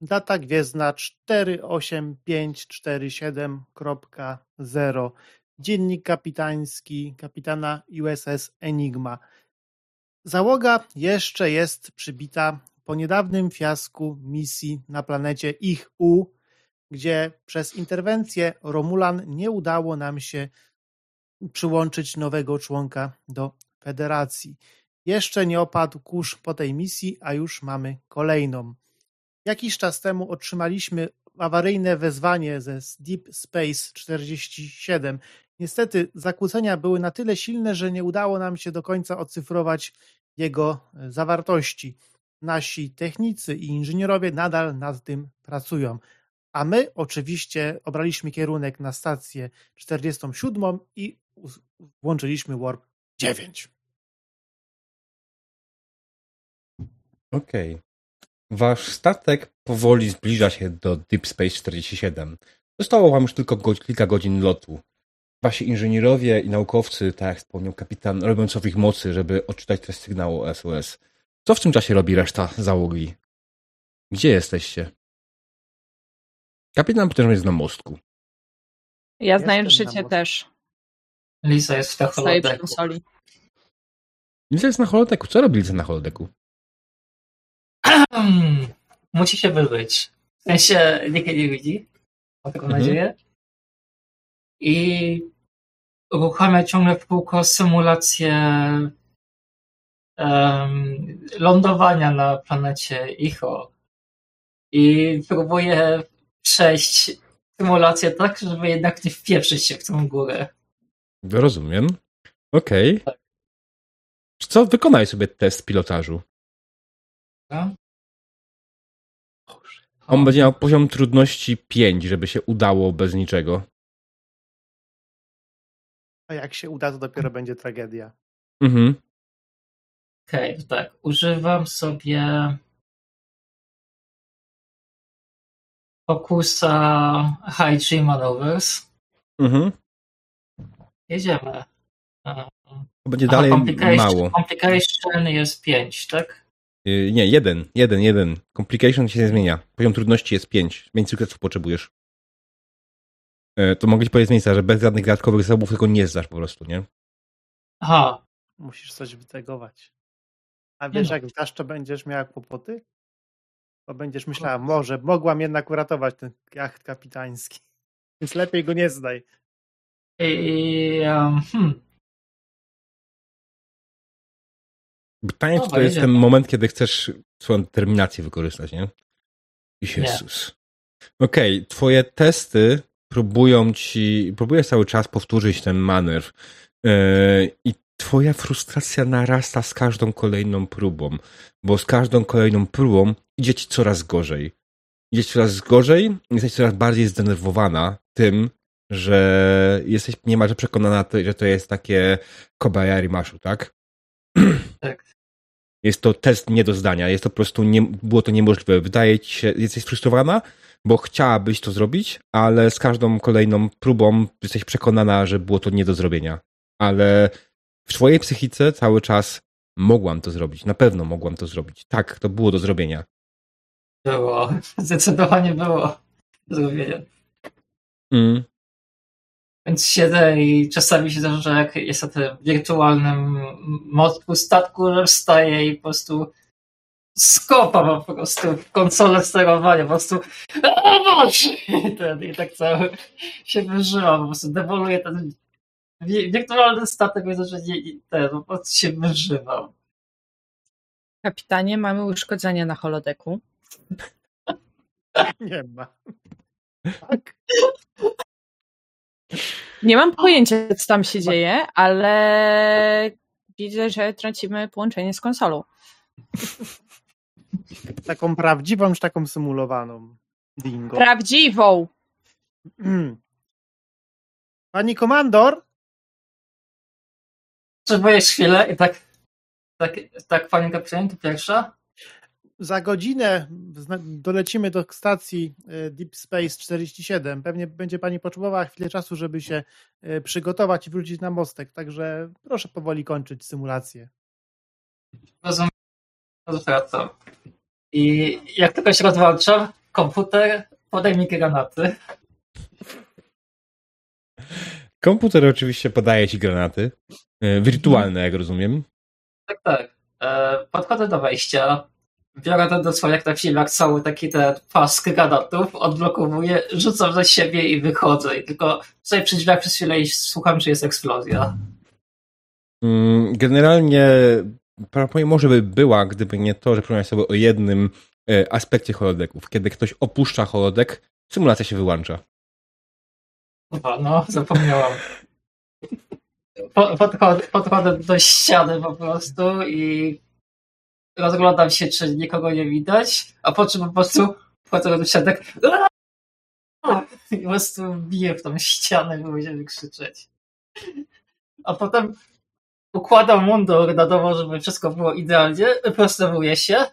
Data gwiezdna 48547.0 Dziennik kapitański kapitana USS Enigma. Załoga jeszcze jest przybita po niedawnym fiasku misji na planecie Ich-U, gdzie przez interwencję Romulan nie udało nam się przyłączyć nowego członka do Federacji. Jeszcze nie opadł kurz po tej misji, a już mamy kolejną. Jakiś czas temu otrzymaliśmy awaryjne wezwanie ze Deep Space 47. Niestety zakłócenia były na tyle silne, że nie udało nam się do końca odcyfrować jego zawartości. Nasi technicy i inżynierowie nadal nad tym pracują. A my oczywiście obraliśmy kierunek na stację 47 i włączyliśmy Warp 9. Okej. Okay. Wasz statek powoli zbliża się do Deep Space 47. Zostało wam już tylko go, kilka godzin lotu. Wasi inżynierowie i naukowcy, tak jak wspomniał kapitan, robią co w ich mocy, żeby odczytać treść sygnału SOS. Co w tym czasie robi reszta załogi? Gdzie jesteście? Kapitan Peter jest na mostku. Ja znając życie też. Lisa jest w holodeku. Lisa jest na holodeku. Co robi Lisa na holodeku? Musi się wybyć. W sensie nikt nie widzi. Mam taką mhm. nadzieję. I uruchamia ciągle w kółko symulację um, lądowania na planecie Icho. I próbuje przejść symulację tak, żeby jednak nie wpieprzyć się w tą górę. Rozumiem. Okej. Okay. Tak. Co? Wykonaj sobie test pilotażu. No. On będzie miał poziom trudności 5, żeby się udało bez niczego. A jak się uda, to dopiero będzie tragedia. Mhm. Okej, okay, tak. Używam sobie Focusa High G Maneuvers. Mhm. Jedziemy. To będzie dalej complication, mało. Complication jest 5, tak? Yy, nie, jeden, jeden, jeden. Complication się nie zmienia. Poziom trudności jest 5. Więcej sukcesów potrzebujesz. Yy, to mogę ci powiedzieć miejsca, że bez żadnych dodatkowych zasobów tego nie zdasz po prostu, nie? Aha. Musisz coś wytegować. A wiesz, no. jak zdasz, to będziesz miała kłopoty? Bo będziesz myślała, może mogłam jednak uratować ten jacht kapitański. Więc lepiej go nie zdaj. I, um, hmm. Pytanie, czy to jest ten moment, kiedy chcesz swoją determinację wykorzystać, nie? Jezus. Okej, okay, twoje testy próbują ci, próbujesz cały czas powtórzyć ten manewr yy, i twoja frustracja narasta z każdą kolejną próbą, bo z każdą kolejną próbą idzie ci coraz gorzej. Idzie ci coraz gorzej, jesteś coraz bardziej zdenerwowana tym, że jesteś niemalże przekonana, że to jest takie Kobayari Maszu, tak? Tak. Jest to test nie do zdania, jest to po prostu, nie, było to niemożliwe. Wydaje ci się, jesteś frustrowana, bo chciałabyś to zrobić, ale z każdą kolejną próbą jesteś przekonana, że było to nie do zrobienia. Ale w swojej psychice cały czas mogłam to zrobić, na pewno mogłam to zrobić. Tak, to było do zrobienia. Było, zdecydowanie było do zrobienia. Mm. Więc siedzę i czasami się zdarza, że jak jest na tym wirtualnym mostku statku, że wstaję i po prostu skopam po prostu w konsolę sterowania, po prostu i, ten, i tak cały się wyżywam, po prostu dewoluję ten wirtualny statek, więc że nie, ten, po prostu się wyżywam. Kapitanie, mamy uszkodzenie na holodeku. Nie ma. Tak? Nie mam pojęcia, co tam się dzieje, ale widzę, że tracimy połączenie z konsolą. Taką prawdziwą, czy taką symulowaną? Dingo. Prawdziwą! Hmm. Pani komandor? Potrzebujesz chwilę i tak, tak, tak panie kapitanie, to pierwsza? Za godzinę dolecimy do stacji e, Deep Space 47. Pewnie będzie Pani potrzebowała chwilę czasu, żeby się e, przygotować i wrócić na mostek, także proszę powoli kończyć symulację. Rozumiem. Zwracam. I jak tylko się rozłączam, komputer, podaj mi granaty. Komputer oczywiście podaje ci granaty. E, wirtualne, jak rozumiem. Tak, tak. E, podchodzę do wejścia, biorę ten dosłownie jak na filmach cały taki ten pas granatów, odblokowuję, rzucam za siebie i wychodzę. I tylko sobie przy drzwiach przez chwilę i słucham, czy jest eksplozja. Mm, generalnie może by była, gdyby nie to, że przypomniałem sobie o jednym e, aspekcie holodeków. Kiedy ktoś opuszcza holodek, symulacja się wyłącza. Chyba, no, zapomniałam. Podchodzę, podchodzę do ściany po prostu i rozglądam się, czy nikogo nie widać, a po czym po prostu wchodzę do tak i po prostu biję w tą ścianę, by będziemy krzyczeć. A potem układam mundur na domu, żeby wszystko było idealnie, prostowuję się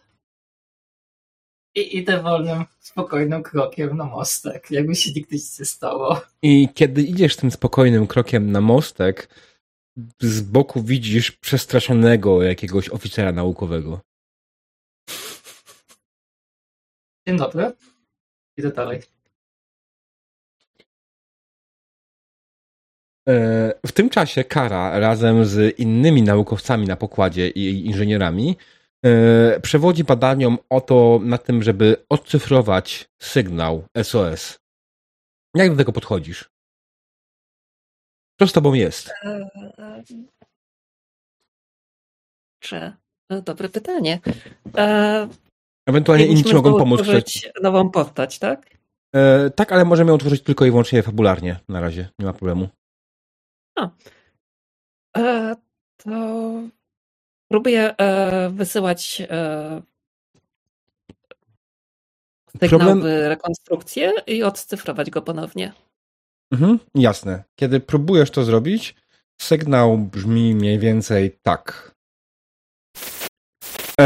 i idę wolnym, spokojnym krokiem na mostek, jakby się nigdy nic nie stało. I kiedy idziesz tym spokojnym krokiem na mostek, z boku widzisz przestraszonego jakiegoś oficera naukowego. Dzień dobry. Idę dalej. E, w tym czasie Kara razem z innymi naukowcami na pokładzie i inżynierami e, przewodzi badaniom o to na tym, żeby odcyfrować sygnał SOS. Jak do tego podchodzisz? Co z tobą jest? E, czy? Dobre pytanie. Ewentualnie inni ci mogą pomóc. Utworzyć nową postać, tak? tak, ale możemy ją utworzyć tylko i wyłącznie fabularnie na razie. Nie ma problemu. A. E, to próbuję e, wysyłać e, sygnał Problem... rekonstrukcję i odcyfrować go ponownie. Mhm, jasne. Kiedy próbujesz to zrobić, sygnał brzmi mniej więcej tak.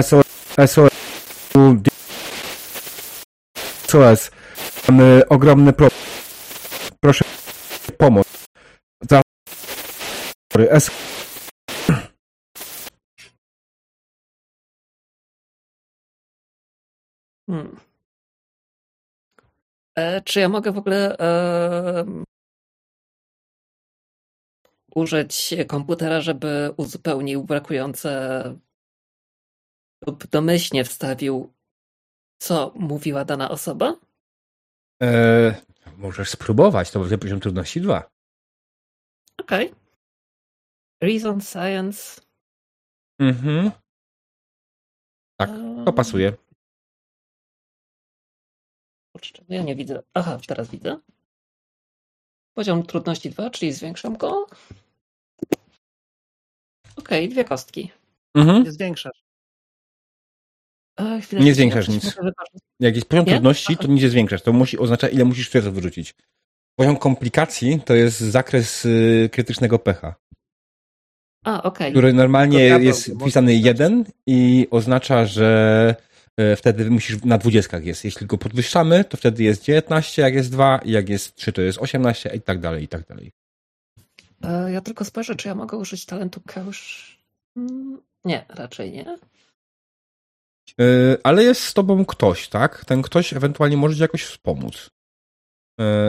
SOS, SOS, SOS. Mamy ogromny problem. Proszę pomoc. S. Hmm. E, czy ja mogę w ogóle e, użyć komputera, żeby uzupełnił brakujące lub domyślnie wstawił, co mówiła dana osoba? E, możesz spróbować, to będzie poziom trudności 2. Okej. Okay. Reason Science. Mhm. Tak, to pasuje. Kurczę, no ja nie widzę. Aha, teraz widzę. Poziom trudności 2, czyli zwiększam go. Okej, okay, dwie kostki. Mhm. Zwiększasz. Chwilę, nie zwiększasz nic. Jak jest poziom nie? trudności, to nic nie zwiększasz. To musi oznaczać, ile musisz światła wyrzucić. Poziom komplikacji to jest zakres y, krytycznego pecha. A, okay. Który normalnie jest wpisany jeden i oznacza, że e, wtedy musisz na dwudziestkach jest. Jeśli go podwyższamy, to wtedy jest 19, jak jest 2, i jak jest 3, to jest 18 i tak dalej, i tak dalej. E, ja tylko spojrzę, czy ja mogę użyć talentu Keusz. Mm, nie, raczej nie. E, ale jest z tobą ktoś, tak? Ten ktoś ewentualnie może ci jakoś wspomóc.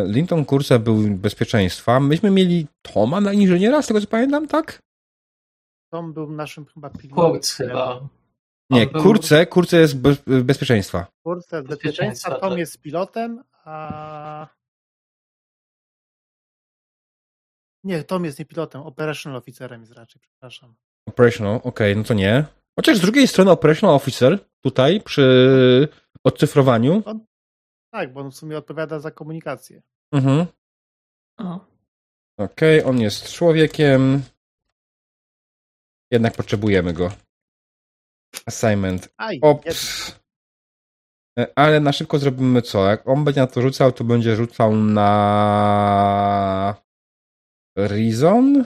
Linton Kurse był bezpieczeństwa. Myśmy mieli Toma na inżyniera, z tego co pamiętam, tak? Tom był naszym chyba pilotem. Kurc chyba. Nie, był... kurce, kurce jest be bezpieczeństwa. Kurce bezpieczeństwa, Tom tak. jest pilotem, a... Nie, Tom jest nie pilotem, operational officerem jest raczej, przepraszam. Operational, okej, okay, no to nie. Chociaż z drugiej strony operational officer tutaj przy odcyfrowaniu. On, tak, bo on w sumie odpowiada za komunikację. Mhm. Okej, okay, on jest człowiekiem. Jednak potrzebujemy go. Assignment. Ops. E, ale na szybko zrobimy co? Jak on będzie na to rzucał, to będzie rzucał na Reason.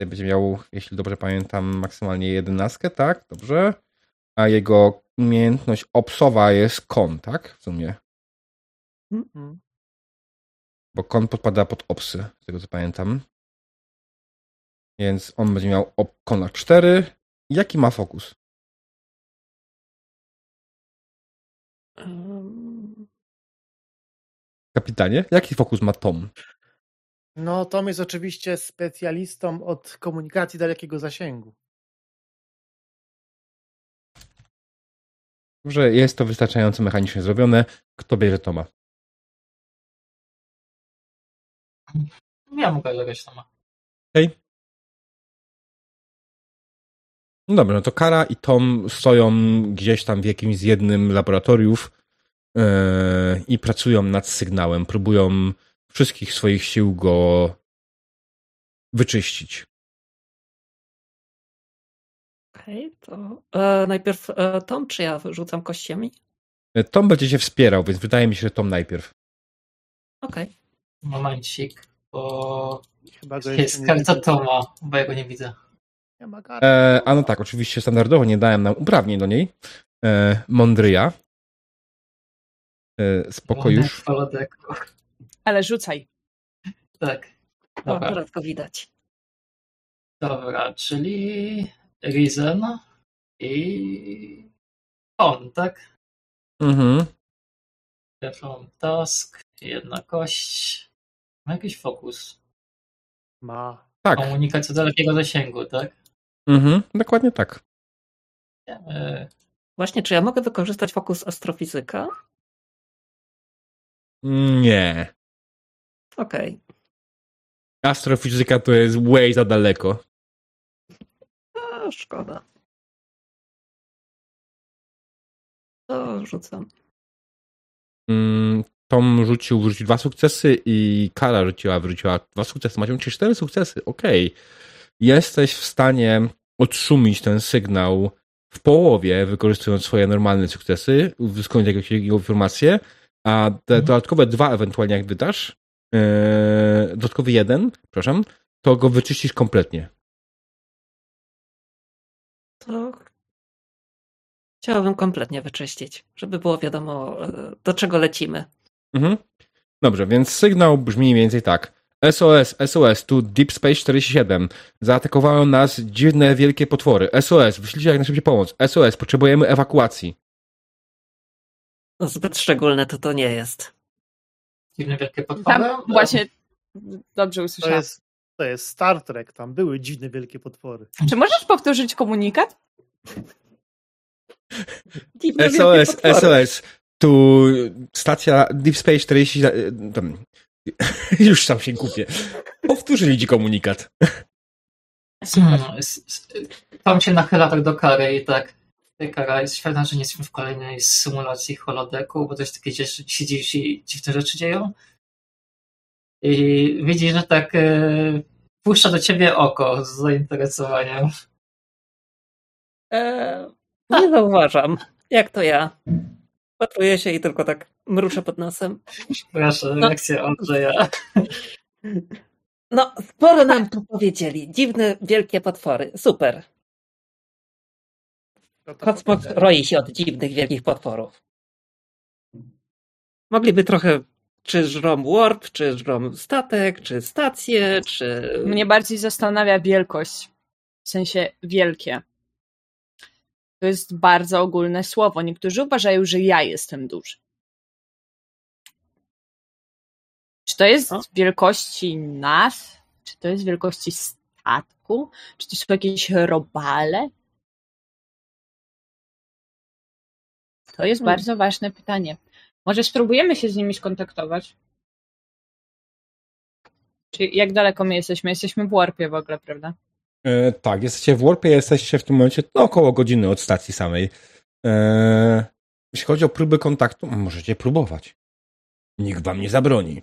Będzie miał, jeśli dobrze pamiętam, maksymalnie jedenastkę, tak? Dobrze. A jego umiejętność opsowa jest kon, tak? W sumie. Mm -hmm. Bo kon podpada pod opsy, z tego co pamiętam. Więc on będzie miał kona 4. Jaki ma fokus? kapitanie? Jaki fokus ma Tom? No, Tom jest oczywiście specjalistą od komunikacji dalekiego zasięgu. Że jest to wystarczająco mechanicznie zrobione. Kto bierze Toma? Ja mogę zagrać Toma. Okej. Okay. No dobra, no to Kara i Tom stoją gdzieś tam w jakimś z jednym laboratoriów yy, i pracują nad sygnałem. Próbują wszystkich swoich sił go wyczyścić. Okej, okay, to e, najpierw e, Tom, czy ja rzucam kościami? E, Tom będzie się wspierał, więc wydaje mi się, że Tom najpierw. Okej. Okay. Momencik, bo Chyba go jest karta Toma, bo ja go nie widzę. E, a no tak, oczywiście standardowo nie dałem nam uprawnień do niej. E, Mądryja. E, spoko już. Ale rzucaj. Tak. Dobra. O, go widać. Dobra, czyli Reason i on, tak? Mhm. From task, jedna kość. Ma jakiś fokus. Ma. Tak. Komunikacja dalekiego zasięgu, tak? Mhm, dokładnie tak. Wiemy. Właśnie, czy ja mogę wykorzystać fokus astrofizyka? Nie. Okej. Okay. Astrofizyka to jest way za daleko. A, szkoda. To rzucam. Mm, Tom rzucił, wrzucił dwa sukcesy i Kara rzuciła, wrzuciła dwa sukcesy. Macie ci cztery sukcesy, okej. Okay. Jesteś w stanie odszumić ten sygnał w połowie, wykorzystując swoje normalne sukcesy, skąd jakieś jego informacje, a te mhm. dodatkowe dwa ewentualnie jak wydasz, yy, dodatkowy jeden, przepraszam, to go wyczyścisz kompletnie. To chciałabym kompletnie wyczyścić, żeby było wiadomo, e, do czego lecimy. Mhm. Dobrze, więc sygnał brzmi mniej więcej tak. SOS, SOS, tu Deep Space 47. Zaatakowały nas dziwne, wielkie potwory. SOS, wyślijcie jak najszybciej pomoc. SOS, potrzebujemy ewakuacji. No, zbyt szczególne to to nie jest. Dziwne, wielkie potwory? Tam właśnie dobrze usłyszałem. To jest, to jest Star Trek, tam były dziwne, wielkie potwory. Czy możesz powtórzyć komunikat? Dziwne, SOS, SOS, tu stacja Deep Space 40... Tam, już sam się kupię. Powtórzyli ci komunikat. Hmm, tam się nachyla tak do kary i tak kara jest świetna, że nie jesteśmy w kolejnej symulacji holodeku, bo jest takie, się dziwne rzeczy dzieją. I widzi, że tak e, puszcza do ciebie oko z zainteresowaniem. Eee, nie zauważam. Jak to ja? Patruję się i tylko tak mruczę pod nosem. Proszę, no. reakcja Andrzeja. No, sporo nam tu powiedzieli. Dziwne, wielkie potwory. Super. Kosmos roi się od dziwnych, wielkich potworów. Mogliby trochę czy żrom warp, czy żrom statek, czy stację, czy... Mnie bardziej zastanawia wielkość. W sensie wielkie. To jest bardzo ogólne słowo. Niektórzy uważają, że ja jestem duży. Czy to jest o? wielkości nas? Czy to jest wielkości statku? Czy to są jakieś robale? To jest hmm. bardzo ważne pytanie. Może spróbujemy się z nimi skontaktować? Czy jak daleko my jesteśmy? Jesteśmy w Warpie w ogóle, prawda? E, tak, jesteście w Warpie, jesteście w tym momencie no, około godziny od stacji samej. E, jeśli chodzi o próby kontaktu, możecie próbować. Nikt wam nie zabroni.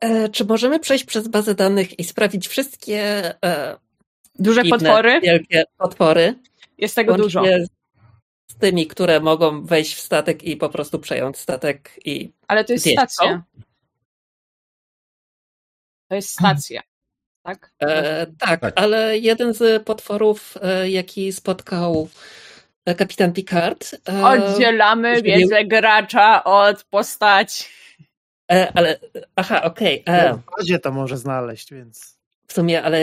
E, czy możemy przejść przez bazę danych i sprawdzić wszystkie e, duże dziwne, potwory? Wielkie potwory. Jest tego dużo. Z tymi, które mogą wejść w statek i po prostu przejąć statek i. Ale to jest stacja. To jest stacja. Tak? E, tak, tak, ale jeden z potworów, e, jaki spotkał e, kapitan Picard. E, Oddzielamy wiedzę gracza od postaci. E, ale, aha, okej. Okay. W razie to może znaleźć, więc... W sumie, ale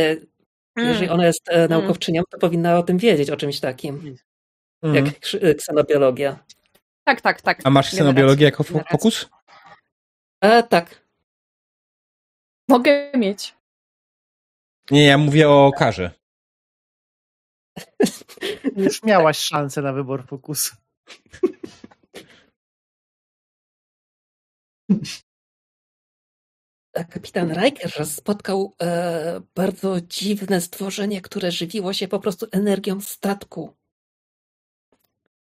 mm. jeżeli ona jest e, naukowczynią, to powinna o tym wiedzieć, o czymś takim. Mm. Jak ksenobiologia. Tak, tak, tak. A masz ksenobiologię jako fokus? E, tak. Mogę mieć. Nie, ja mówię o karze. Już miałaś szansę na wybór fokusu. Kapitan Riker spotkał e, bardzo dziwne stworzenie, które żywiło się po prostu energią statku.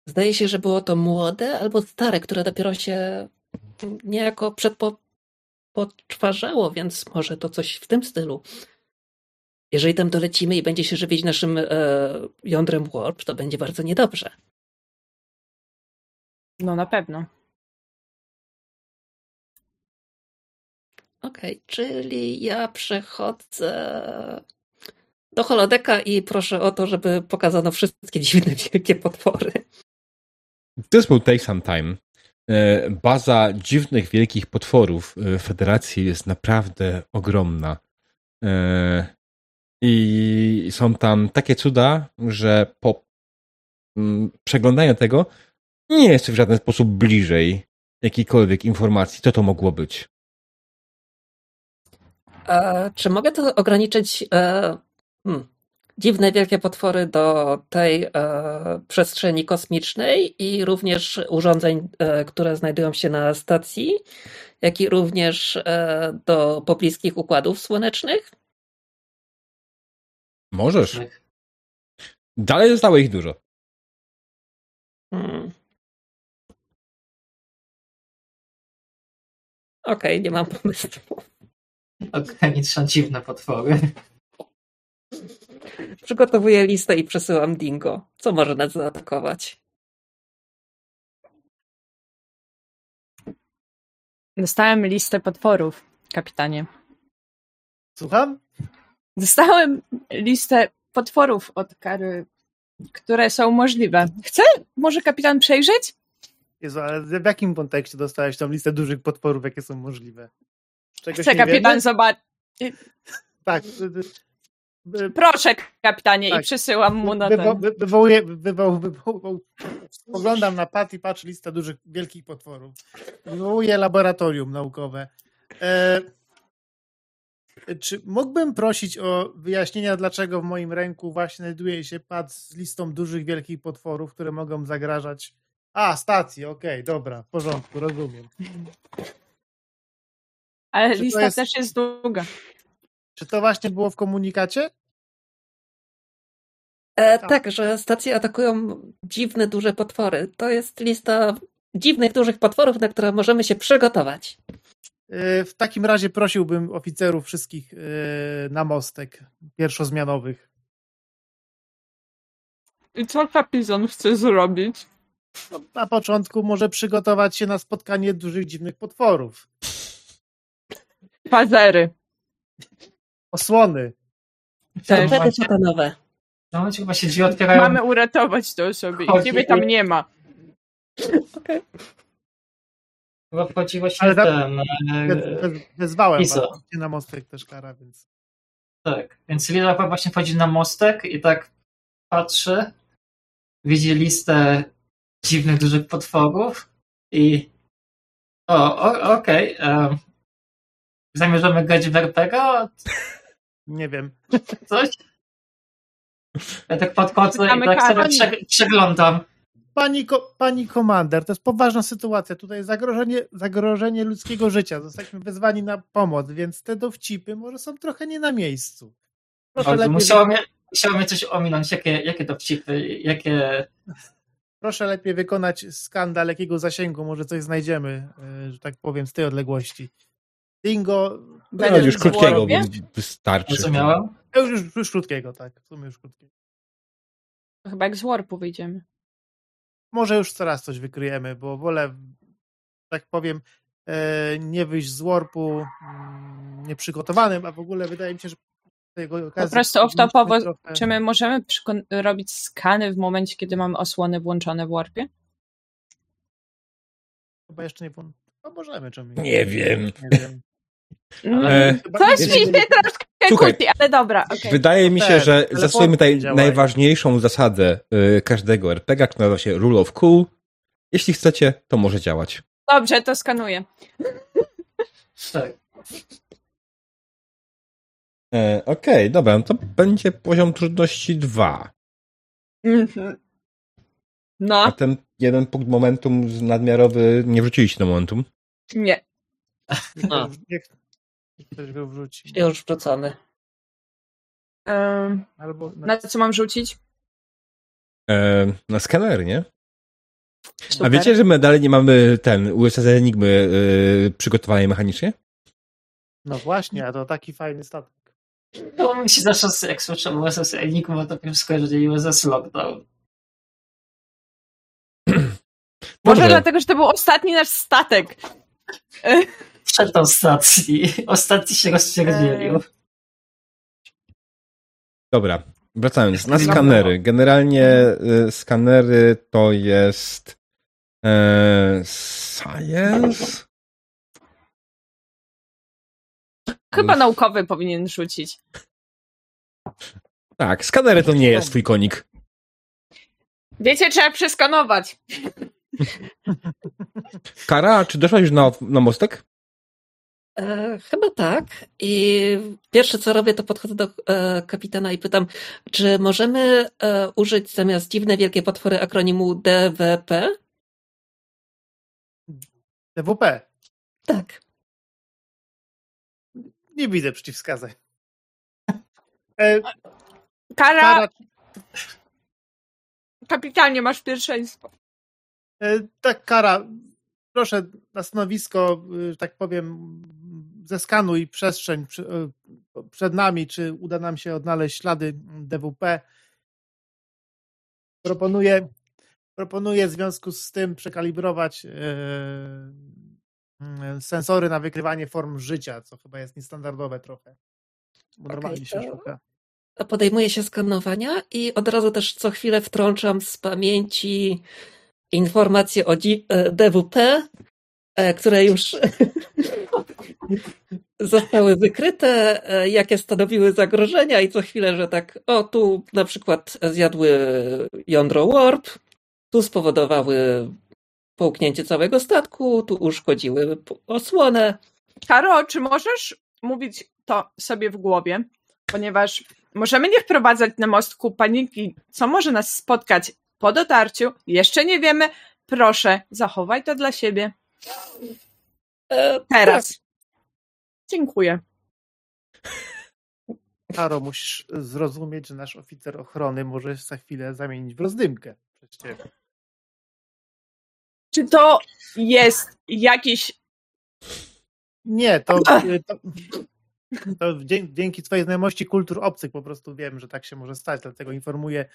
Zdaje się, że było to młode albo stare, które dopiero się niejako przedpoczwarzało, więc może to coś w tym stylu. Jeżeli tam dolecimy i będzie się żywić naszym e, jądrem warp, to będzie bardzo niedobrze. No na pewno. Okej, okay, czyli ja przechodzę do holodeka i proszę o to, żeby pokazano wszystkie dziwne, wielkie potwory. This will take some time. E, baza dziwnych, wielkich potworów e, Federacji jest naprawdę ogromna. E, I są tam takie cuda, że po mm, przeglądaniu tego nie jest w żaden sposób bliżej jakiejkolwiek informacji, co to mogło być. E, czy mogę to ograniczyć e, hmm, dziwne, wielkie potwory do tej e, przestrzeni kosmicznej i również urządzeń, e, które znajdują się na stacji, jak i również e, do pobliskich układów słonecznych? Możesz. Dalej zostało ich dużo. Hmm. Okej, okay, nie mam pomysłu. Ograniczam dziwne potwory. Przygotowuję listę i przesyłam Dingo. Co może nas zaatakować? Dostałem listę potworów, kapitanie. Słucham? Dostałem listę potworów od Kary, które są możliwe. Chce może kapitan przejrzeć? Jezu, ale w jakim kontekście dostałeś tą listę dużych potworów, jakie są możliwe? Czegoś Chce kapitan zobaczyć. Tak. Proszę, kapitanie, tak. i przesyłam mu na Wywo, ten. Wywołuję, wywoł, wywoł, spoglądam na pat i patrzę listę dużych, wielkich potworów. Wywołuję laboratorium naukowe. E, czy mógłbym prosić o wyjaśnienia, dlaczego w moim ręku właśnie znajduje się pad z listą dużych, wielkich potworów, które mogą zagrażać. A, stacji, okej, okay, dobra, w porządku, rozumiem. Ale czy lista jest... też jest długa. Czy to właśnie było w komunikacie? E, tak. tak, że stacje atakują dziwne, duże potwory. To jest lista dziwnych, dużych potworów, na które możemy się przygotować. E, w takim razie prosiłbym oficerów wszystkich e, na mostek pierwszozmianowych. I co kapizon chce zrobić? No, na początku może przygotować się na spotkanie dużych, dziwnych potworów. Pazery. Osłony. Torpedy szatanowe. No momencie chyba się drzwi otwierają. Mamy uratować te osoby i ciebie tam nie ma. Okay. Chyba wchodzi właśnie Ale ten... E, wezwałem was na mostek też kara, więc... Tak, więc Lila właśnie wchodzi na mostek i tak patrzy, widzi listę dziwnych, dużych potworów i o, okej, okay. Zamierzamy grać w RPG? Nie wiem. Coś? Ja tak podchodzę i tak sobie przeglądam. Pani, ko, pani komander, to jest poważna sytuacja. Tutaj zagrożenie, zagrożenie ludzkiego życia. Zostaliśmy wezwani na pomoc, więc te dowcipy może są trochę nie na miejscu. Proszę lepiej... musiało, mnie, musiało mnie coś ominąć. Jakie, jakie dowcipy? Jakie... Proszę lepiej wykonać skan dalekiego zasięgu. Może coś znajdziemy, e, że tak powiem, z tej odległości. Dingo. No, już krótkiego wystarczy. Co miałem? Już, już, już krótkiego, tak. W sumie już krótkiego. Chyba jak z warpu wyjdziemy. Może już coraz coś wykryjemy, bo wolę, tak powiem, e, nie wyjść z warpu mm, nieprzygotowanym, a w ogóle wydaje mi się, że po prostu off-topowo, trochę... czy my możemy robić skany w momencie, kiedy mamy osłony włączone w warpie? Chyba jeszcze nie. No możemy, czemu nie. Nie wiem. Nie wiem. Ale... Coś mi się troszkę Słuchaj, kupi, ale dobra. Okay. Wydaje mi się, że zastosujemy tutaj najważniejszą zasadę y, każdego RPG, która nazywa się Rule of Cool. Jeśli chcecie, to może działać. Dobrze, to skanuję. Tak. E, Okej, okay, dobra, no to będzie poziom trudności 2. Mhm. No. A ten jeden punkt momentum nadmiarowy nie wrzuciliście do momentum? Nie. No. Ktoś go wrzuci. Już wrzucony. Um, Albo na co mam rzucić? E, na skaner, nie? Super. A wiecie, że my dalej nie mamy ten USS Enigmy yy, przygotowanej mechanicznie? No właśnie, a to taki fajny statek. No mi się zawsze, jak słyszę USS Enigma, to pierwsze skojarzenie USS Lockdown. Może dlatego, że to był ostatni nasz statek. Przedostatni. Ostatni się rozpierdzielił. Dobra, wracając. Na skanery. Generalnie y, skanery to jest e, science? Chyba naukowy powinien rzucić. Tak, skanery to nie jest twój konik. Wiecie, trzeba przeskanować. Kara, czy doszłaś już na, na mostek? E, chyba tak. I pierwsze co robię, to podchodzę do e, kapitana i pytam, czy możemy e, użyć zamiast dziwne wielkie potwory akronimu DWP? DWP. Tak. Nie widzę przeciwwskazań. E, Kara, Kara, kapitanie, masz pierwszeństwo. e, tak, Kara, proszę na stanowisko, że tak powiem, zeskanuj przestrzeń e, przed nami, czy uda nam się odnaleźć ślady DWP. Proponuję, proponuję w związku z tym przekalibrować e, e, sensory na wykrywanie form życia, co chyba jest niestandardowe trochę. Bo Okej, normalnie się to- szuka. Podejmuję się skanowania i od razu też co chwilę wtrączam z pamięci informacje o DWP, które już zostały wykryte, e, jakie stanowiły zagrożenia i co chwilę, że tak, o tu na przykład zjadły jądro warp, tu spowodowały połknięcie całego statku, tu uszkodziły osłonę. Karo, czy możesz mówić to sobie w głowie? Ponieważ możemy nie wprowadzać na mostku paniki, co może nas spotkać po dotarciu. Jeszcze nie wiemy. Proszę, zachowaj to dla siebie. E, Teraz. Dziękuję. Karo, musisz zrozumieć, że nasz oficer ochrony może się za chwilę zamienić w rozdymkę przez ciebie. Czy to jest jakiś. Nie, to, to, to dzie- dzięki twojej znajomości kultur obcych po prostu wiem, że tak się może stać, dlatego informuję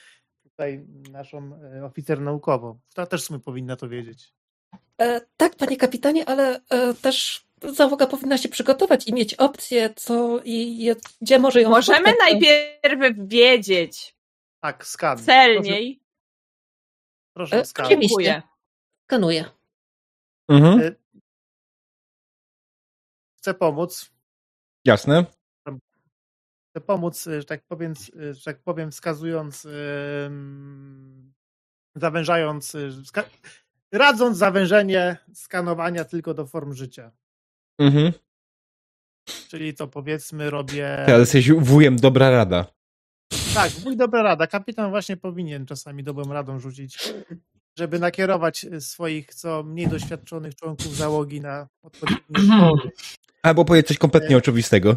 tutaj naszą e, oficer naukową, która też w sumie powinna to wiedzieć. E, tak, panie kapitanie, ale e, też załoga powinna się przygotować i mieć opcję, co i je, gdzie może ją Możemy spotkać. najpierw wiedzieć Tak, skan. celniej. Proszę, proszę E, skan. oczywiście. Dziękuję. Skanuję. Mhm, E, Chcę pomóc. jasne. Chcę pomóc, e, że tak powiem, e, że tak powiem wskazując, em, zawężając, e, radząc zawężenie skanowania tylko do form życia. Mhm. Czyli to powiedzmy robię. Ty, ale jesteś wujem, dobra rada. Tak, mój dobra rada. Kapitan właśnie powinien czasami dobrą radą rzucić, żeby nakierować swoich co mniej doświadczonych członków załogi na odpowiednie. Albo powiedzieć coś kompletnie oczywistego.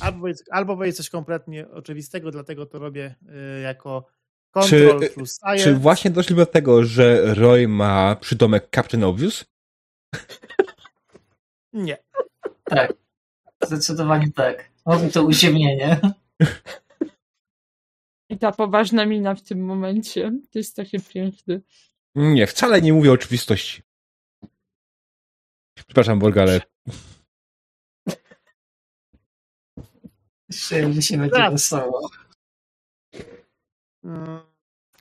Albo, albo powiedzieć coś kompletnie oczywistego, dlatego to robię y, jako control Czy- plus science. Czy właśnie doszli do tego, że Roy ma przydomek Captain Obvious? Nie. Tak. Zdecydowanie tak. Robi to uziemnienie. I ta poważna mina w tym momencie. To jest takie piękne. Nie, wcale nie mówię oczywistości. Przepraszam, Borga, ale Jeszcze się będzie wesoło.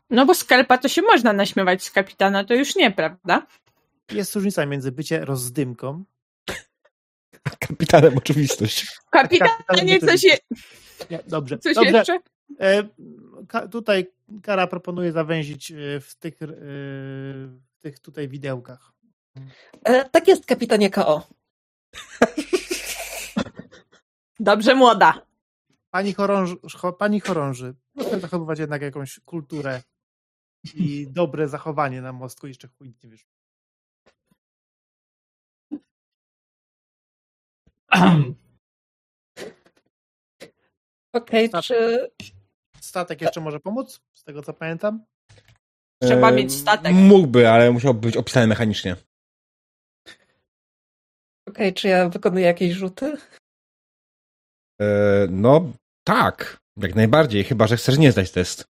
No bo skalpa to się można naśmiewać z kapitana, to już nie, prawda? Jest różnica między bycie rozdymką. Kapitanem oczywistość. Kapitanie, coś, je, Nie, dobrze. coś dobrze. jeszcze? E, ka, tutaj Kara proponuje zawęzić e, w tych, e, w tych tutaj widełkach. E, tak jest, kapitanie KO. Dobrze, młoda. Pani, chorąży, pani chorąży, proszę zachowywać jednak jakąś kulturę i dobre zachowanie na mostku. Jeszcze chuj nie wiesz. Okej, okay, czy... Statek jeszcze może pomóc, z tego co pamiętam? Trzeba mieć statek. Mógłby, ale musiałby być opisany mechanicznie. Okej, okay, czy ja wykonuję jakieś rzuty? E, no, tak. Jak najbardziej, chyba że chcesz nie zdać test.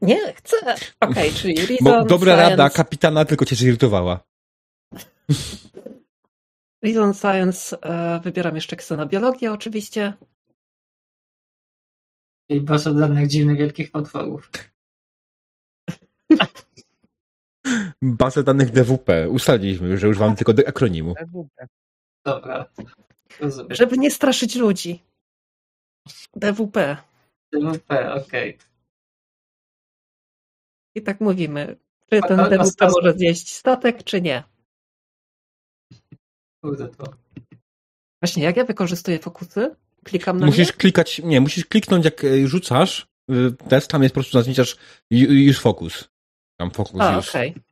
Nie, chcę. Okej, okay, czyli reason, Bo dobra science... rada kapitana tylko cię zirytowała. Reason Science, e, wybieram jeszcze ksenobiologię oczywiście. I baza danych dziwnych wielkich potworów. Bazę danych DWP. Ustaliliśmy, że używamy tylko akronimu. DWP. Dobra. Rozumiem. Żeby nie straszyć ludzi. DWP. DWP, okej. Okay. I tak mówimy. Czy ten DWP może zjeść statek, czy nie? Kurde to. Właśnie, jak ja wykorzystuję fokusy? Klikam na Musisz nie? klikać, nie, musisz kliknąć jak e, rzucasz y, test, tam jest po prostu naznaczasz już fokus. Tam fokus A, już. okej. Okay.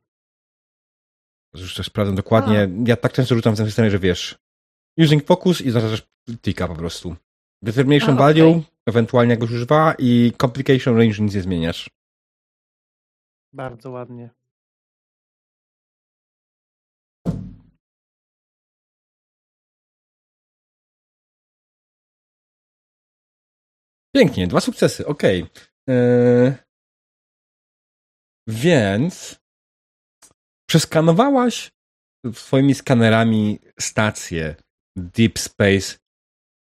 Już to sprawdzam dokładnie. A. Ja tak często rzucam w tym systemie, że wiesz, using focus i zaznaczasz tika po prostu. Determination A, value, okay. ewentualnie jak go używa i complication range nic nie zmieniasz. Bardzo ładnie. Pięknie, dwa sukcesy, okej. Okay. Yy... Więc przeskanowałaś swoimi skanerami stację Deep Space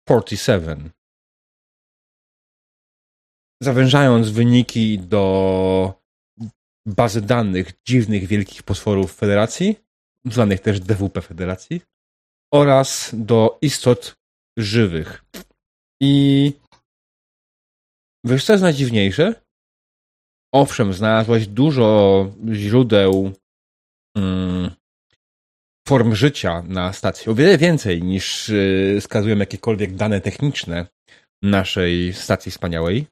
47. Zawężając wyniki do bazy danych dziwnych wielkich potworów Federacji, zwanych też DWP Federacji, oraz do istot żywych. I wiesz, co jest najdziwniejsze? Owszem, znalazłaś dużo źródeł mm, form życia na stacji. O wiele więcej niż y, wskazują jakiekolwiek dane techniczne naszej stacji wspaniałej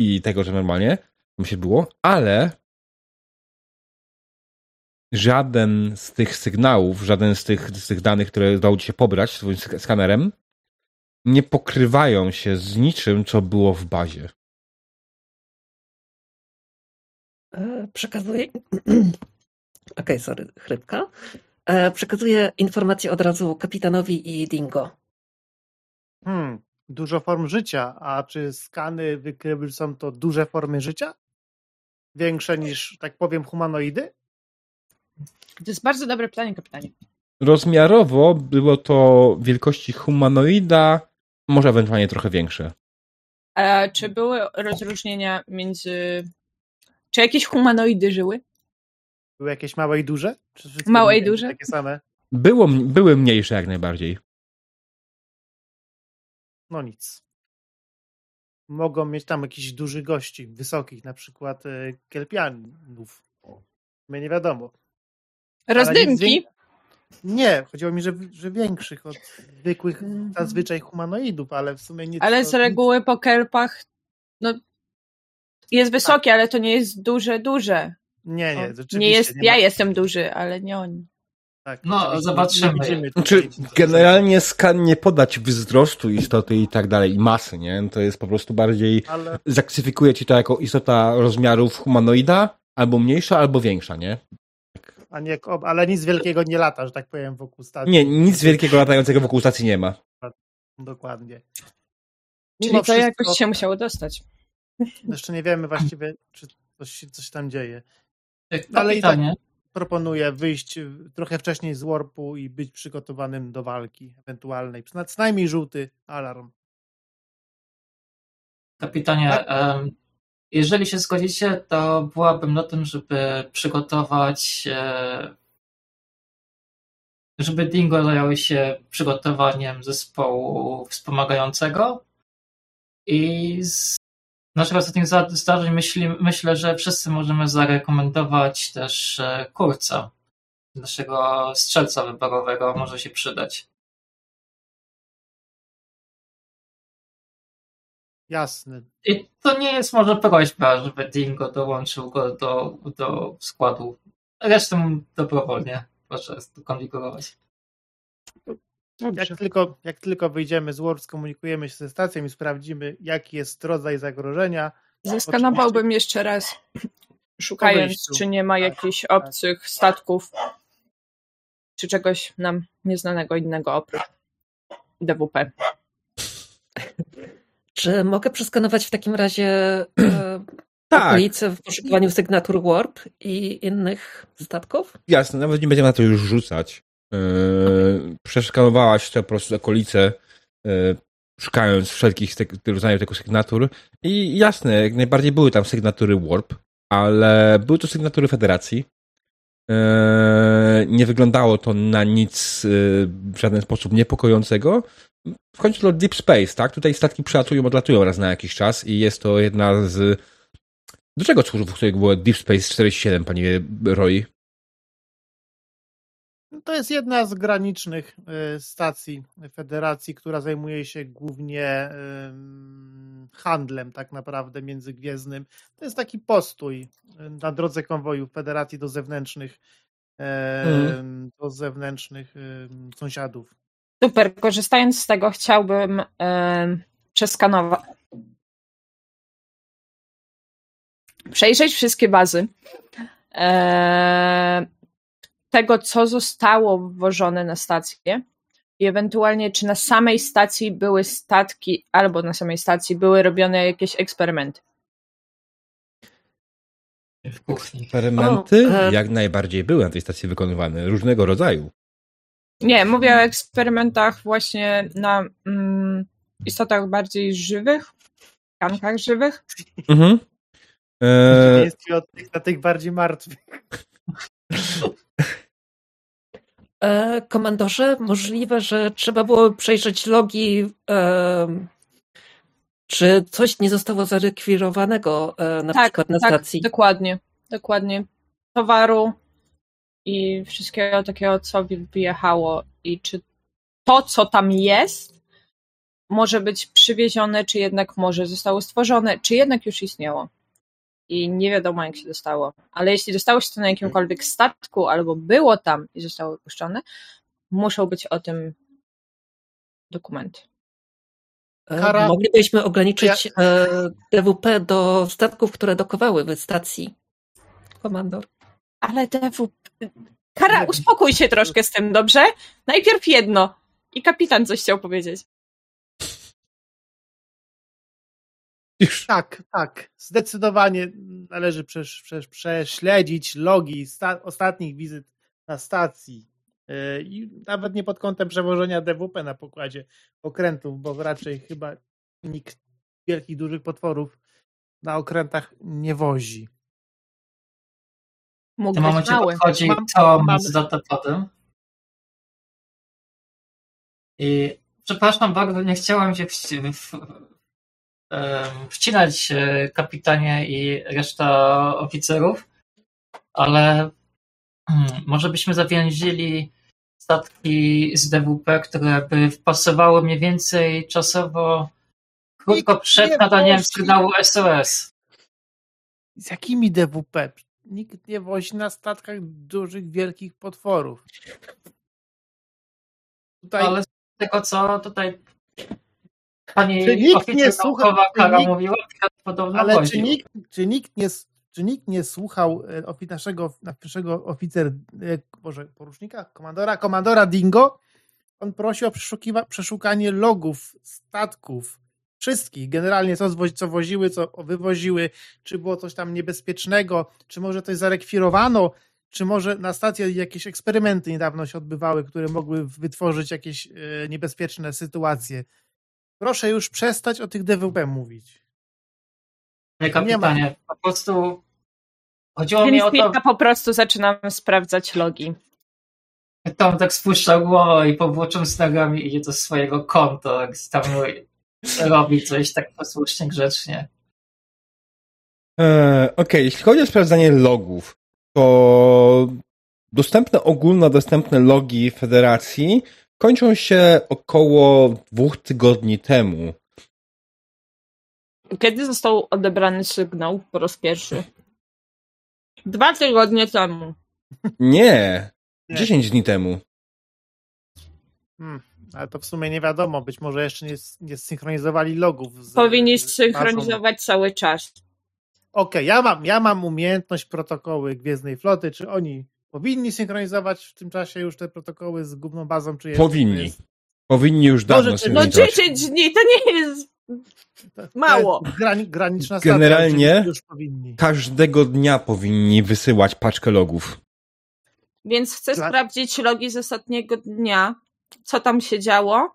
i tego, że normalnie tam się było, ale żaden z tych sygnałów, żaden z tych, z tych danych, które udało ci się pobrać swoim skanerem, nie pokrywają się z niczym, co było w bazie. E, przekazuję. Okej, okay, sorry, chrypka. E, przekazuję informację od razu kapitanowi i Dingo. Hmm, dużo form życia. A czy skany wykryły są to duże formy życia? Większe niż, tak powiem, humanoidy? To jest bardzo dobre pytanie, kapitanie. Rozmiarowo było to wielkości humanoida, może ewentualnie trochę większe. A czy były rozróżnienia między czy jakieś humanoidy żyły? Były jakieś małe i duże? małe i duże? Takie same? Było, były mniejsze jak najbardziej. No nic. Mogą mieć tam jakichś dużych gości, wysokich, na przykład e, kelpianów. Mnie nie wiadomo. Rozdymki? Nie, chodziło mi, że, że większych od zwykłych mhm. zazwyczaj humanoidów, ale w sumie nie. Ale z reguły po kelpach no, jest wysokie, tak. ale to nie jest duże, duże. Nie, nie, nie jest. Nie ja jestem duży, ale nie oni. Tak, no, zobaczymy. Znaczy, generalnie skan nie podać wzrostu istoty i tak dalej, i masy, nie? To jest po prostu bardziej. Ale... Zaksyfikuje ci to jako istota rozmiarów humanoida, albo mniejsza, albo większa, nie? A nie, ale nic wielkiego nie lata, że tak powiem, wokół stacji. Nie, nic wielkiego latającego wokół stacji nie ma. Dokładnie. Czyli to wszystko... jakoś się musiało dostać. Jeszcze nie wiemy właściwie, czy coś, coś tam dzieje. Ale i tak proponuję wyjść trochę wcześniej z warpu i być przygotowanym do walki ewentualnej. Co najmniej żółty alarm. Kapitanie, tak? Jeżeli się zgodzicie, to byłabym na tym, żeby przygotować e, żeby Dingo zajął się przygotowaniem zespołu wspomagającego i z naszych ostatnich zdarzeń myśli, myślę, że wszyscy możemy zarekomendować też e, Kurca, naszego strzelca wyborowego, może się przydać. Jasne. I to nie jest może prośba, żeby Dingo dołączył go do, do składu. Resztą dobrowolnie proszę konfigurować. Jak tylko, jak tylko wyjdziemy z Word, skomunikujemy się ze stacją i sprawdzimy, jaki jest rodzaj zagrożenia. Zeskanowałbym Oczywiście. jeszcze raz, szukając, czy nie ma tak, jakichś tak, obcych statków, czy czegoś nam nieznanego innego oprócz DWP. Czy mogę przeskanować w takim razie e, tak. okolice w poszukiwaniu sygnatur Warp i innych statków? Jasne, nawet nie będziemy na to już rzucać. Yy, przeszkanowałaś te po prostu okolice, yy, szukając wszelkich rodzajów tego sygnatur. I jasne, jak najbardziej były tam sygnatury Warp, ale były to sygnatury Federacji. Yy, nie wyglądało to na nic w żaden sposób niepokojącego. W końcu to Deep Space, tak? Tutaj statki przylatują, odlatują raz na jakiś czas i jest to jedna z... Do czego służył, w której było Deep Space 47, panie Roy? To jest jedna z granicznych y, stacji Federacji, która zajmuje się głównie handlem tak naprawdę międzygwiezdnym. To jest taki postój y, na drodze konwoju Federacji do zewnętrznych hmm. do zewnętrznych sąsiadów. Super, korzystając z tego chciałbym przeskanować przejrzeć wszystkie bazy e, tego, co zostało wwożone na stację i ewentualnie czy na samej stacji były statki, albo na samej stacji były robione jakieś eksperymenty. W kuchni. Eksperymenty o, e... jak najbardziej były na tej stacji wykonywane, różnego rodzaju. Nie, mówię o eksperymentach właśnie na mm, istotach bardziej żywych, tkankach żywych. Mhm. Eee... na tych bardziej martwych. E, komandorze, możliwe, że trzeba było przejrzeć logi, e, czy coś nie zostało zarekwirowanego e, na tak, przykład na tak, stacji. Dokładnie, dokładnie. Towaru i wszystkiego takiego, co wyjechało i czy to, co tam jest, może być przywiezione, czy jednak może zostało stworzone, czy jednak już istniało i nie wiadomo, jak się dostało. Ale jeśli dostało się to na jakimkolwiek statku, albo było tam i zostało wypuszczone, muszą być o tym dokumenty. E, Kara... Moglibyśmy ograniczyć ja... E, DWP do statków, które dokowały w stacji. Komandor. Ale DWP... Kara, uspokój się troszkę z tym, dobrze? Najpierw jedno. I kapitan coś chciał powiedzieć. Już. Tak, tak. Zdecydowanie należy przesz, przesz, prześledzić logi sta, ostatnich wizyt na stacji. Yy, I nawet nie pod kątem przewożenia DWP na pokładzie okrętów, bo raczej chyba nikt wielkich, dużych potworów na okrętach nie wozi. Mógł w tym momencie mały. podchodzi mam, Tom mam... z datapodem. I przepraszam bardzo, nie chciałam się w, w, wcinać kapitanie i reszta oficerów, ale hmm, może byśmy zawięzili statki z DWP, które by wpasowały mniej więcej czasowo krótko przed nadaniem sygnału SOS. Z jakimi DWP? Nikt nie wozi na statkach dużych, wielkich potworów. Tutaj... Ale z tego, co tutaj Pani czy nikt nie słuchał, Kara nikt, mówiła, podobno ale czy nikt, czy, nikt nie, czy nikt nie słuchał e, naszego, naszego oficer, e, Boże, porucznika, komandora, komandora Dingo? On prosił o przeszukanie logów statków, wszystkich, generalnie co, co woziły, co wywoziły, czy było coś tam niebezpiecznego, czy może coś zarekwirowano, czy może na stacji jakieś eksperymenty niedawno się odbywały, które mogły wytworzyć jakieś e, niebezpieczne sytuacje. Proszę już przestać o tych DWP mówić. Nie, kapitanie, nie po prostu chodziło Więc mi o to... Ja po prostu zaczynam sprawdzać logi. Tom tak spuszcza głowę i powłócząc nogami idzie do swojego konta, tam robi coś tak posłusznie, grzecznie. Eee, Okej, okay. jeśli chodzi o sprawdzanie logów, to dostępne ogólnodostępne logi federacji kończą się około dwóch tygodni temu. Kiedy został odebrany sygnał po raz pierwszy? Dwa tygodnie temu. Nie. 10 dni temu. Hmm, ale to w sumie nie wiadomo, być może jeszcze nie, nie zsynchronizowali logów. Z, Powinni bazą. synchronizować cały czas. Okej, ja, mam, ja mam umiejętność protokoły Gwiezdnej Floty. Czy oni powinni synchronizować w tym czasie już te protokoły z główną bazą? Czy jeszcze Powinni. jest- Powinni już dawno Może- No synchronizować. 10 dni to nie jest Mało. jest Grani, graniczna stacja, Generalnie- powinni. Każdego dnia powinni wysyłać paczkę logów. Więc chcę Dla- sprawdzić logi z ostatniego dnia, co tam się działo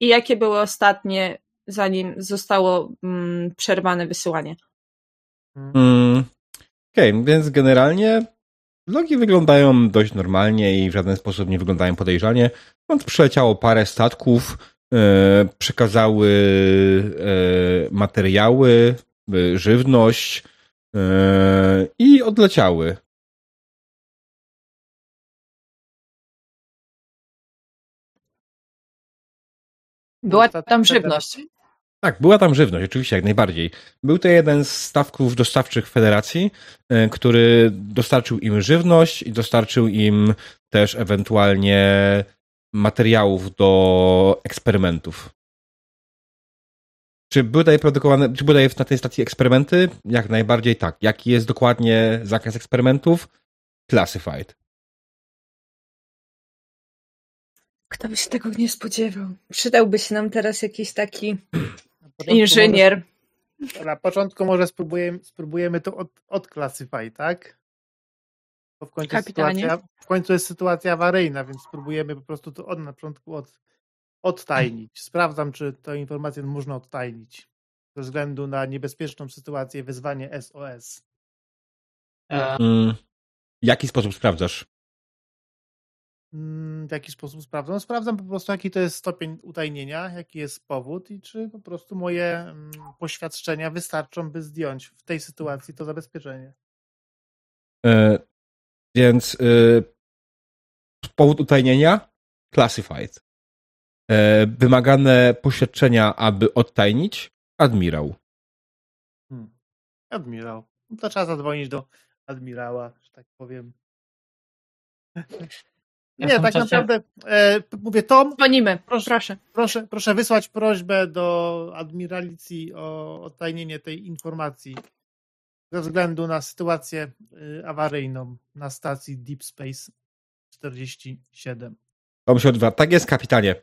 i jakie były ostatnie, zanim zostało mm, przerwane wysyłanie. Mm. Okej, więc generalnie logi wyglądają dość normalnie i w żaden sposób nie wyglądają podejrzanie. Więc przyleciało parę statków, e, przekazały e, materiały, e, żywność e, i odleciały. Była Ostatnia tam żywność. Tak, była tam żywność, oczywiście, jak najbardziej. Był to jeden z stawków dostawczych Federacji, e, który dostarczył im żywność i dostarczył im też ewentualnie materiałów do eksperymentów. Czy były tutaj produkowane, czy były tutaj na tej stacji eksperymenty? Jak najbardziej tak. Jaki jest dokładnie zakres eksperymentów? Classified. Kto by się tego nie spodziewał? Przydałby się nam teraz jakiś taki inżynier. Może, na początku może spróbujemy, spróbujemy to od, odklasyfy, tak? Bo w końcu, jest Kapitanie. sytuacja, w końcu jest sytuacja awaryjna, więc spróbujemy po prostu to od, na początku od, odtajnić. Sprawdzam, czy tę informację można odtajnić ze względu na niebezpieczną sytuację, wyzwanie SOS. E, Mm. W jaki sposób sprawdzasz? Mm, W jaki sposób sprawdzam? No, sprawdzam po prostu, jaki to jest stopień utajnienia, jaki jest powód i czy po prostu moje mm, poświadczenia wystarczą, by zdjąć w tej sytuacji to zabezpieczenie. E, więc e, powód utajnienia? Classified. E, wymagane poświadczenia, aby odtajnić? Admirał. Hmm. Admirał. No to trzeba zadzwonić do admirała, że tak powiem. Ja Nie, tak czasie- naprawdę e, mówię, Tom, Dzwonimy, Proszę. proszę. proszę, proszę wysłać prośbę do admiralicji o odtajnienie tej informacji ze względu na sytuację y, awaryjną na stacji Deep Space 47. Tom się odwraca. Tak jest, kapitanie.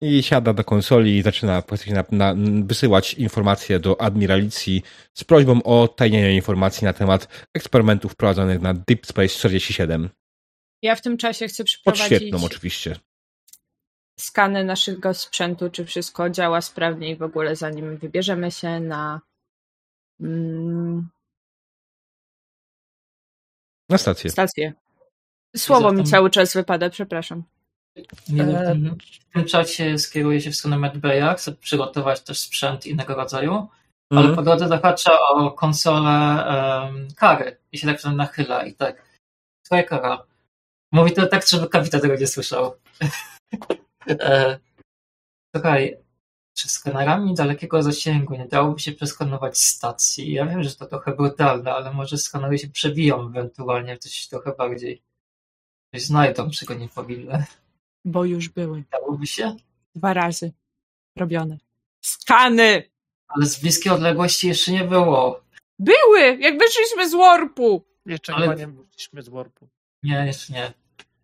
I siada do konsoli i zaczyna na, na, wysyłać informacje do admiralicji z prośbą o odtajnienie informacji na temat eksperymentów prowadzonych na Deep Space 47. Ja w tym czasie chcę Pod przeprowadzić świetną oczywiście. skany naszego sprzętu, czy wszystko działa sprawnie i w ogóle zanim wybierzemy się na mm, Na stację. stację. Słowo mi cały czas wypada, przepraszam. Nie, E, w tym- czasie skieruje się w stronę Medbaya, chce przygotować też sprzęt innego rodzaju, ale Mhm. po drodze zahacza o konsolę um, kary i się tak wtedy nachyla i tak. Twoja kara. Mówi to tak, żeby kapitan tego nie słyszał. e, słuchaj, czy skanerami dalekiego zasięgu nie dałoby się przeskanować stacji? Ja wiem, że to trochę brutalne, ale może skanery się przebiją ewentualnie w coś trochę bardziej. Coś znajdą, czego nie powinny. Bo już były Dałoby się? dwa razy robione. Skany! Ale z bliskiej odległości jeszcze nie było. Były! Jak wyszliśmy z warpu! Jeszcze Ale- chyba nie wyszliśmy z warpu. Nie, jeszcze nie.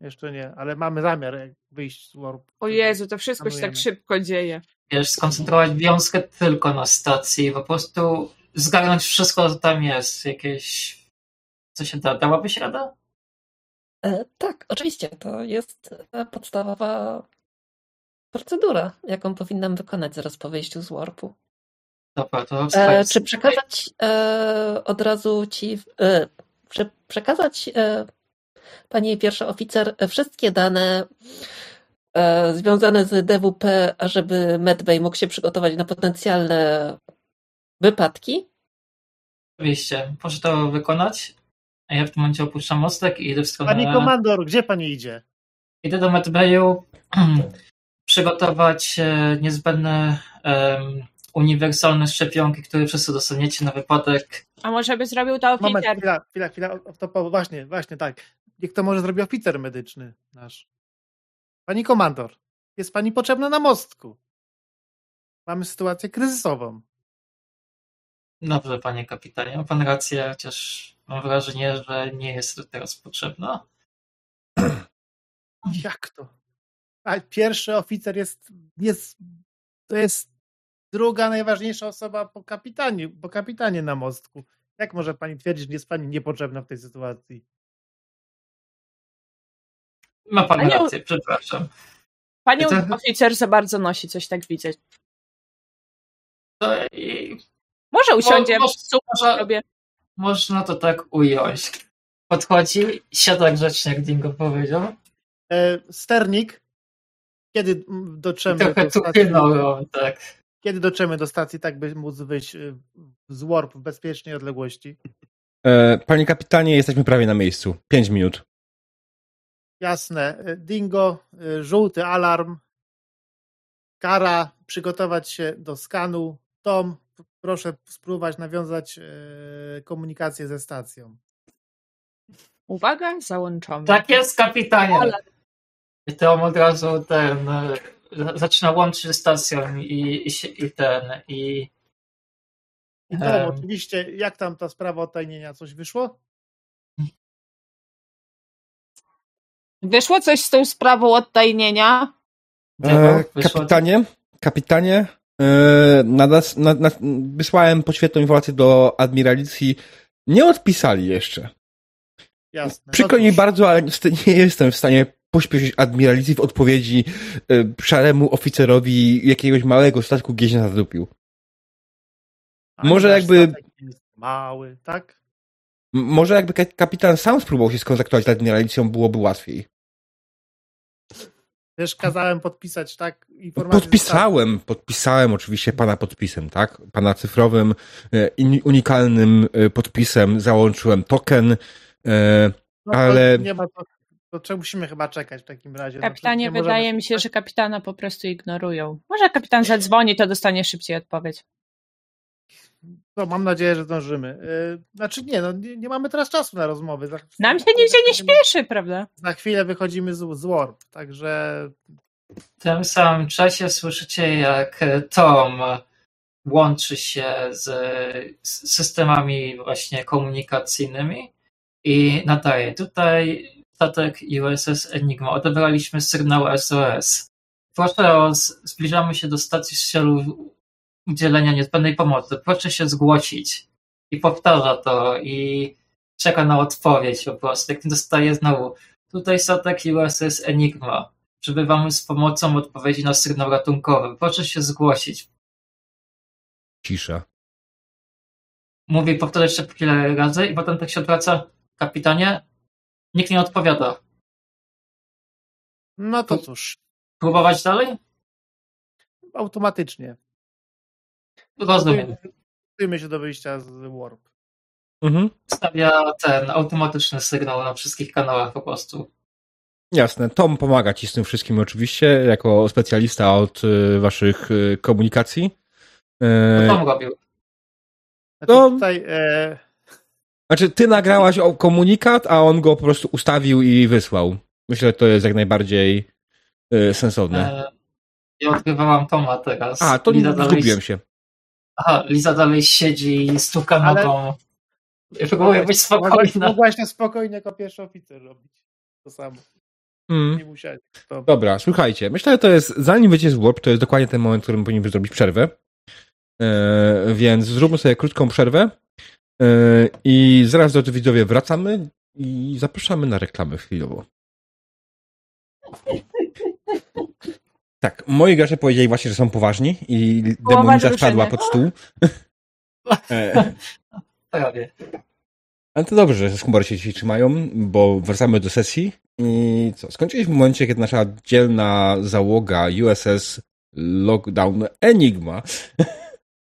Jeszcze nie, ale mamy zamiar wyjść z warpu. O Jezu, to wszystko się tak szybko dzieje. Wiesz, skoncentrować wiązkę tylko na stacji i po prostu zgarnąć wszystko, co tam jest. Jakieś... Co się da? Dałabyś rada? E, tak, oczywiście, to jest e, podstawowa procedura, jaką powinnam wykonać zaraz po wyjściu z warpu. Dobra, to E, czy przekazać e, od razu ci, e, czy przekazać e, pani pierwszy oficer wszystkie dane e, związane z DWP, ażeby Medbay mógł się przygotować na potencjalne wypadki? Oczywiście. Proszę to wykonać. A ja w tym momencie opuszczam mostek i idę w stronę... Pani komandor, gdzie pani idzie? Idę do Medbayu przygotować e, niezbędne em, uniwersalne szczepionki, które wszyscy dostaniecie na wypadek. A może by zrobił to oficer? Moment, chwila, chwila, chwila. To, właśnie, właśnie tak. Niech to może zrobi oficer medyczny nasz. Pani komandor, jest pani potrzebna na mostku. Mamy sytuację kryzysową. Dobrze, panie kapitanie, ma pan rację, chociaż mam wrażenie, że nie jest to teraz potrzebna. Jak to? A pierwszy oficer jest, jest to jest druga najważniejsza osoba po kapitanie, po kapitanie na mostku. Jak może pani twierdzić, że jest pani niepotrzebna w tej sytuacji? Ma pan Panie... rację, przepraszam. Panią to... oficer za bardzo nosi, coś tak widzę. I... Może usiądzie, Mo, może, sobie. Można to tak ująć. Podchodzi, siada grzecznie, jak Dingo powiedział. E, sternik, kiedy dotrzemy Trochę do stacji, tak. Kiedy dotrzemy do stacji, tak by móc wyjść e, z warp w bezpiecznej odległości? E, panie kapitanie, jesteśmy prawie na miejscu. Pięć minut. Jasne. E, Dingo, e, żółty alarm. Kara, przygotować się do skanu. Tom, proszę spróbować nawiązać e, komunikację ze stacją. Uwaga, załączamy. Tak jest, kapitanie. I Tom od razu ten zaczyna łączyć ze stacją i, i, i ten i i Tom, um, oczywiście, jak tam ta sprawa odtajnienia? Coś wyszło? Wyszło coś z tą sprawą odtajnienia? E, kapitanie, kapitanie, e, nadas, nad, nad, wysłałem poświetną informację do admiralicji. Nie odpisali jeszcze. Jasne. Przykro mi bardzo, ale nie jestem w stanie pośpieszyć admiralicji w odpowiedzi e, szaremu oficerowi jakiegoś małego statku gdzieś na zadupił. Może jakby... Mały, tak? Może jakby kapitan sam spróbował się skontaktować z admiralicją, byłoby łatwiej. Też kazałem podpisać, tak? Informację podpisałem, podpisałem oczywiście pana podpisem, tak? Pana cyfrowym, e, unikalnym e, podpisem załączyłem token, e, no ale... Nie ma to, to, to musimy chyba czekać w takim razie. No, Kapitanie, no, wydaje mi się, że kapitana po prostu ignorują. Może kapitan zadzwoni, to dostanie szybciej odpowiedź. No, mam nadzieję, że zdążymy. Y, znaczy nie, no nie, nie mamy teraz czasu na rozmowy. Za, Nam się nigdzie nie śpieszy, prawda? Za chwilę wychodzimy z, z Warp, także... W tym samym czasie słyszycie, jak Tom łączy się z, systemami właśnie komunikacyjnymi i nadaje. Tutaj statek USS Enigma. Odebraliśmy sygnał SOS. Proszę o, zbliżamy się do stacji w celu udzielenia niezbędnej pomocy. Proszę się zgłosić. I powtarza to i czeka na odpowiedź po prostu. Jak nie dostaje znowu. Tutaj statek USS Enigma. Przybywamy z pomocą odpowiedzi na sygnał ratunkowy. Proszę się zgłosić. Cisza. Mówi, powtarza jeszcze kilka razy i potem tak się odwraca. Kapitanie, nikt nie odpowiada. No to cóż. Próbować dalej? Automatycznie. Rozumiem. Przygotujmy się do wyjścia z Warp. Mhm. Stawia ten automatyczny sygnał na wszystkich kanałach po prostu. Jasne. Tom pomaga ci z tym wszystkim oczywiście, jako specjalista od y, waszych y, komunikacji. E... Tom robił. Znaczy, no, tutaj, e... znaczy, ty nagrałaś komunikat, a on go po prostu ustawił i wysłał. Myślę, że to jest jak najbardziej y, sensowne. E... Ja odgrywałam Toma teraz. A, to nie zgubiłem się. Aha, Liza dalej siedzi i stuka Ale... nogą. Próbuję być spokojna. Mogłaś na spokojnie jako pierwszy oficer robić to samo. Mm. Nie musiałeś. To... Dobra, słuchajcie. Myślę, że to jest, zanim wyjdzie z Warp, to jest dokładnie ten moment, w którym powinniśmy zrobić przerwę. E, więc zróbmy sobie krótką przerwę e, i zaraz, do widzowie, wracamy i zapraszamy na reklamę chwilowo. Tak, moi gracze powiedzieli właśnie, że są poważni i demonica spadła pod stół. e. Prawie. Ale to dobrze, że z humoru się dzisiaj trzymają, bo wracamy do sesji i co, skończyliśmy w momencie, kiedy nasza dzielna załoga USS Lockdown Enigma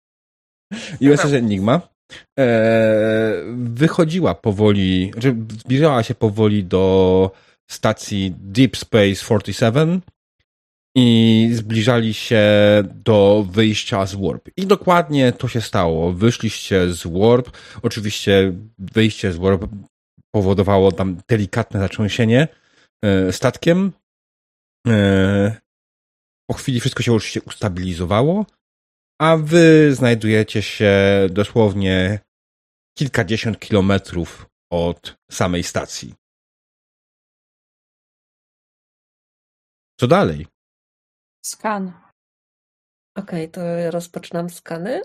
USS Enigma e, wychodziła powoli, znaczy zbliżała się powoli do stacji Deep Space 47 i zbliżali się do wyjścia z Warp. I dokładnie to się stało. Wyszliście z Warp. Oczywiście wyjście z Warp powodowało tam delikatne zatrzęsienie e, statkiem. E, po chwili wszystko się już ustabilizowało, a wy znajdujecie się dosłownie kilkadziesiąt kilometrów od samej stacji. Co dalej? Skan. Okej, okay, to rozpoczynam skany.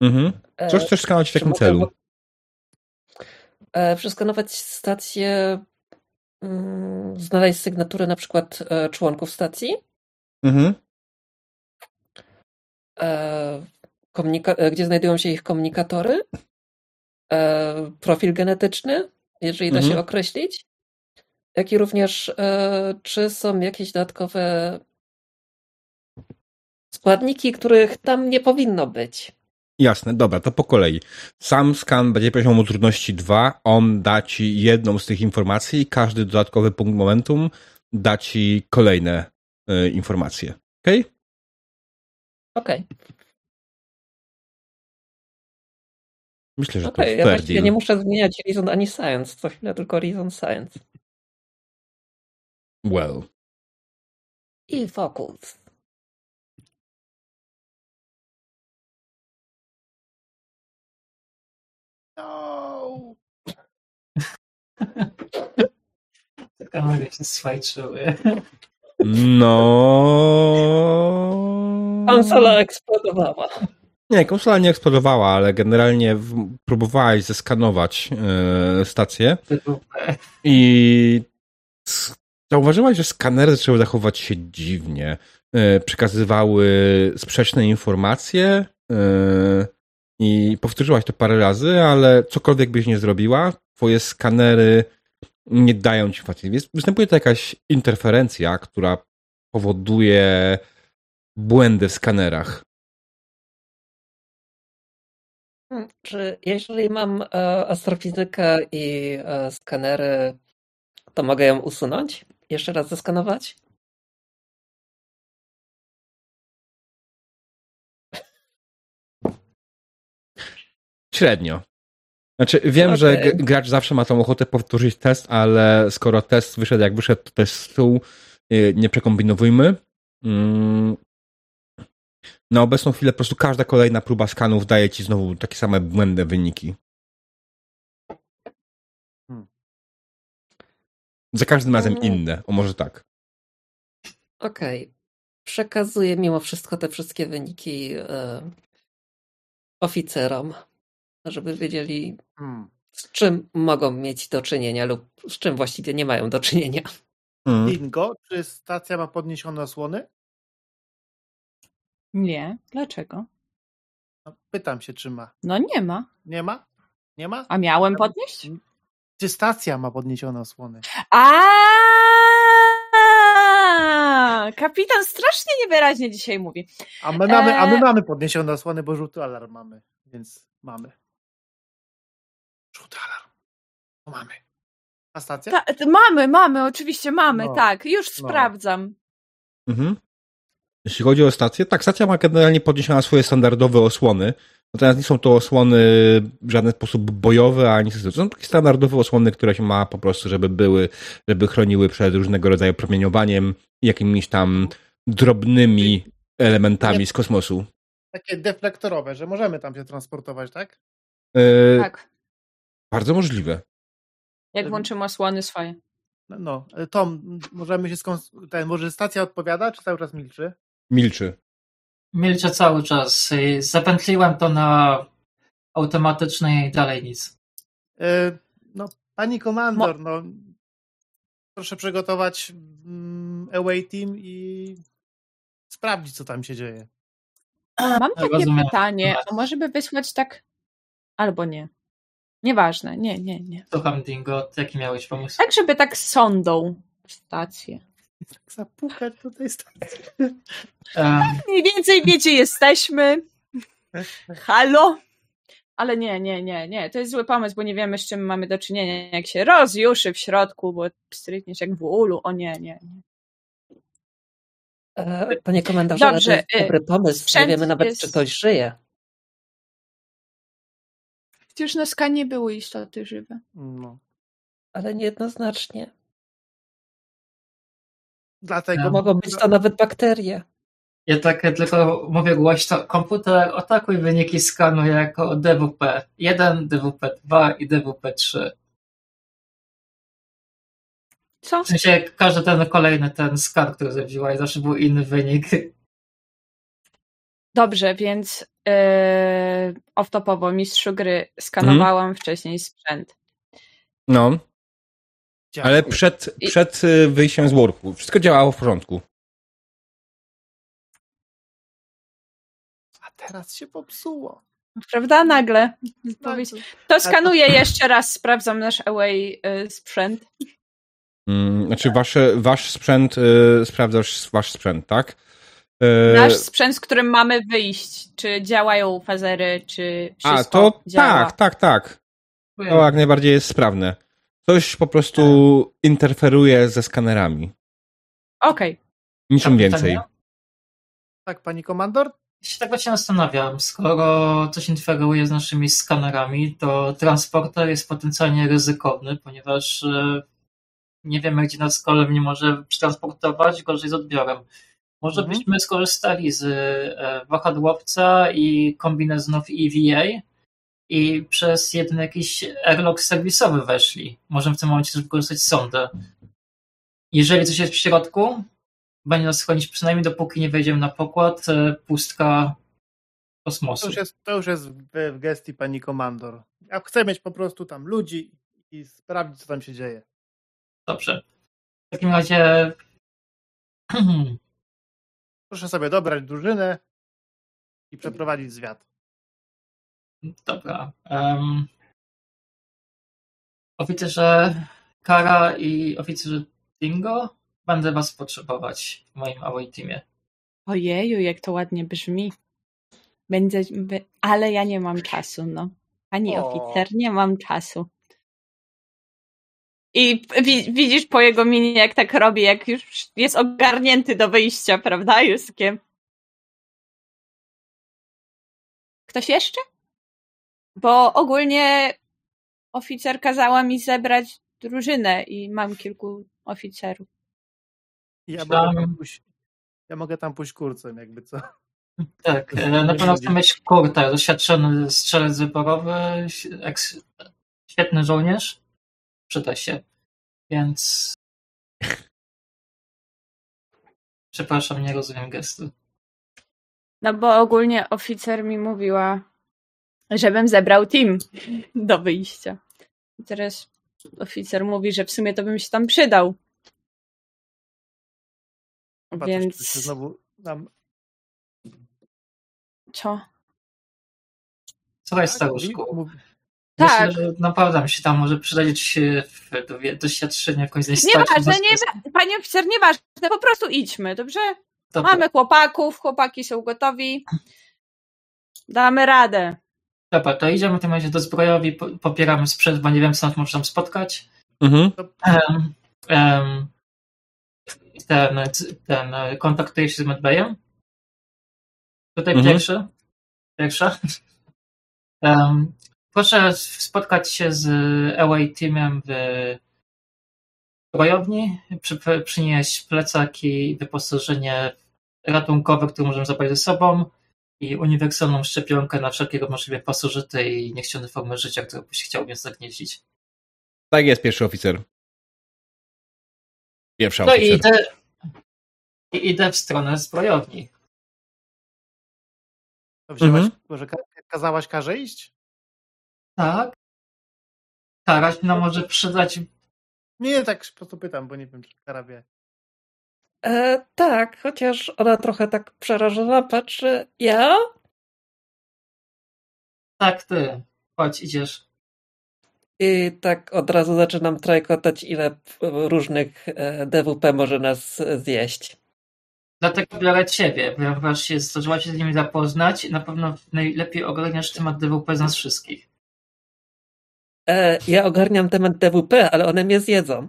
Mhm. Co chcesz skanować w takim celu? E, przeskanować stację, mm, znaleźć sygnatury na przykład e, członków stacji. Mhm. E, gdzie znajdują się ich komunikatory. Profil genetyczny, jeżeli da mhm. się określić. Jak i również, czy są jakieś dodatkowe składniki, których tam nie powinno być. Jasne, dobra, to po kolei. Sam skan będzie poziomu trudności 2, on da ci jedną z tych informacji i każdy dodatkowy punkt momentum da ci kolejne y, informacje. Okej? Okay? Okej. Okay. Myślę, że okay, to fair ja deal. nie muszę zmieniać Reason ani Science, co chwilę tylko Reason Science. Well. I Focus. No. Kamery się swajczyły. No. Konsola eksplodowała. Nie, konsola nie eksplodowała, ale generalnie próbowałaś zeskanować yy, stację. I zauważyłaś, że skanery zaczęły zachować się dziwnie. Yy, przekazywały sprzeczne informacje. Yy, i powtórzyłaś to parę razy, ale cokolwiek byś nie zrobiła, twoje skanery nie dają ci informacji. Więc występuje to jakaś interferencja, która powoduje błędy w skanerach. Hmm, czy jeżeli mam e, astrofizykę i e, skanery, to mogę ją usunąć? Jeszcze raz zeskanować? Średnio. Znaczy, wiem, okay. że gracz zawsze ma tą ochotę powtórzyć test, ale skoro test wyszedł jak wyszedł, to jest stół, y, nie przekombinowujmy. Mm. Na obecną chwilę po prostu każda kolejna próba skanów daje ci znowu takie same błędne wyniki. Hmm. Za każdym razem hmm. inne, o może tak. Okej. Okay. Przekazuję mimo wszystko te wszystkie wyniki e, oficerom żeby wiedzieli, hmm. z czym mogą mieć do czynienia lub z czym właściwie nie mają do czynienia. Hmm. Bingo, czy stacja ma podniesione osłony? Nie. Dlaczego? No, pytam się, czy ma. No nie ma. Nie ma? Nie ma? A miałem podnieść? Czy stacja ma podniesione osłony? A kapitan strasznie niewyraźnie dzisiaj mówi. A my mamy, a my e, mamy podniesione osłony, bo żółty alarm mamy, więc mamy. Żółty alarm. To mamy. A stacja? Ta, mamy, mamy, oczywiście mamy, no. tak. Już no. sprawdzam. Mhm. Jeśli chodzi o stację, tak, stacja ma generalnie podniesione swoje standardowe osłony. Natomiast nie są to osłony w żaden sposób bojowe, ani to są takie standardowe osłony, które się ma po prostu, żeby były, żeby chroniły przed różnego rodzaju promieniowaniem i jakimiś tam drobnymi elementami z kosmosu. Takie deflektorowe, że możemy tam się transportować, tak? E, tak. Bardzo możliwe. Jak włączymy osłony swoje. No, no. Tom, możemy się skons- ten, może stacja odpowiada, czy cały czas milczy? Milczy. Milczę cały czas. Zapętliłem to na automatycznej i dalej nic. Yy, no, pani komandor, Mo- no proszę przygotować mm, away team i sprawdzić, co tam się dzieje. Mam takie Rozumiem. pytanie, a może by wysłać tak albo nie. Nieważne, nie, nie, nie. Słucham, Dingo, jaki miałeś pomysł? Tak, żeby tak sondą stację. Tak zapukać do tej stacji. Um. Mniej więcej wiecie, jesteśmy. Halo? Ale nie, nie, nie, nie. To jest zły pomysł, bo nie wiemy, z czym mamy do czynienia. Jak się rozjuszy w środku, bo strykniesz jak w ulu. O nie, nie, nie. E, panie komendorze, Dobrze, to jest dobry pomysł. Nie wiemy nawet, jest... czy ktoś żyje. Przecież na skanie były istoty żywe. No. Ale niejednoznacznie. Dlatego no. mogą być to nawet bakterie. Ja tak tylko mówię głośno, komputer atakuj wyniki skanu jako DWP 1, DWP 2 i DWP 3. Co? W sensie każdy ten kolejny ten skan, który zrobiła zawsze był inny wynik. Dobrze, więc yy, off-topowo mistrzu gry skanowałam hmm? wcześniej sprzęt. No. Ale przed, przed y, wyjściem z worku wszystko działało w porządku. A teraz się popsuło. Prawda? Nagle. To skanuję jeszcze raz, sprawdzam nasz away y, sprzęt. Hmm, znaczy wasz, wasz sprzęt, y, sprawdzasz wasz sprzęt, tak? Y, nasz sprzęt, z którym mamy wyjść. Czy działają fazery, czy wszystko A, to działa? tak, tak, tak. To jak najbardziej jest sprawne. Coś po prostu tak. interferuje ze skanerami. Okej. Okay. Niczym więcej. Tak, pani komandor? Ja się tak właśnie zastanawiam, skoro coś interferuje z naszymi skanerami, to transporter jest potencjalnie ryzykowny, ponieważ e, nie wiemy, gdzie nas kolem nie może przetransportować, gorzej z odbiorem. Może mhm. byśmy skorzystali z e, wahadłowca i kombinezonów EVA, i przez jeden jakiś airlock serwisowy weszli. Możemy w tym momencie też wykorzystać sondę. Jeżeli coś jest w środku, będzie nas chronić przynajmniej dopóki nie wejdziemy na pokład, e, pustka kosmosu. To już jest, to już jest w, w gestii pani komandor. Ja chcę mieć po prostu tam ludzi i sprawdzić, co tam się dzieje. Dobrze. W takim razie proszę sobie dobrać drużynę i przeprowadzić zwiat. Dobra. Um, oficerze Kara i oficerze Dingo, będę was potrzebować w moim away teamie. Ojeju, jak to ładnie brzmi. Będzie, ale ja nie mam czasu, no. Pani o. oficer, nie mam czasu. I widzisz po jego minie, jak tak robi, jak już jest ogarnięty do wyjścia, prawda, Juskiem? Ktoś jeszcze? Bo ogólnie oficer kazała mi zebrać drużynę i mam kilku oficerów. Ja mogę tam pójść, ja mogę tam pójść kurcem, jakby co. Tak, e, na pewno chcę mieć kurta, doświadczony strzelec wyborowy, świetny żołnierz, przyda się, więc przepraszam, nie rozumiem gestu. No bo ogólnie oficer mi mówiła, żebym zebrał team do wyjścia. I teraz oficer mówi, że w sumie to bym się tam przydał. Chyba Więc... Coś, znowu nam... Co? Słuchaj, staruszku. Tak. Myślę, że naprawdę mi się tam może przydać doświadczenie w końcu Nieważne, nie, panie oficer, nieważne, po prostu idźmy, dobrze? Dobra. Mamy chłopaków, chłopaki są gotowi. Damy radę. Dobra, to idziemy w tym razie do zbrojowi, popieramy sprzęt, bo nie wiem, co nas może tam spotkać. Mhm. Um, um, ten, ten kontaktuje się z Medbayem. Tutaj mhm. pierwszy. Pierwsza. Um, proszę spotkać się z away teamem w zbrojowni, przy, przynieść plecaki i wyposażenie ratunkowe, które możemy zabrać ze sobą i uniwersalną szczepionkę na wszelkiego możliwe pasożyty i niechciane formy życia, które byś chciał mnie zagnieździć. Tak jest, pierwszy oficer. Pierwsza no oficer. i idę, i idę w stronę zbrojowni. To wziąłeś, mhm. może kazałaś karze iść? Tak. Karać no może przydać. Nie, tak po to pytam, bo nie wiem, czy kara wie. E, tak, chociaż ona trochę tak przerażona patrzy. Ja? Tak, ty. Chodź, idziesz. I tak od razu zaczynam trajkotać, ile różnych e, DWP może nas zjeść. Dlatego biorę ciebie, ponieważ się, zdążyła się z nimi zapoznać na pewno najlepiej ogarniasz temat DWP z nas wszystkich. E, ja ogarniam temat DWP, ale one mnie zjedzą.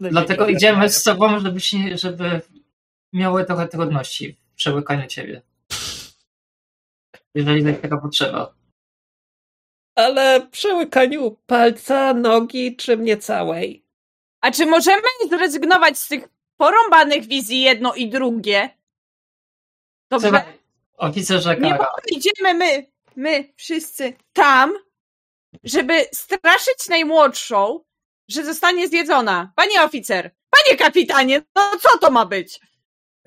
Dlatego idziemy z sobą, żeby, się, żeby miały trochę trudności w przełykaniu ciebie. Jeżeli jest taka potrzeba. Ale przełykaniu palca, nogi czy mnie całej? A czy możemy zrezygnować z tych porąbanych wizji jedno i drugie? Dobrze? Oficerze Nie Kara. idziemy my, my wszyscy tam, żeby straszyć najmłodszą, że zostanie zjedzona. Panie oficer, panie kapitanie, no co to ma być?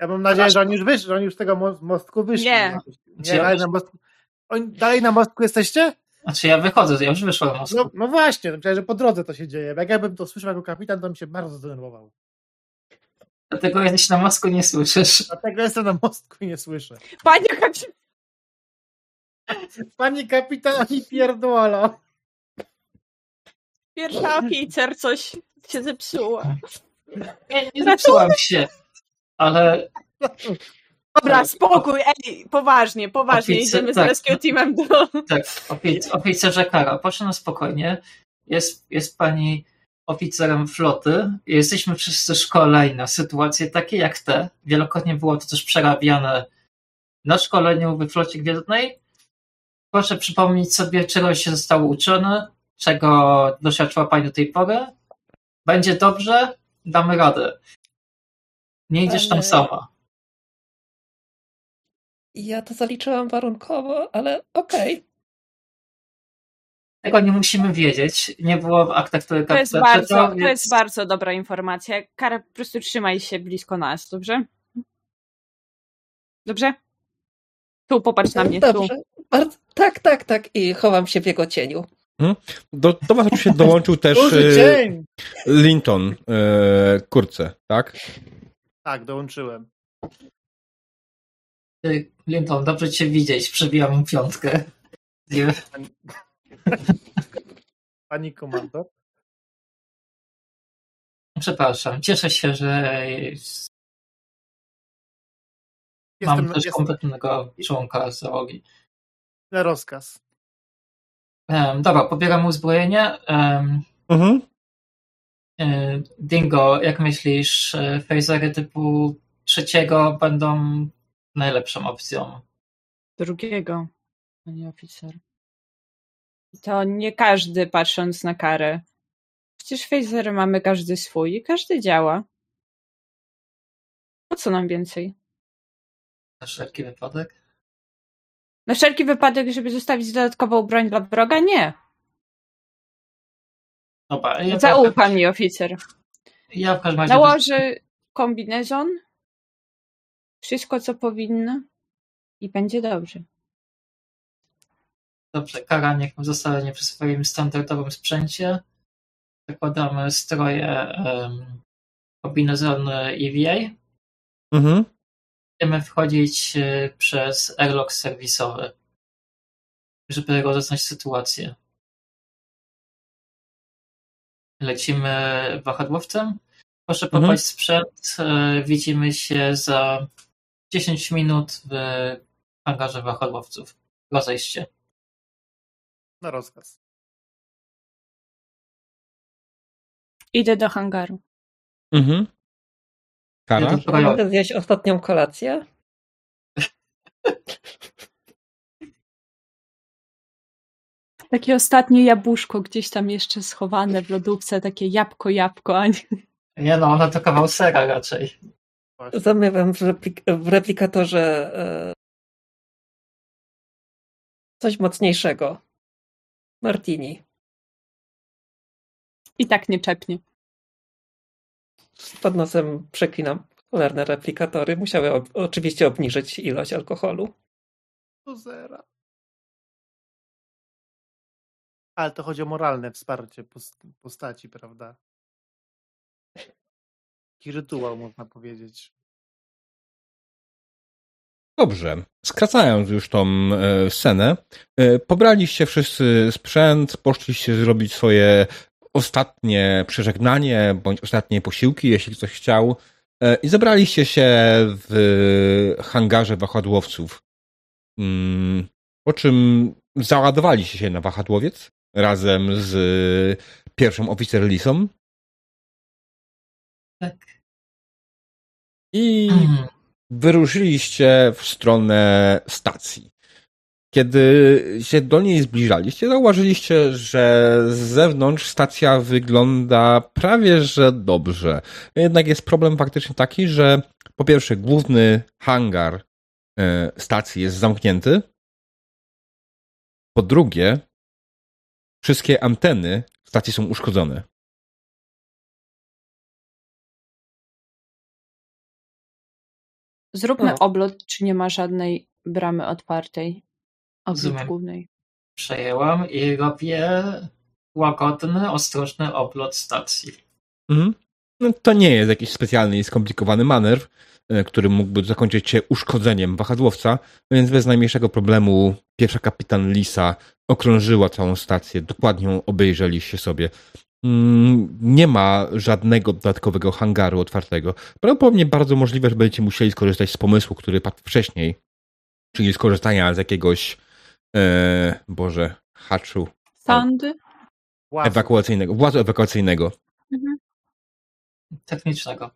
Ja mam nadzieję, że oni już wyszli, że oni już z tego mo- mostku wyszli. Nie. Nie, dalej na mostku. Oni, dalej na mostku jesteście? Znaczy ja wychodzę, ja już wyszłem na most. No, no właśnie, myślałem, że po drodze to się dzieje. Jak ja bym to słyszał jako kapitan, to bym się bardzo zdenerwował. Dlatego jesteś na mostku, nie słyszysz. Dlatego jestem na mostku i nie słyszę. Panie kapitanie, Pani kapitan, oni pierdolą. Pierwsza oficer, coś się zepsuło. Nie, nie zepsułam się. Ale Dobra, spokój, ej, poważnie, poważnie, Oficer- idziemy z tak. rescue teamem do... tak, ofic- oficerze Kara, proszę na spokojnie. Jest, jest pani oficerem floty. Jesteśmy wszyscy szkoleni na sytuacje takie jak te. Wielokrotnie było to też przerabiane na szkoleniu we flocie gwiezdnej. Proszę przypomnieć sobie, czego się zostało uczone, czego doświadczyła pani do tej pory. Będzie dobrze, damy radę. Nie idziesz tam sama. Ja to zaliczyłam warunkowo, ale okej. Tego nie musimy wiedzieć. Nie było w aktach, które To jest, bardzo, to więc- jest bardzo dobra informacja. Kara, po prostu trzymaj się blisko nas, dobrze? Dobrze? Tu, popatrz na mnie, tu. Dobrze. Bardzo, tak, tak, tak. I chowam się w jego cieniu. Do, do was oczywiście dołączył też cień! Linton e, kurce, tak? Tak, dołączyłem. Ty, Linton, dobrze cię widzieć. Przebijam mu piątkę. Nie, Pani komandor. przepraszam. Cieszę się, że mam Jestem, też jestem kompletnego członka załogi. na rozkaz. Um, dobra, pobieram uzbrojenie. Um, Mhm. e, Dingo, jak myślisz, e, phasery typu trzeciego będą najlepszą opcją? Drugiego, panie oficer. To nie każdy, patrząc na karę. Przecież phasery mamy każdy swój i każdy działa. Po co nam więcej? Na wszelki wypadek? Na wszelki wypadek, żeby zostawić dodatkową broń dla wroga? Nie. Dobra, ja, Zaufa mi oficer. ja w każdym razie Założy kombinezon, wszystko co powinno i będzie dobrze. Dobrze, Kara niech zostanie przy swoim standardowym sprzęcie. Zakładamy stroje um, kombinezony EVA. Mhm. Będziemy wchodzić e, przez airlock serwisowy, żeby rozeznać sytuację. Lecimy wahadłowcem. Proszę Mhm. popaść sprzęt. E, Widzimy się za 10 minut w hangarze wahadłowców. Rozejście. Na rozkaz. Idę do hangaru. Mhm. Kara? Projekt. Mogę zjeść ostatnią kolację? Takie ostatnie jabłuszko gdzieś tam jeszcze schowane w lodówce, takie jabłko, jabłko, a nie... Nie no, ona to kawał sera raczej. Zamywam w, replik- w replikatorze e, coś mocniejszego. Martini. I tak nie czepnie. Pod nosem przeklinam cholerne replikatory. Musiały ob- oczywiście obniżyć ilość alkoholu. Do zera. Ale to chodzi o moralne wsparcie post- postaci, prawda? Taki rytuał, można powiedzieć. Dobrze. Skracając już tą e, scenę, e, pobraliście wszyscy sprzęt, poszliście zrobić swoje ostatnie przeżegnanie bądź ostatnie posiłki, jeśli ktoś chciał, e, i zebraliście się w hangarze wahadłowców. Mm, po czym załadowaliście się na wahadłowiec razem z pierwszą oficer Lisą Tak. i Mm. wyruszyliście w stronę stacji. Kiedy się do niej zbliżaliście, zauważyliście, że z zewnątrz stacja wygląda prawie że dobrze. Jednak jest problem faktycznie taki, że po pierwsze główny hangar e, stacji jest zamknięty. Po drugie, wszystkie anteny stacji są uszkodzone. Zróbmy oblot, czy nie ma żadnej bramy otwartej. Rozumiem. głównej. Przejęłam i robię łagodny, ostrożny oblot stacji. Mhm. No, to nie jest jakiś specjalny i skomplikowany manewr, e, który mógłby zakończyć się uszkodzeniem wahadłowca, więc bez najmniejszego problemu pierwsza kapitan Lisa okrążyła całą stację, dokładnie ją obejrzeliście sobie. Mm, Nie ma żadnego dodatkowego hangaru otwartego. Prawdopodobnie bardzo możliwe, że będziecie musieli skorzystać z pomysłu, który padł wcześniej, czyli skorzystania z jakiegoś, e, Boże, haczu Sandy? Łazu. ewakuacyjnego, włazu ewakuacyjnego. Mhm. Technicznego.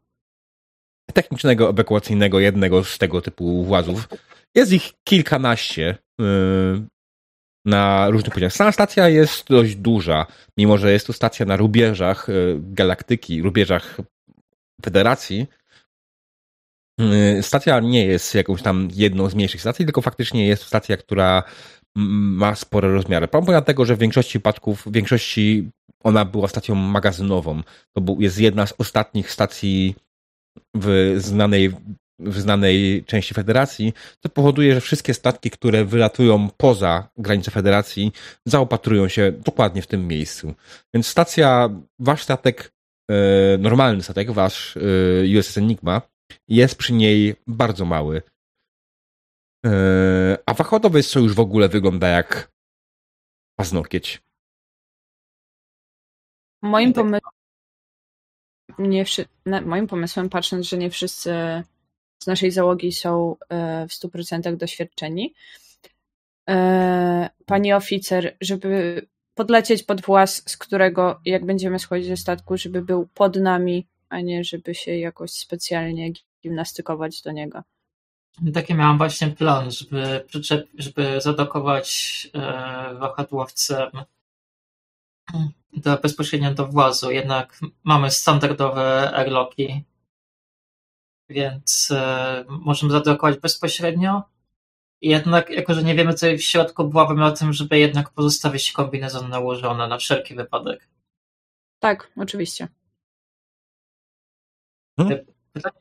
technicznego, ewakuacyjnego, jednego z tego typu włazów. Jest ich kilkanaście yy, na różnych poziomach. Sama stacja jest dość duża, mimo że jest to stacja na rubieżach yy, galaktyki, rubieżach Federacji. Yy, Stacja nie jest jakąś tam jedną z mniejszych stacji, tylko faktycznie jest to stacja, która ma spore rozmiary. Pomimo tego, że w większości przypadków, w większości ona była stacją magazynową. To był, jest jedna z ostatnich stacji w znanej, w znanej części Federacji, co powoduje, że wszystkie statki, które wylatują poza granice Federacji, zaopatrują się dokładnie w tym miejscu. Więc stacja, wasz statek, e, normalny statek, wasz e, USS Enigma, jest przy niej bardzo mały. E, a wachodowiec to już w ogóle wygląda jak paznokieć. Moim pomysłem, nie wszy... moim pomysłem, patrząc, że nie wszyscy z naszej załogi są e, w 100% doświadczeni, e, pani oficer, żeby podlecieć pod włas, z którego, jak będziemy schodzić ze statku, żeby był pod nami, a nie żeby się jakoś specjalnie gimnastykować do niego. Taki miałam właśnie plan, żeby, przyczep, żeby zadokować e, wahadłowcem do, bezpośrednio do włazu. Jednak mamy standardowe airlocki, więc e, możemy zadokować bezpośrednio. Jednak, jako że nie wiemy, co jest w środku, byłabym na tym, żeby jednak pozostawić kombinezon nałożony na wszelki wypadek. Tak, oczywiście. Pytanie,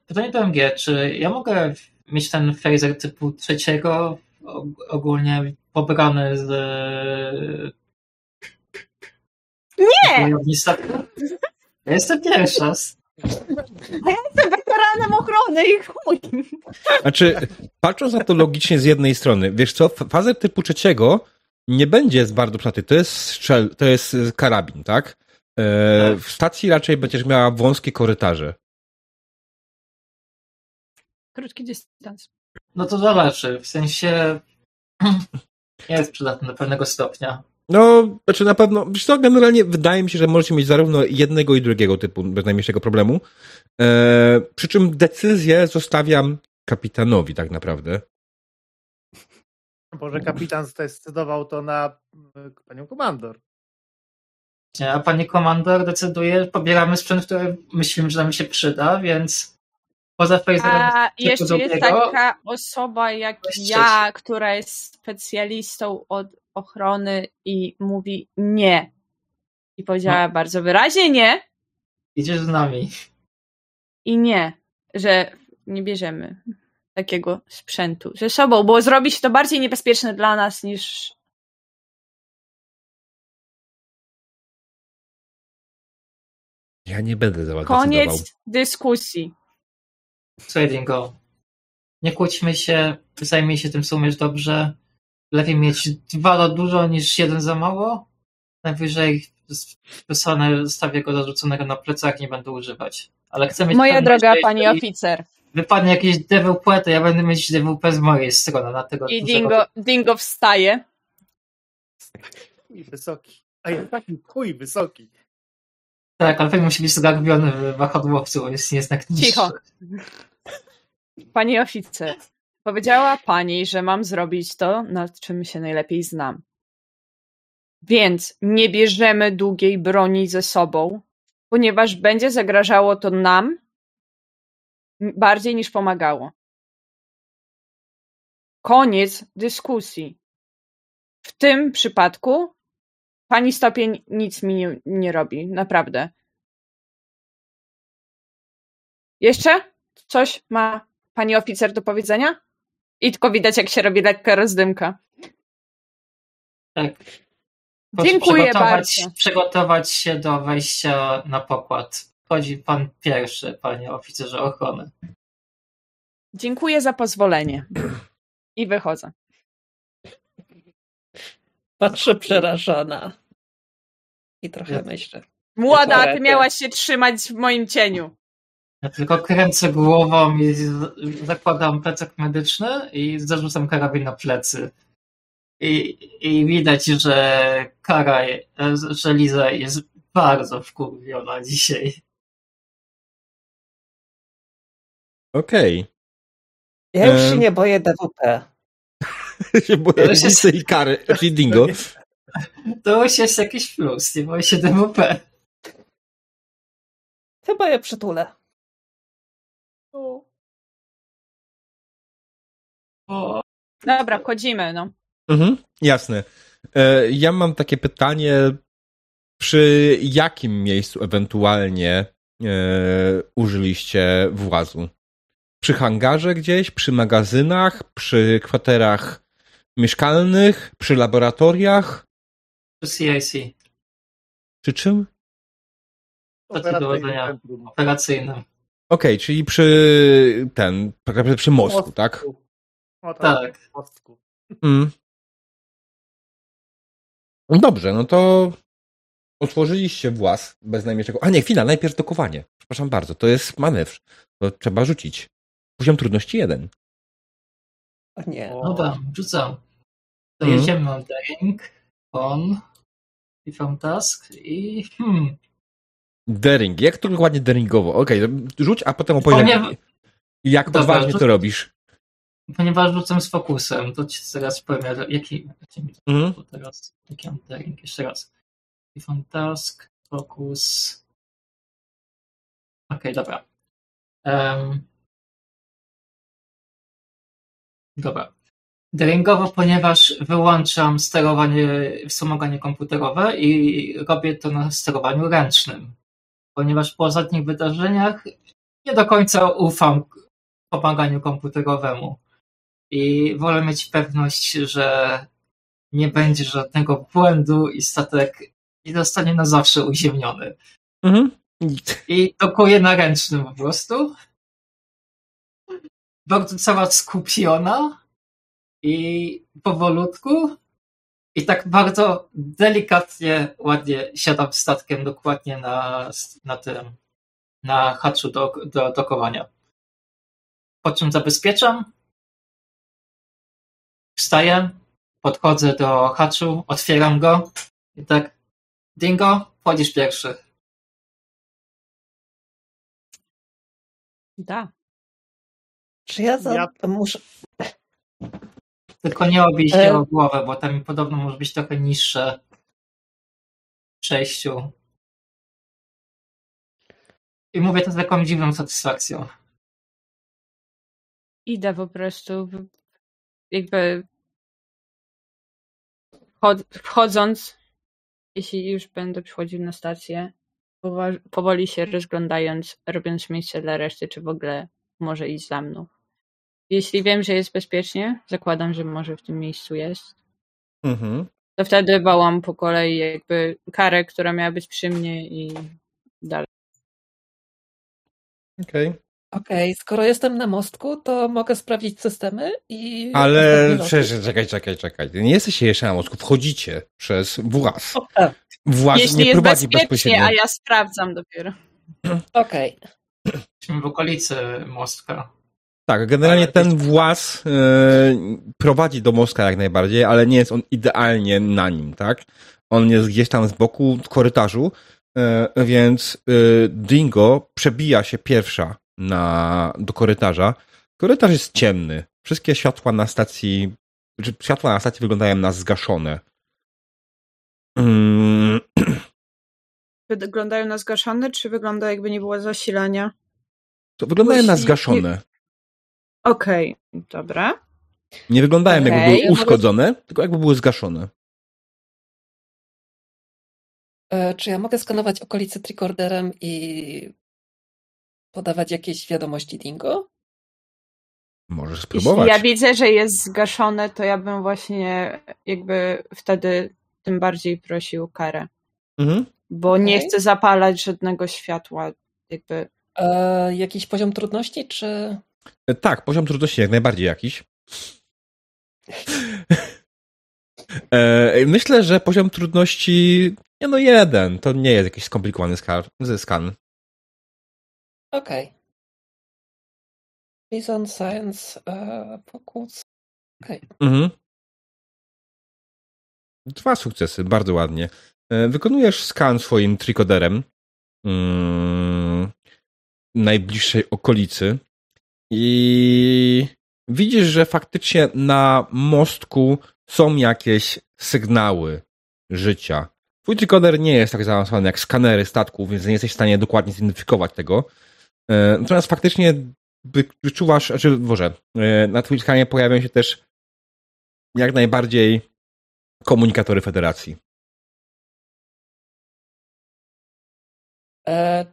pytanie do MG, czy ja mogę mieć ten phaser typu trzeciego, og- ogólnie pobrany z Nie! Ja jestem pierwsza. Jestem weteranem ochrony i chuj! Znaczy, patrząc na to logicznie z jednej strony, wiesz co, fazer typu trzeciego nie będzie z bardzo przydatny. To jest strzel, to jest karabin, tak? E, w stacji raczej będziesz miała wąskie korytarze. Krótki dystans. No to zależy, w sensie jest przydatny do pewnego stopnia. No, znaczy na pewno, wiesz co, generalnie wydaje mi się, że możecie mieć zarówno jednego i drugiego typu bez najmniejszego problemu. E, przy czym decyzję zostawiam kapitanowi tak naprawdę. Może kapitan zdecydował to na e, panią komandor. Nie, A pani komandor decyduje, pobieramy sprzęt, który myślimy, że nam się przyda, więc poza phaserem A typu jeszcze jest taka osoba jak ja, która jest specjalistą od ochrony i mówi nie. I powiedziała bardzo wyraźnie nie idziesz z nami. i nie, że nie bierzemy takiego sprzętu ze sobą, bo zrobi się to bardziej niebezpieczne dla nas niż. Ja nie będę za. Koniec dyskusji. Słuchaj, Dingo, nie kłóćmy się, zajmij się tym, co umiesz dobrze. Lepiej mieć dwa za dużo niż jeden za mało. Najwyżej wysłane zostawię go dorzuconego na plecach, nie będę używać. Ale chcę mieć Moja droga pani oficer. Wypadnie jakieś DWP, to ja będę mieć DWP z mojej strony na tego I Dingo, Dingo wstaje. Chuj wysoki. A jest taki chuj wysoki. Tak, ale pewnie musi być zagarbiony w wahadłowcu, jest niższy. Cicho. Pani oficer, powiedziała pani, że mam zrobić to, nad czym się najlepiej znam. Więc nie bierzemy długiej broni ze sobą, ponieważ będzie zagrażało to nam bardziej niż pomagało. Koniec dyskusji. W tym przypadku pani stopień nic mi nie, nie robi, naprawdę. Jeszcze coś ma pani oficer do powiedzenia? I tylko widać, jak się robi lekka rozdymka. Tak. Dziękuję przygotować, bardzo. Przygotować się do wejścia na pokład. Chodzi pan pierwszy, panie oficerze ochrony. Dziękuję za pozwolenie. I wychodzę. Patrzę przerażona. I trochę myślę. Młoda, ty miałaś się trzymać w moim cieniu. Ja tylko kręcę głową i zakładam plecak medyczny i zarzucam karabin na plecy. I, I widać, że Kara, że Liza jest bardzo wkurwiona dzisiaj. Okej. Ja już się nie boję DWP. się boję To już jest- Lisy i Kary, czyli Dingo. To już jest jakiś plus, nie boję się DWP. Chyba je przytulę. O, Dobra, wchodzimy, no. Mhm, jasne. E, Ja mam takie pytanie, przy jakim miejscu ewentualnie e, użyliście włazu? Przy hangarze gdzieś, przy magazynach, przy kwaterach mieszkalnych, przy laboratoriach, CIC, czy czym? Dowodzenia operacyjnym. Okej, czyli przy ten, tak przy mostku, tak? O, tak. Tak. Mostku. Mm. No Dobrze, no to otworzyliście włas bez najmniejszego. A nie, chwila, najpierw dokowanie. Przepraszam bardzo, to jest manewr. To trzeba rzucić. Poziom trudności jeden. O nie. O. No tak, rzucam. To Mhm. jedziemy na daring, on, i from task i hmm, Daring. Jak to dokładnie daringowo? Okej, to rzuć, a potem opowiem, Ponieważ- jak Dobra, odważnie to robisz. ponieważ rzucam z fokusem, to ci teraz powiem, jaki, jaki mi Mhm. to teraz, jaki mam daring, jeszcze raz. I from task, fokus. Okej, dobra. Em, dobra. Daringowo, ponieważ wyłączam sterowanie, wspomaganie komputerowe i robię to na sterowaniu ręcznym. Ponieważ po ostatnich wydarzeniach nie do końca ufam pomaganiu komputerowemu. I wolę mieć pewność, że nie będzie żadnego błędu i statek nie zostanie na zawsze uziemniony. Mhm. I dokuję na ręcznym po prostu. Bardzo cała skupiona i powolutku. I tak bardzo delikatnie, ładnie siadam statkiem dokładnie na, na tym, na haczu do, do dokowania. Po czym zabezpieczam. Wstaję, podchodzę do haczu, otwieram go i tak, Dingo, wchodzisz pierwszy. Da. Czy ja, za... Ja- muszę. Tylko nie obij się E. o głowę, bo tam podobno może być trochę niższe w przejściu. I mówię to z taką dziwną satysfakcją. Idę po prostu, jakby wchod- wchodząc, jeśli już będę przychodził na stację, powoli się rozglądając, robiąc miejsce dla reszty, czy w ogóle może iść za mną. Jeśli wiem, że jest bezpiecznie, zakładam, że może w tym miejscu jest, Mhm. to wtedy wołam po kolei jakby karę, która miała być przy mnie i dalej. Okej. Okej, skoro jestem na mostku, to mogę sprawdzić systemy i. Ale przecież, czekaj, czekaj, czekaj. Nie jesteście jeszcze na mostku, wchodzicie przez włas. O, tak, Włas Jeśli nie jest prowadzi bezpiecznie, bezpośrednio. a ja sprawdzam dopiero. Okej. Jesteśmy w okolicy mostka. Tak, generalnie ten jest- włas e, prowadzi do Moska jak najbardziej, ale nie jest on idealnie na nim, tak? On jest gdzieś tam z boku w korytarzu, e, więc e, Dingo przebija się pierwsza na, do korytarza Korytarz jest ciemny. Wszystkie światła na stacji, czy światła na stacji wyglądają na zgaszone. Mm. Wyglądają na zgaszone, czy wygląda jakby nie było zasilania? To wyglądają na zgaszone. Okej, okay, dobra. Nie wyglądają okay. jakby były uszkodzone, mogę... tylko jakby były zgaszone. E, czy ja mogę skanować okolice tricorderem i podawać jakieś wiadomości Dingo? Możesz spróbować. Jeśli ja widzę, że jest zgaszone, to ja bym właśnie jakby wtedy tym bardziej prosił karę. Mhm. Bo okay. nie chcę zapalać żadnego światła. Jakby. E, jakiś poziom trudności, czy. E, tak, poziom trudności jak najbardziej jakiś. e, myślę, że poziom trudności. Nie no, jeden. To nie jest jakiś skomplikowany skan. Okej. Okay. Reason, Science, uh, Focus. Okay. Mhm. Dwa sukcesy, bardzo ładnie. E, wykonujesz skan swoim trikoderem mm, najbliższej okolicy i widzisz, że faktycznie na mostku są jakieś sygnały życia. Twój trikoder nie jest tak zaawansowany jak skanery statków, więc nie jesteś w stanie dokładnie zidentyfikować tego. E, natomiast faktycznie wyczuwasz, znaczy może e, na Twitch skanie pojawią się też jak najbardziej komunikatory federacji.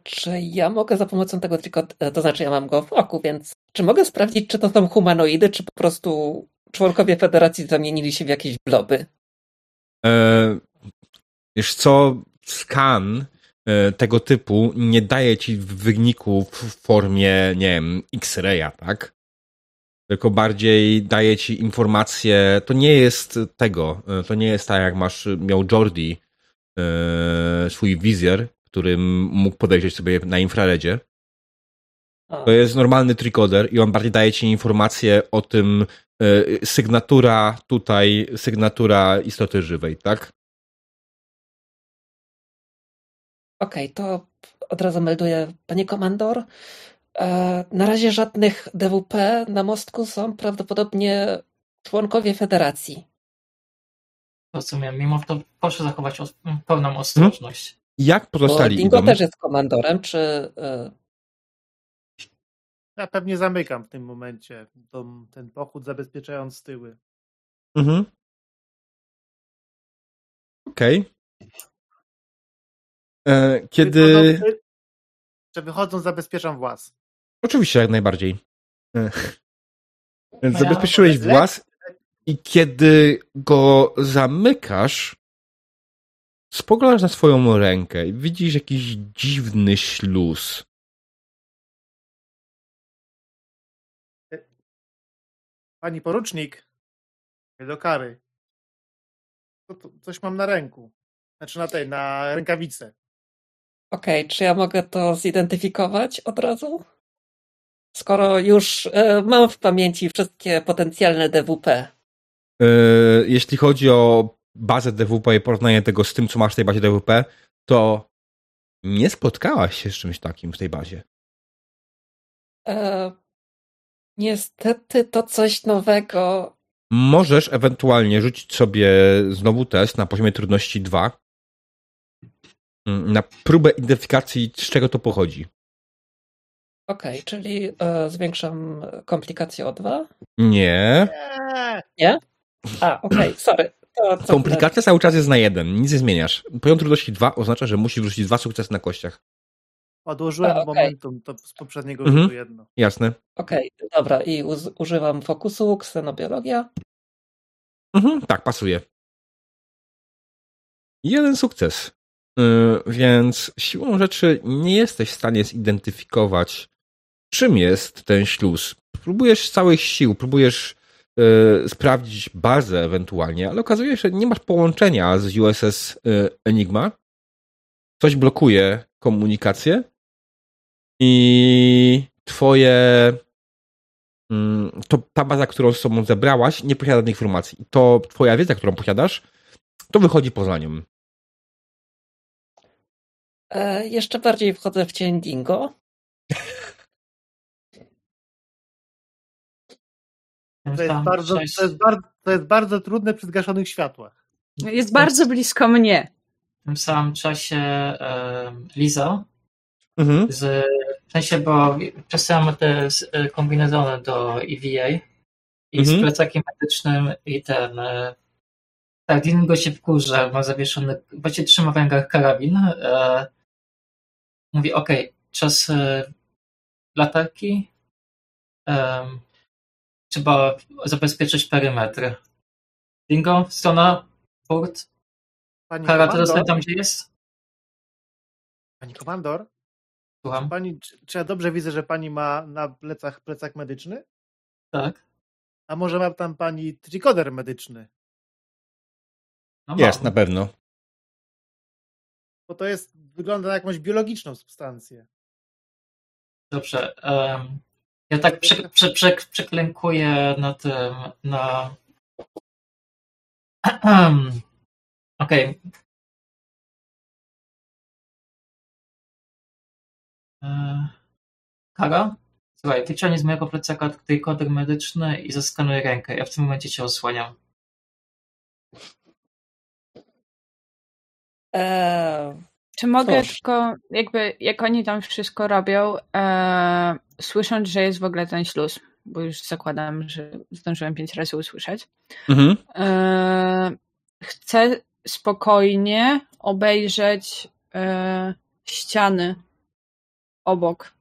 Czy ja mogę za pomocą tego tylko, e, to znaczy ja mam go w oku, więc czy mogę sprawdzić, czy to są humanoidy, czy po prostu członkowie federacji zamienili się w jakieś bloby? E, wiesz co, skan E, tego typu nie daje ci wyników w formie, nie wiem, X-raya, tak? Tylko bardziej daje ci informacje. To nie jest tego. E, to nie jest tak, jak masz, miał Jordi e, swój wizjer, którym mógł podejrzeć sobie na infraredzie. To jest normalny tricoder i on bardziej daje ci informacje o tym, sygnatura tutaj, sygnatura istoty żywej, tak? Okej, okay, to od razu melduję, panie komandor. E, na razie żadnych DWP na mostku są prawdopodobnie członkowie federacji. Rozumiem, mimo to proszę zachować pełną ostrożność. Jak pozostali Bo Dingo idą? też jest komandorem, czy... E, ja pewnie zamykam w tym momencie ten pochód, zabezpieczając tyły. Mhm. Okej. Okay. E, kiedy. Że wychodzą, zabezpieczam włas. Oczywiście, jak najbardziej. E, zabezpieczyłeś włas i kiedy go zamykasz, spoglądasz na swoją rękę i widzisz jakiś dziwny śluz. Pani porucznik, do kary. Coś mam na ręku. Znaczy na tej, na rękawice. Okej, okay, czy ja mogę to zidentyfikować od razu? Skoro już e, mam w pamięci wszystkie potencjalne DWP. E, jeśli chodzi o bazę DWP i porównanie tego z tym, co masz w tej bazie DWP, to nie spotkałaś się z czymś takim w tej bazie. E, niestety to coś nowego. Możesz ewentualnie rzucić sobie znowu test na poziomie trudności 2 na próbę identyfikacji, z czego to pochodzi. Okej, okay, czyli e, zwiększam komplikację o dwa? Nie. Nie? A, okej, okay, sorry. To, Komplikacja cały czas jest na jeden, nic nie zmieniasz. Poziom trudności 2 oznacza, że musisz wrzucić dwa sukcesy na kościach. Odłożyłem A, okay. momentum, to z poprzedniego mhm. rzutu jedno. Jasne. Okej, okay, dobra. I używam fokusu, ksenobiologia. Mhm, tak, pasuje. Jeden sukces. Y, więc siłą rzeczy nie jesteś w stanie zidentyfikować, czym jest ten śluz. Próbujesz całych sił, próbujesz sprawdzić bazę ewentualnie, ale okazuje się, że nie masz połączenia z USS y, Enigma. Coś blokuje komunikację i twoje mm, to ta baza, którą z sobą zebrałaś, nie posiada informacji. To twoja wiedza, którą posiadasz, to wychodzi poza nią. E, jeszcze bardziej wchodzę w cień Dingo. To jest, bardzo, to, jest bardzo, to jest bardzo trudne przy zgaszonych światłach. Jest bardzo blisko mnie. W tym samym czasie e, Liza, mhm. z, w sensie, bo przesyłamy te kombinezony do EVA i mhm. z plecakiem medycznym i ten e, tak, Dingo się wkurza, ma zawieszony, właśnie trzyma w rękach karabin. E, mówi, ok, czas e, latarki. Trzeba zabezpieczyć perymetr. Dingo, strona, port. Pani Kara teraz tam, gdzie jest? Pani komandor? Słucham? Pani, czy, czy ja dobrze widzę, że pani ma na plecach plecak medyczny? Tak. A może ma tam pani trikoder medyczny? No jest, na pewno. Bo to jest, wygląda na jakąś biologiczną substancję. Dobrze. Um, ja tak prze, prze, prze, przeklękuję na tym, na... Okej. Okay. E, Kara? Słuchaj, ty ciągnie z mojego plecaka tutaj kodek medyczny i zaskanuj rękę. Ja w tym momencie cię osłaniam. Eee, Czy mogę Proszę. tylko, jakby, jak oni tam wszystko robią, e, słysząc, że jest w ogóle ten śluz, bo już zakładam, że zdążyłem pięć razy usłyszeć, mhm. e, chcę spokojnie obejrzeć e, ściany obok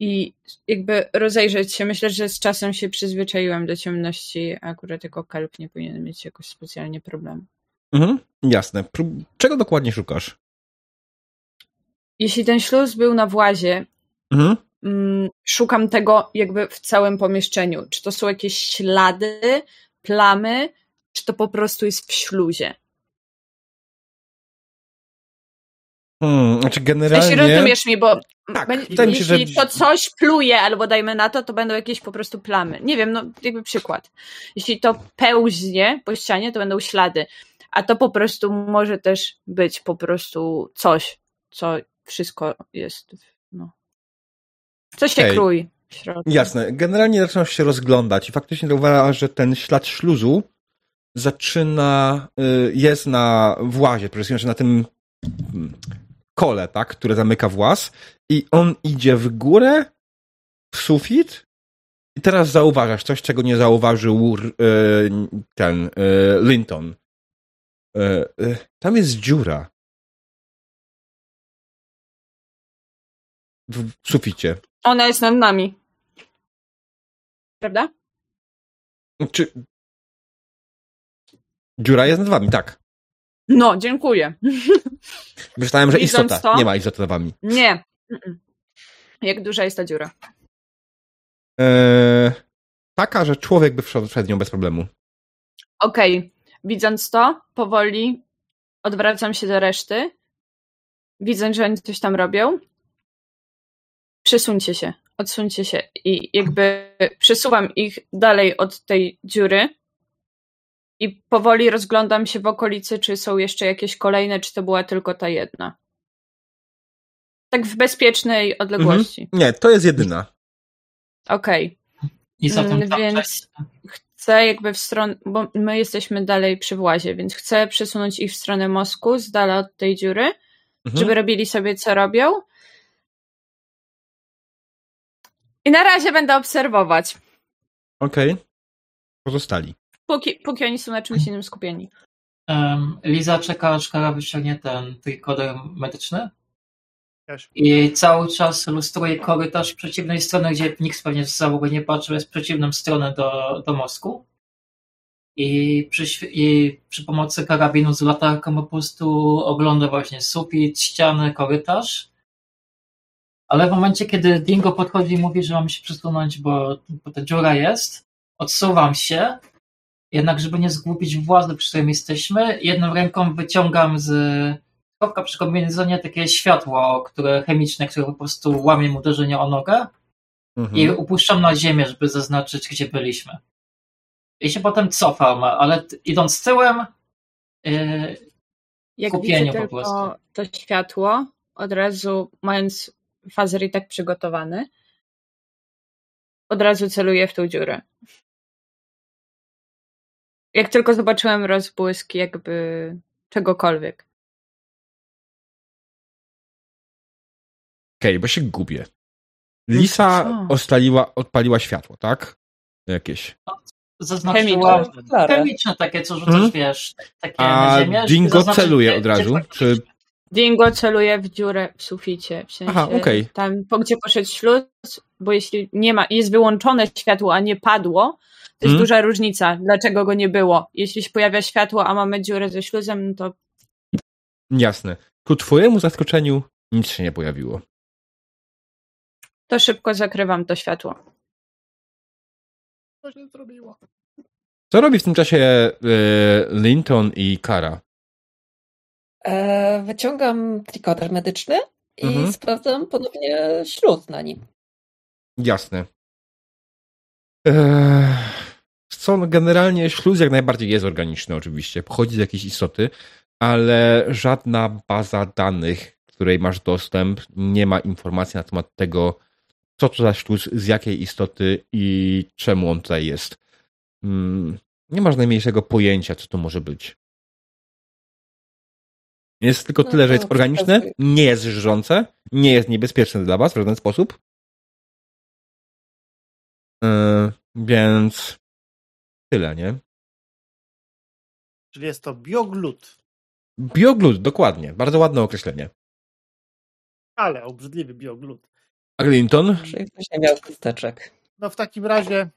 i jakby rozejrzeć się. Myślę, że z czasem się przyzwyczaiłem do ciemności, a akurat jako kelp nie powinien mieć jakoś specjalnie problemu. Mhm, jasne. Czego dokładnie szukasz? Jeśli ten śluz był na włazie, mhm. Mm, szukam tego jakby w całym pomieszczeniu. Czy to są jakieś ślady, plamy, czy to po prostu jest w śluzie? Hmm, znaczy generalnie... Jeśli rozumiesz mi, bo tak, jeśli się, że... to coś pluje, albo dajmy na to, to będą jakieś po prostu plamy. Nie wiem, no jakby przykład. Jeśli to pełznie po ścianie, to będą ślady a to po prostu może też być po prostu coś, co wszystko jest, no. Co się okay. kroi w środku. Jasne. Generalnie zaczynasz się rozglądać i faktycznie zauważasz, że ten ślad śluzu zaczyna, y, jest na włazie, że na tym mm, kole, tak, które zamyka właz i on idzie w górę, w sufit i teraz zauważasz coś, czego nie zauważył y, ten y, Linton. Tam jest dziura. W suficie. Ona jest nad nami. Prawda? Czy... Dziura jest nad wami, tak. No, dziękuję. Myślałem, że Widząc istota. To... Nie ma istoty nad wami. Nie. Jak duża jest ta dziura? Eee, taka, że człowiek by wszedł przed nią bez problemu. Okej. Okay. Widząc to, powoli odwracam się do reszty, widząc, że oni coś tam robią. Przesuńcie się, odsuńcie się i jakby przesuwam ich dalej od tej dziury i powoli rozglądam się w okolicy, czy są jeszcze jakieś kolejne, czy to była tylko ta jedna. Tak w bezpiecznej odległości. Mhm. Nie, to jest jedyna. Okej. Okay. Więc chcę jakby w stronę, bo my jesteśmy dalej przy włazie, więc chcę przesunąć ich w stronę mozku, z dala od tej dziury, mhm. żeby robili sobie co robią. I na razie będę obserwować. Okej. Okay. Pozostali. Póki, póki oni są na czymś innym skupieni. Um, Liza czeka, aż Kara wyciągnie ten trójkoder medyczny. I cały czas lustruje korytarz przeciwnej strony, gdzie nikt pewnie z załogi nie patrzył, jest przeciwną stronę do, do mostku. I przy, I przy pomocy karabinu z latarką po prostu ogląda właśnie sufit, ściany, korytarz. Ale w momencie, kiedy Dingo podchodzi i mówi, że mam się przesunąć, bo, bo ta dziura jest, odsuwam się, jednak żeby nie zgłupić władzy, przy którym jesteśmy, jedną ręką wyciągam z kropka przy kombinezonie takie światło, które chemiczne, które po prostu łamie mu uderzenie o nogę mhm. i upuszczam na ziemię, żeby zaznaczyć, gdzie byliśmy. I się potem cofam, ale idąc tyłem yy, Jak kupieniu po prostu. to światło, od razu mając fazer i tak przygotowany, od razu celuję w tą dziurę. Jak tylko zobaczyłem rozbłysk jakby czegokolwiek. Okej, okay, bo się gubię. Lisa no ostaliła, odpaliła światło, tak? Jakieś. Zaznaczyła chemiczne takie, co rzucasz, hmm? wiesz, takie A na ziemię. Dingo celuje od razu? Czy... Dingo celuje w dziurę w suficie. W sensie Aha, okay. Tam, po gdzie poszedł śluz, bo jeśli nie ma, jest wyłączone światło, a nie padło, to jest hmm? duża różnica, dlaczego go nie było. Jeśli się pojawia światło, a mamy dziurę ze śluzem, no to... Jasne. Ku twojemu zaskoczeniu nic się nie pojawiło. To szybko zakrywam to światło. Co się zrobiło? Co robi w tym czasie y, Linton i Kara? E, wyciągam trikoter medyczny i mhm. sprawdzam ponownie śluz na nim. Jasne. Eee, co, generalnie śluz jak najbardziej jest organiczny oczywiście, pochodzi z jakiejś istoty, ale żadna baza danych, której masz dostęp, nie ma informacji na temat tego, co to za śluz, z jakiej istoty i czemu on tutaj jest. Hmm, nie masz najmniejszego pojęcia, co to może być. Jest tylko no tyle, że jest organiczne, nie jest żrzące, nie jest niebezpieczne dla was w żaden sposób. Yy, więc tyle, nie? Czyli jest to bioglut. Bioglut, dokładnie. Bardzo ładne określenie. Ale obrzydliwy bioglut. A Clinton? Czy ktoś nie miał chusteczek? No w takim razie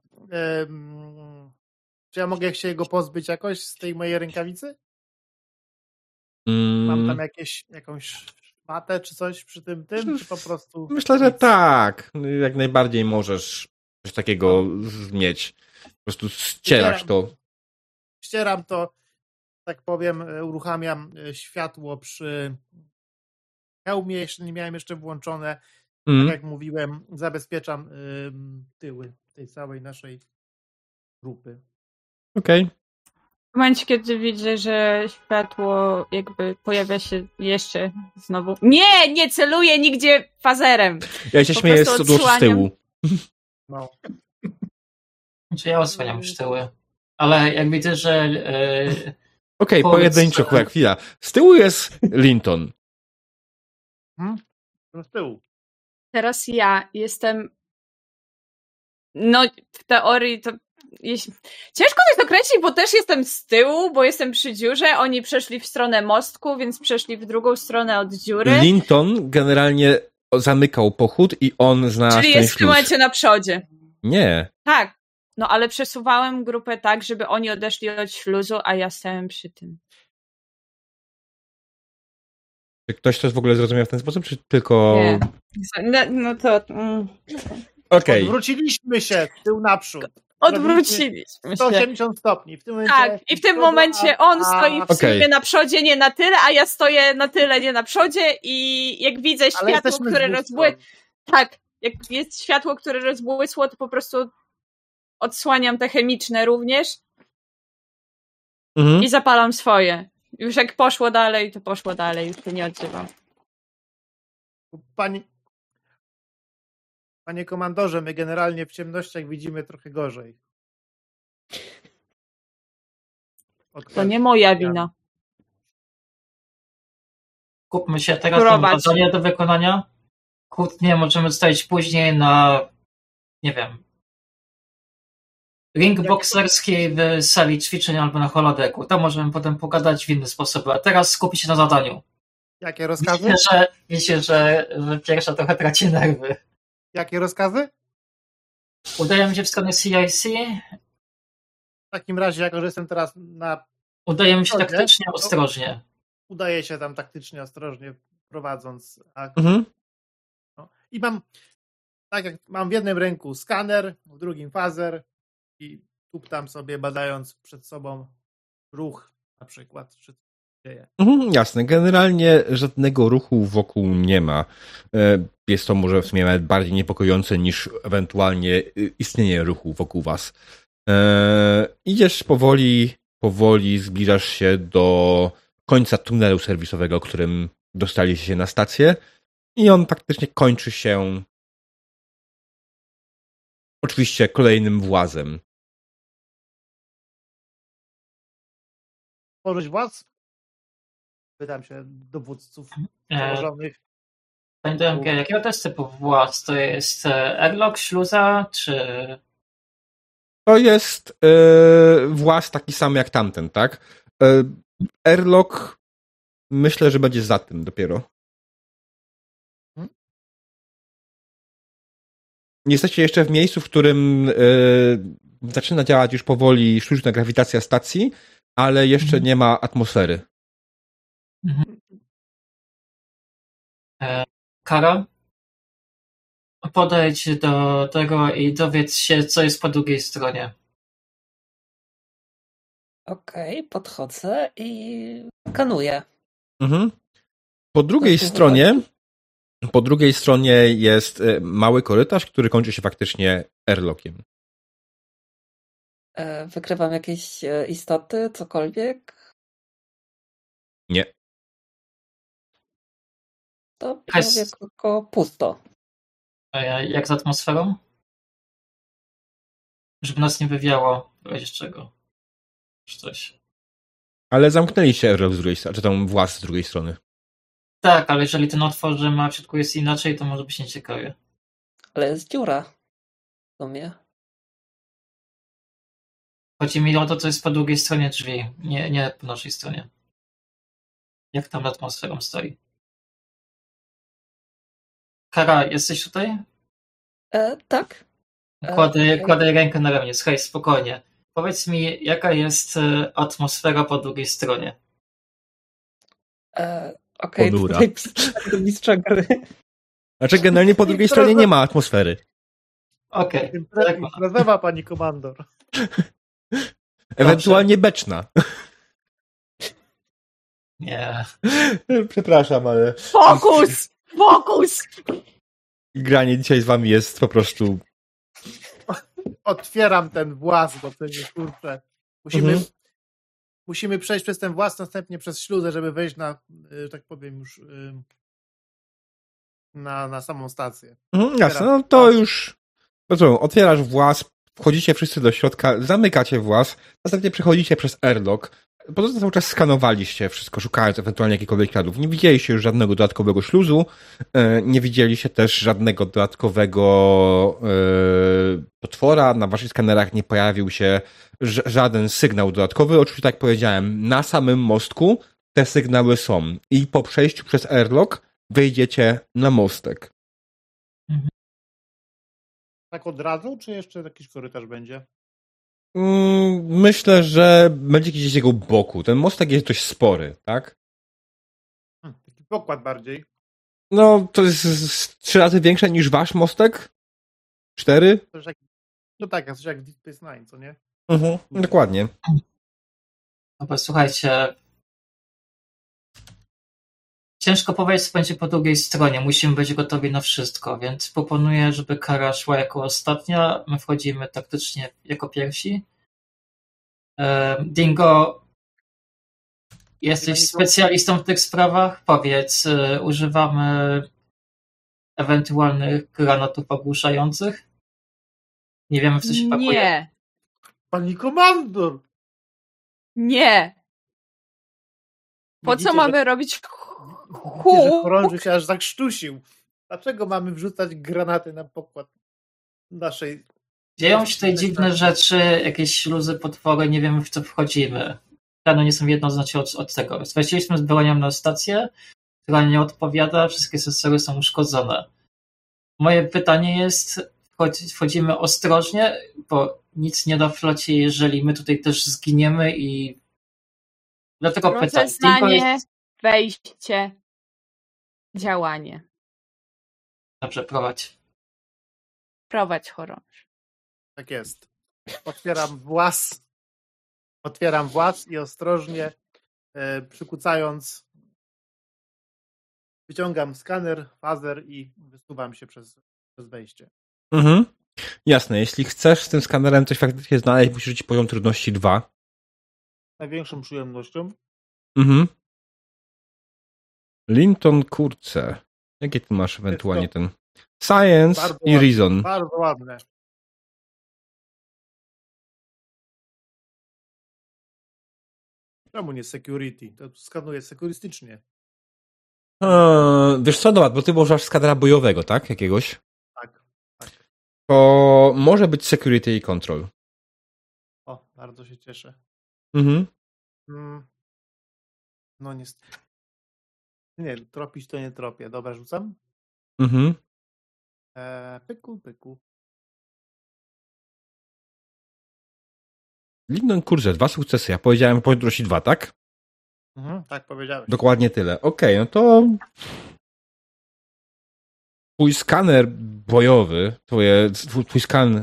czy ja mogę się go pozbyć jakoś z tej mojej rękawicy? Mm. Mam tam jakieś, jakąś matę czy coś przy tym tym, czy po prostu... Myślę, że tak. Jak najbardziej możesz coś takiego mieć. Po prostu ścierasz to. Ścieram to, tak powiem, e, uruchamiam e, światło przy hełmie, jeszcze nie miałem jeszcze włączone. Mm. Tak jak mówiłem, zabezpieczam tyły tej całej naszej grupy. Okej. Okay. W momencie, kiedy widzę, że światło jakby pojawia się jeszcze znowu. Nie, nie celuję nigdzie fazerem. Ja się po śmieję z, z tyłu. No. Znaczy ja osłaniam już tyły. Ale jak widzę, że... Yy, Okej, okay, pojedynczo, chwila, chwila. Z tyłu jest Linton. Hmm? Z tyłu. Teraz ja jestem no, w teorii to jeśli... Ciężko to jest określić, bo też jestem z tyłu, bo jestem przy dziurze. Oni przeszli w stronę mostku, więc przeszli w drugą stronę od dziury. Linton generalnie zamykał pochód i on znalazł Czyli jest w tym momencie na przodzie. Nie. Tak. No ale przesuwałem grupę tak, żeby oni odeszli od śluzu, a ja stałem przy tym. Czy ktoś to w ogóle zrozumiał w ten sposób, czy tylko... Nie. No, no to... Mm. Okej. Okay. Odwróciliśmy się tył naprzód. Odwróciliśmy 180 stopni. W tym momencie tak, i w tym momencie on stoi w okay. na przodzie, nie na tyle, a ja stoję na tyle, nie na przodzie i jak widzę światło, które rozbłysło... Tak, jak jest światło, które rozbłysło, to po prostu odsłaniam te chemiczne również mhm. i zapalam swoje. Już jak poszło dalej, to poszło dalej, już to nie odzywam. Pani, Panie komandorze, my generalnie w ciemnościach widzimy trochę gorzej. To nie moja wina. Kupmy się teraz na zadanie do wykonania. Kłótnie możemy zostawić później na, nie wiem, ring bokserskiej w sali ćwiczeń albo na holodeku. Tam możemy potem pogadać w inny sposób, a teraz skupić się na zadaniu. Jakie rozkazy? Myślę, że, myślę, że, że pierwsza trochę traci nerwy. Jakie rozkazy? Udajemy się w stronę CIC. W takim razie, jako że jestem teraz na. Udajemy się taktycznie, ostrożnie. Udaje się tam taktycznie, ostrożnie, prowadząc. Mhm. No. I mam, tak jak mam w jednym ręku skaner, w drugim fazer i tu tam sobie badając przed sobą ruch na przykład, czy dzieje. Mhm, jasne. Generalnie żadnego ruchu wokół nie ma. E, jest to może w sumie nawet bardziej niepokojące niż ewentualnie y, istnienie ruchu wokół was. E, idziesz powoli, powoli zbliżasz się do końca tunelu serwisowego, którym dostaliście się na stację i on faktycznie kończy się oczywiście kolejnym włazem. Tworzyć władz? Pytam się dowódców E, przełożonych. Panie DMG, jakiego jest typu władz? To jest e, airlock, śluza, czy... To jest e, właz taki sam jak tamten, tak? E, airlock myślę, że będzie za tym dopiero. Hmm? Jesteście jeszcze w miejscu, w którym e, zaczyna działać już powoli sztuczna grawitacja stacji, ale jeszcze Mhm. nie ma atmosfery. E, Kara? Podejdź do tego i dowiedz się, co jest po drugiej stronie. Okej, podchodzę i kanuję. Mhm. Po drugiej stronie po drugiej stronie jest e, mały korytarz, który kończy się faktycznie airlockiem. E, Wykrywam jakieś e, istoty, cokolwiek. Nie. To Jest- prawie tylko pusto. E, Jak z atmosferą? Żeby nas nie wywiało w razie czego. Czy coś. Ale zamknęliście airlock z drugiej strony, czy tam właz z drugiej strony. Tak, ale jeżeli ten otworzymy, a w środku jest inaczej, to może być nieciekawie. Ale jest dziura. W sumie. Chodzi mi o to, co jest po drugiej stronie drzwi, nie, nie po naszej stronie. Jak tam atmosferą stoi. Kara, jesteś tutaj? E, tak. E, Kładę, okej. kładę rękę na ramię. Słuchaj, spokojnie. Powiedz mi, jaka jest e, atmosfera po drugiej stronie? E, Okej, Ponura. tutaj do mistrza gry. Znaczy generalnie po drugiej stronie nie ma atmosfery. Okej, tak. imprezowa, pani komandor. Ewentualnie beczna. nie. Przepraszam, ale Fokus! Fokus! granie dzisiaj z wami jest po prostu... Otwieram ten właz, bo to nie kurczę. Musimy, Mhm. musimy przejść przez ten właz, następnie przez śluzę, żeby wejść na, y, tak powiem już, y, na, na samą stację. Mhm, jasne, no to już... No co, otwierasz właz, wchodzicie wszyscy do środka, zamykacie właz, następnie przechodzicie przez airlock. Poza tym cały czas skanowaliście wszystko, szukając ewentualnie jakichkolwiek śladów. Nie widzieliście już żadnego dodatkowego śluzu, e, nie widzieliście też żadnego dodatkowego e, potwora. Na waszych skanerach nie pojawił się żaden sygnał dodatkowy. Oczywiście, tak jak powiedziałem, na samym mostku te sygnały są. I po przejściu przez airlock wejdziecie na mostek. Tak od razu, czy jeszcze jakiś korytarz będzie? Mm, Myślę, że będzie gdzieś z jego boku. Ten mostek jest dość spory, tak? Hmm, taki pokład bardziej. No, to jest trzy razy większe niż wasz mostek? Cztery? Jak, no tak, jest coś jak Deep Space Nine, co nie? Mhm, dokładnie. Dobra, słuchajcie. Ciężko powiedzieć, co będzie po drugiej stronie. Musimy być gotowi na wszystko, więc proponuję, żeby kara szła jako ostatnia. My wchodzimy taktycznie jako pierwsi. E, Dingo, jesteś specjalistą w tych sprawach? Powiedz, e, używamy ewentualnych granatów ogłuszających? Nie wiemy, w co się pakuje. Nie, Pani komandor! nie. Po Widzicie, co mamy że, robić widzicie, że chorąży się aż zakrztusił. Dlaczego mamy wrzucać granaty na pokład naszej... Dzieją się tutaj dziwne rzeczy, jakieś śluzy, potwory, nie wiemy w co wchodzimy. Plany nie są jednoznacznie od, od tego. Straciliśmy z bronią na stację, która nie odpowiada, wszystkie sensory są uszkodzone. Moje pytanie jest, wchodzi- wchodzimy ostrożnie, bo nic nie da flocie, jeżeli my tutaj też zginiemy i dlatego pytam. Rozeznanie, jest... wejście, działanie. Dobrze, prowadź. Prowadź chorąż. Tak jest. Otwieram włas. Otwieram włas i ostrożnie e, przykucając wyciągam skaner, fazer i wysuwam się przez, przez wejście. Mhm. Jasne, jeśli chcesz z tym skanerem coś faktycznie znaleźć, musisz rzucić poziom trudności 2. Największą przyjemnością. Mhm. Linton Kurce. Jakie ty masz ewentualnie ten? Science bardzo i ładne, Reason. Bardzo ładne. Czemu nie security? To skanuje sekurystycznie. Eee, wiesz co, dobra, bo ty możesz skadra bojowego, tak? Jakiegoś? Tak, tak. To może być security i control. O, bardzo się cieszę. Mhm. Mm. No niestety. Nie, tropić to nie tropię. Dobra, rzucam. Mhm. Eee, pyku, pyku. Lindon, kurczę, dwa sukcesy. Ja powiedziałem pozdrości dwa, tak? Mhm, tak powiedziałeś. Dokładnie tyle. Okej, okay, no to twój skaner bojowy, twoje, twój skan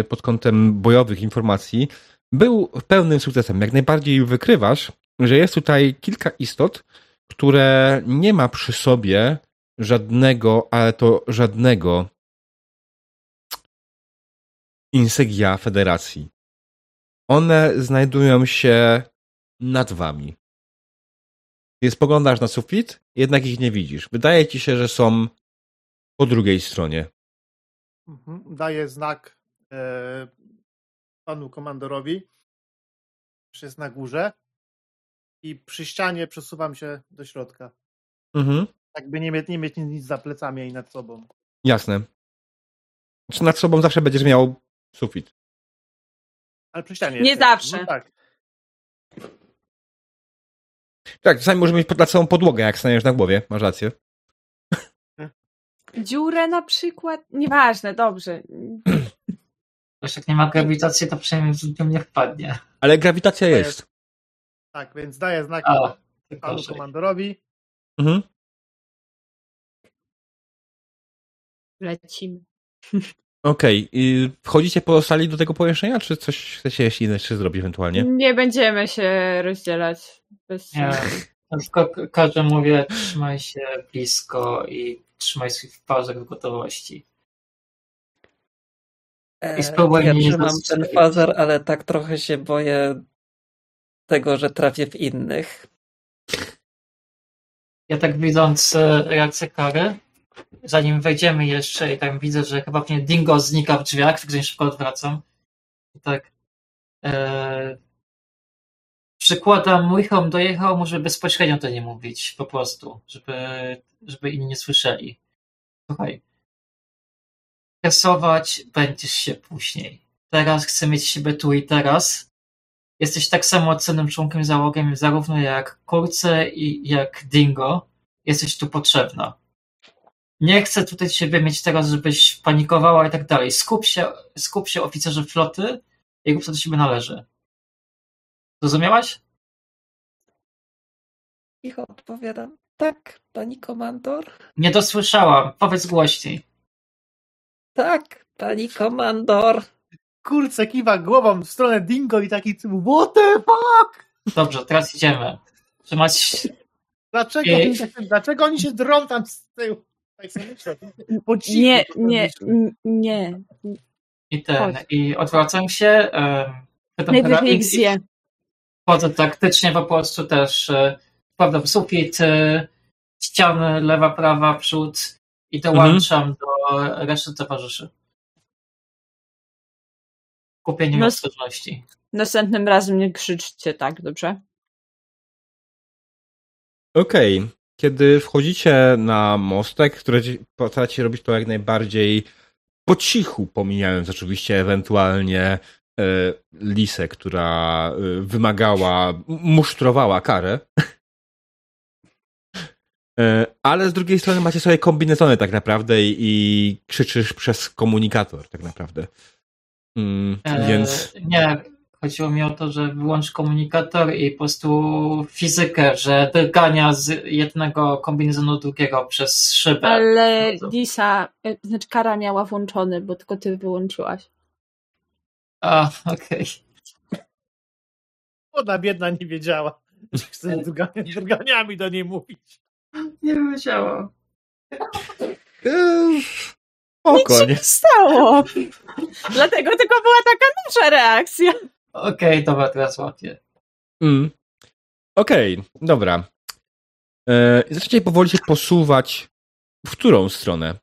y, pod kątem bojowych informacji był pełnym sukcesem. Jak najbardziej wykrywasz, że jest tutaj kilka istot, które nie ma przy sobie żadnego, ale to żadnego insegia federacji. One znajdują się nad wami. Kiedy spoglądasz na sufit, jednak ich nie widzisz. Wydaje ci się, że są po drugiej stronie. Mhm. Daję znak e, panu komandorowi, że jest na górze i przy ścianie przesuwam się do środka. Mhm. Tak by nie mieć, nie mieć nic za plecami i nad sobą. Jasne. Znaczy nad sobą zawsze będziesz miał sufit. Ale przy ścianie. Nie jest. zawsze. No tak. Tak, czasami możesz mieć pod całą podłogę, jak staniesz na głowie. Masz rację. Dziurę na przykład? Nieważne, dobrze. Wiesz, jak nie ma grawitacji, to przynajmniej w nią nie wpadnie. Ale grawitacja jest. Tak, więc daję znak A, panu komandorowi. Mhm. Lecimy. Okej. Okay. Wchodzicie pozostali do tego pomieszczenia, czy coś chcecie jeszcze jeszcze zrobić ewentualnie? Nie będziemy się rozdzielać. Bez Nie. Tylko każdy mówię, trzymaj się blisko i trzymaj swoich pauzach w gotowości. E, I spróbuj ja trzymam ten fazer, ale tak trochę się boję tego, że trafię w innych. Ja tak widząc e, reakcję Kary, zanim wejdziemy jeszcze i tak widzę, że chyba mnie Dingo znika w drzwiach, tak szybko odwracam. I tak e, przykładam mój home dojechał, może bezpośrednio to nie mówić, po prostu, żeby, żeby inni nie słyszeli. Słuchaj, kasować będziesz się później. Teraz chcę mieć siebie tu i teraz. Jesteś tak samo cennym członkiem załogi, zarówno jak Kurce i jak Dingo. Jesteś tu potrzebna. Nie chcę tutaj ciebie mieć teraz, żebyś panikowała i tak dalej. Skup się, skup się oficerze floty i rób co do siebie należy. Zrozumiałaś? Ich odpowiadam. Tak, pani komandor. Nie dosłyszałam. Powiedz głośniej. Tak, pani komandor. Kurczę, kiwa głową w stronę Dingo i taki what the fuck? Dobrze, teraz idziemy. Trzymać Dlaczego, Ej. oni, się- dlaczego oni się drą tam z tyłu? Tak sobie myślę. Po cichu Nie, nie, nie. i ten. Chodź. I odwracam się. pytam Najwyżej ich zje. Wchodzę taktycznie po prostu też. e, Wpadam w sufit, e, ściany, lewa, prawa, przód i dołączam do reszty towarzyszy. Kupieniem No- ostrożności. Następnym razem nie krzyczcie tak, dobrze? Okej. Kiedy wchodzicie na mostek, który staracie robić to jak najbardziej po cichu, pomijając oczywiście ewentualnie e, Lisę, która e, wymagała, musztrowała karę. E, ale z drugiej strony macie sobie kombinezony tak naprawdę i, i krzyczysz przez komunikator tak naprawdę. Mm, E, więc Nie, chodziło mi o to, że wyłącz komunikator i po prostu fizykę, że drgania z jednego kombinezonu do drugiego przez szybę. Ale No Lisa, e, znaczy Kara miała włączony, bo tylko ty wyłączyłaś. A, okej. Ona biedna nie wiedziała, że chce drgania- drganiami do niej mówić. Nie wiedziałam. E, Nic spoko, się nie? stało. Dlatego tylko była taka nasza reakcja. Okej, dobra, teraz łapię. Mm. Okej, dobra. E, zaczniecie powoli się posuwać w którą stronę?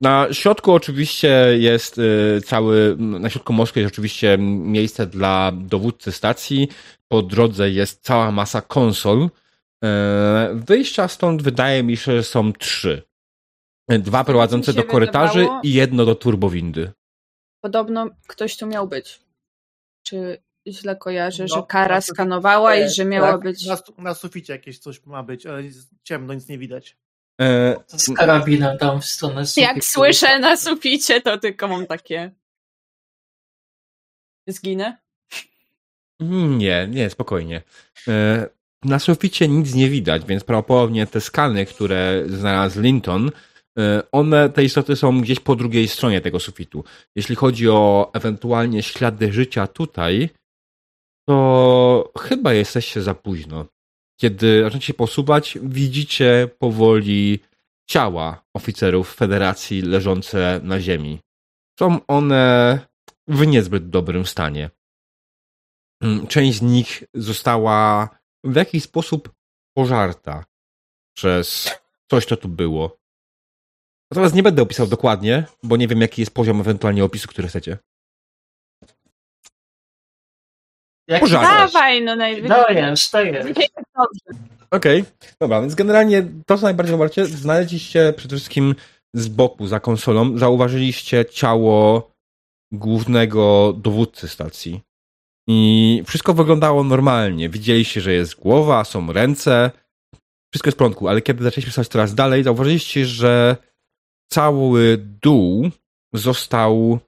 Na środku oczywiście jest y, cały, na środku Moskwy jest oczywiście miejsce dla dowódcy stacji. Po drodze jest cała masa konsol. E, wyjścia stąd wydaje mi się, że są trzy. Dwa prowadzące do korytarzy wydawało... i jedno do turbowindy. Podobno ktoś tu miał być. Czy źle kojarzę, no, że kara skanowała i że miało tak, być. Na, na, suficie jakieś coś ma być, ale ciemno, nic nie widać. E... Z karabinem tam w stronę sufitu. Jak słyszę na suficie, to tylko mam takie. Zginę? Nie, nie, spokojnie. E, na suficie nic nie widać, więc prawdopodobnie te skany, które znalazł Linton, e, one, te istoty są gdzieś po drugiej stronie tego sufitu. Jeśli chodzi o ewentualnie ślady życia tutaj, to chyba jesteście za późno. Kiedy zaczniecie się posuwać, widzicie powoli ciała oficerów federacji leżące na ziemi. Są one w niezbyt dobrym stanie. Mm, część z nich została w jakiś sposób pożarta przez coś, co tu było. Natomiast nie będę opisał dokładnie, bo nie wiem, jaki jest poziom ewentualnie opisu, który chcecie. Jak Pożarta. Dawaj, no najwyżej. No jest, to jest. Okej, okay. dobra, więc generalnie to, co najbardziej zobaczycie, znaleźliście przede wszystkim z boku, za konsolą, zauważyliście ciało głównego dowódcy stacji. I wszystko wyglądało normalnie. Widzieliście, że jest głowa, są ręce, wszystko jest w porządku, ale kiedy zaczęliśmy stać coraz dalej, zauważyliście, że cały dół został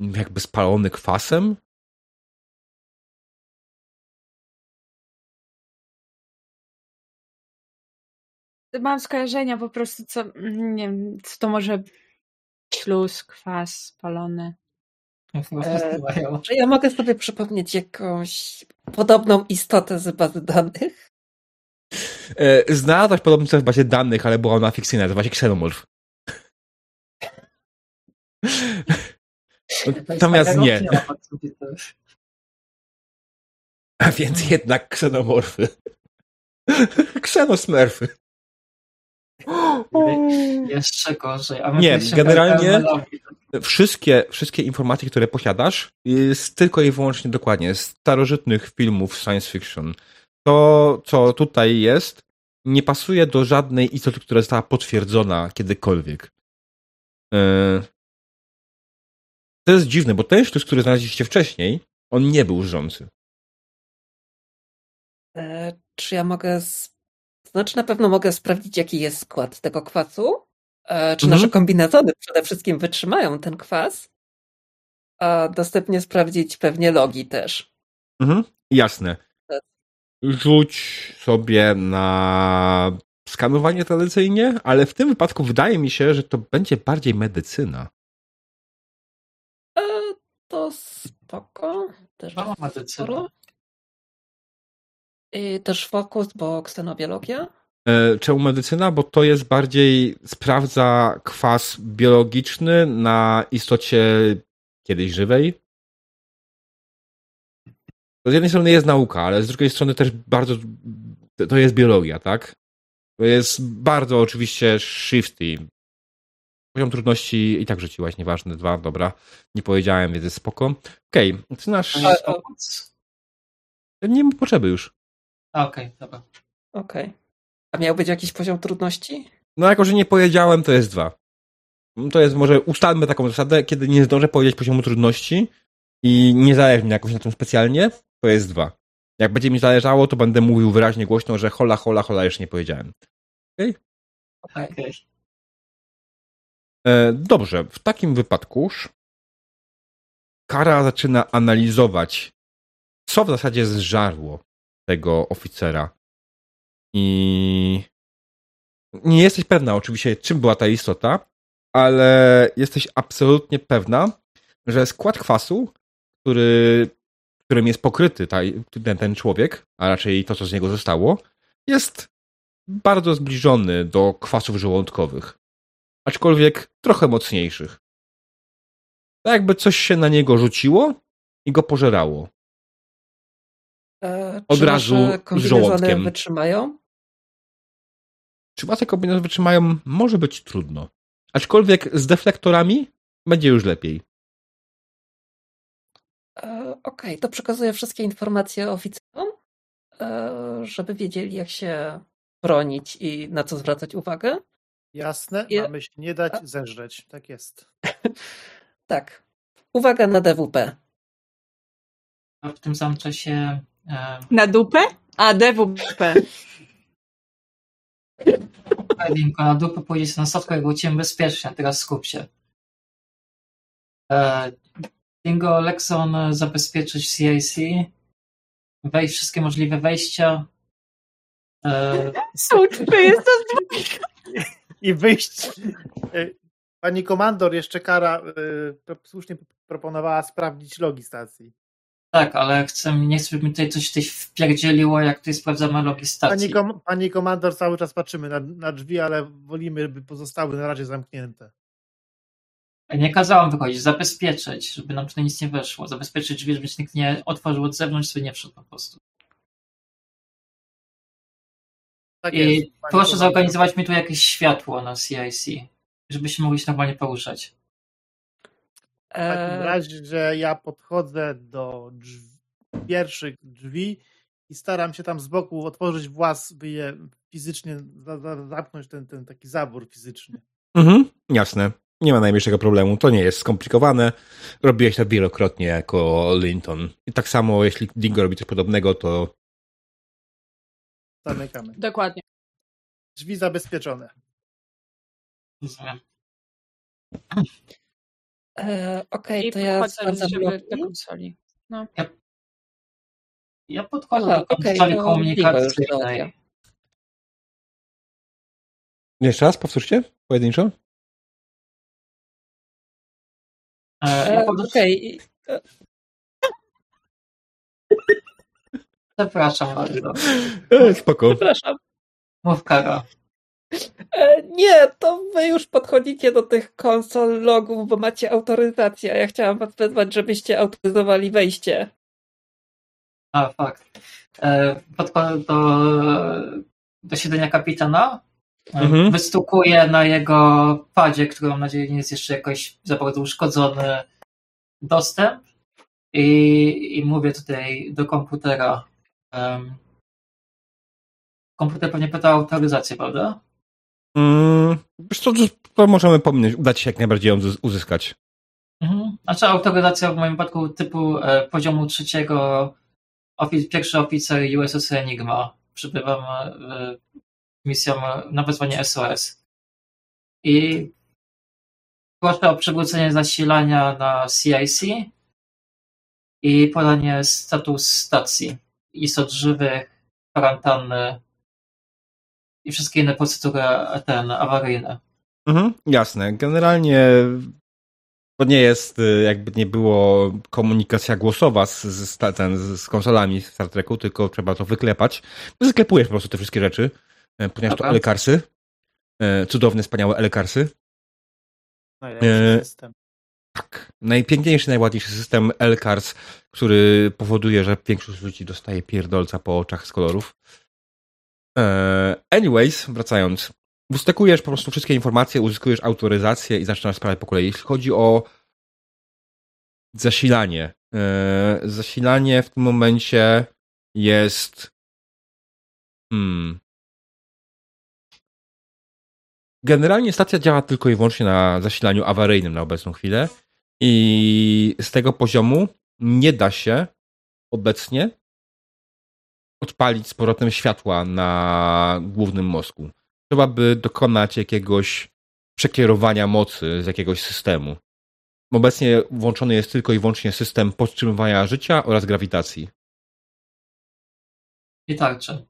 jakby spalony kwasem. Mam skojarzenia po prostu, co nie wiem, co to może śluz, kwas spalony. E, czy ja mogę sobie przypomnieć jakąś podobną istotę z bazy danych? E, znalazłaś podobną istotę w bazie danych, ale była ona fikcyjna, nazywa się Xenomorph. Natomiast nie. A więc jednak ksenomorfy. Ksenosmerfy. Jeszcze gorzej. nie, generalnie wszystkie, wszystkie informacje, które posiadasz, jest tylko i wyłącznie dokładnie z starożytnych filmów science fiction. To, co tutaj jest, nie pasuje do żadnej istoty, która została potwierdzona kiedykolwiek. E, to jest dziwne, bo ten sztuc, który znaleźliście wcześniej, on nie był żyjący. E, czy ja mogę. Znaczy, na pewno mogę sprawdzić, jaki jest skład tego kwasu? E, czy mhm. nasze kombinezony przede wszystkim wytrzymają ten kwas? A dostępnie sprawdzić pewnie logi też. Mhm. Jasne. Tak. Rzuć sobie na skanowanie tradycyjnie, ale w tym wypadku wydaje mi się, że to będzie bardziej medycyna. To spoko. Też no, medycyna. I też fokus, bo ksenobiologia. E, czemu medycyna? Bo to jest bardziej, sprawdza kwas biologiczny na istocie kiedyś żywej. To z jednej strony jest nauka, ale z drugiej strony też bardzo, to jest biologia, tak? To jest bardzo oczywiście shifty. Poziom trudności i tak rzuciłaś, nieważne, dwa, dobra. Nie powiedziałem, więc jest spoko. Okej, okay, zaczynasz... Nie ma potrzeby już. Okej, okay, dobra. Okej. Okay. A miał być jakiś poziom trudności? No jako, że nie powiedziałem, to jest dwa. To jest może, ustalmy taką zasadę, kiedy nie zdążę powiedzieć poziomu trudności i nie zależy mi jakoś na tym specjalnie, to jest dwa. Jak będzie mi zależało, to będę mówił wyraźnie głośno, że hola, hola, hola, jeszcze nie powiedziałem. Okej? Okay? okay. E, dobrze, w takim wypadku Kara zaczyna analizować, co w zasadzie zżarło tego oficera. I nie jesteś pewna oczywiście, czym była ta istota, ale jesteś absolutnie pewna, że skład kwasu, który, którym jest pokryty ta, ten, ten człowiek, a raczej to, co z niego zostało, jest bardzo zbliżony do kwasów żołądkowych. Aczkolwiek trochę mocniejszych. Tak jakby coś się na niego rzuciło i go pożerało. E, Od razu z wytrzymają? Czy wasze kombinezony wytrzymają? Może być trudno. Aczkolwiek z deflektorami będzie już lepiej. E, Okej, okay, to przekazuję wszystkie informacje oficerom, e, żeby wiedzieli, jak się bronić i na co zwracać uwagę. Jasne, I... mamy się nie dać zeżreć. Tak jest. tak. Uwaga na DWP. W tym samym czasie. E... Na dupę? A, DWP. Edinko, na dupę pójdzie na statku, jak wrócimy bezpiecznie. Teraz skup się. E... Dingo, Lexon zabezpieczyć CIC. Wejść wszystkie możliwe wejścia. E... Słuczmy, jest to I wyjść. E, pani komandor jeszcze kara e, słusznie proponowała sprawdzić logi stacji. Tak, ale chcę, nie chcę, żeby mi tutaj coś tutaj wpierdzieliło, jak tutaj sprawdzamy logi stacji. Pani, kom, pani komandor, cały czas patrzymy na, na drzwi, ale wolimy, by pozostały na razie zamknięte. Nie kazałam wychodzić, zabezpieczyć, żeby nam tutaj nic nie weszło. Zabezpieczyć drzwi, żeby nikt nie otworzył od zewnątrz, sobie nie wszedł po prostu. Tak I jest, proszę zorganizować mi tu jakieś światło na CIC, żebyśmy mogli się normalnie poruszać. W takim eee. razie, że ja podchodzę do drzwi, pierwszych drzwi i staram się tam z boku otworzyć włas, by je fizycznie zamknąć ten, ten taki zabór fizyczny. Mhm, jasne. Nie ma najmniejszego problemu. To nie jest skomplikowane. Robiłeś to wielokrotnie jako Linton. I tak samo, jeśli Dingo robi coś podobnego, to. Zamykamy. Dokładnie. Drzwi zabezpieczone. E, Okej, okay, to ja sprawdzam do konsoli. No. Ja, ja podchodzę do konsoli okay, komunikacyjnej. Jeszcze raz, powtórzcie, pojedynczo. E, ja pod... Okej. Okay. Przepraszam bardzo. E, spoko. Przepraszam. Mów Kara. E, nie, to wy już podchodzicie do tych konsol logów, bo macie autoryzację. Ja chciałam was wezwać, żebyście autoryzowali wejście. A, fakt. E, podchodzę do, do siedzenia kapitana. Mhm. Wystukuję na jego padzie, który mam nadzieję nie jest jeszcze jakoś za bardzo uszkodzony, dostęp. I, i mówię tutaj do komputera. Komputer pewnie pyta o autoryzację, prawda? Mm, to, to możemy pomnieć, udać się jak najbardziej ją uzyskać. Mhm. Znaczy autoryzacja w moim przypadku typu e, poziomu trzeciego ofic pierwszy oficer USS Enigma. Przybywam e, misją na wezwanie SOS. I proszę o przywrócenie zasilania na CIC i podanie status stacji istot żywych, kwarantanny i wszystkie inne procedury ten, awaryjne. Mhm, jasne. Generalnie to nie jest, y, jakby nie było komunikacja głosowa z, z, ten, z konsolami Star Treku, tylko trzeba to wyklepać. Wyklepujesz po prostu te wszystkie rzeczy, e, ponieważ Dobra. to Elkarsy. E, cudowne, wspaniałe Elkarsy. Najlepszy e, system. Tak. Najpiękniejszy, najładniejszy system Elkars, który powoduje, że większość ludzi dostaje pierdolca po oczach z kolorów. E, anyways, wracając. Wystekujesz po prostu wszystkie informacje, uzyskujesz autoryzację i zaczynasz sprawę po kolei. Jeśli chodzi o zasilanie. E, zasilanie w tym momencie jest. Hmm. Generalnie stacja działa tylko i wyłącznie na zasilaniu awaryjnym na obecną chwilę. I z tego poziomu nie da się obecnie odpalić z powrotem światła na głównym mózgu. Trzeba by dokonać jakiegoś przekierowania mocy z jakiegoś systemu. Obecnie włączony jest tylko i wyłącznie system podtrzymywania życia oraz grawitacji. I tarcze.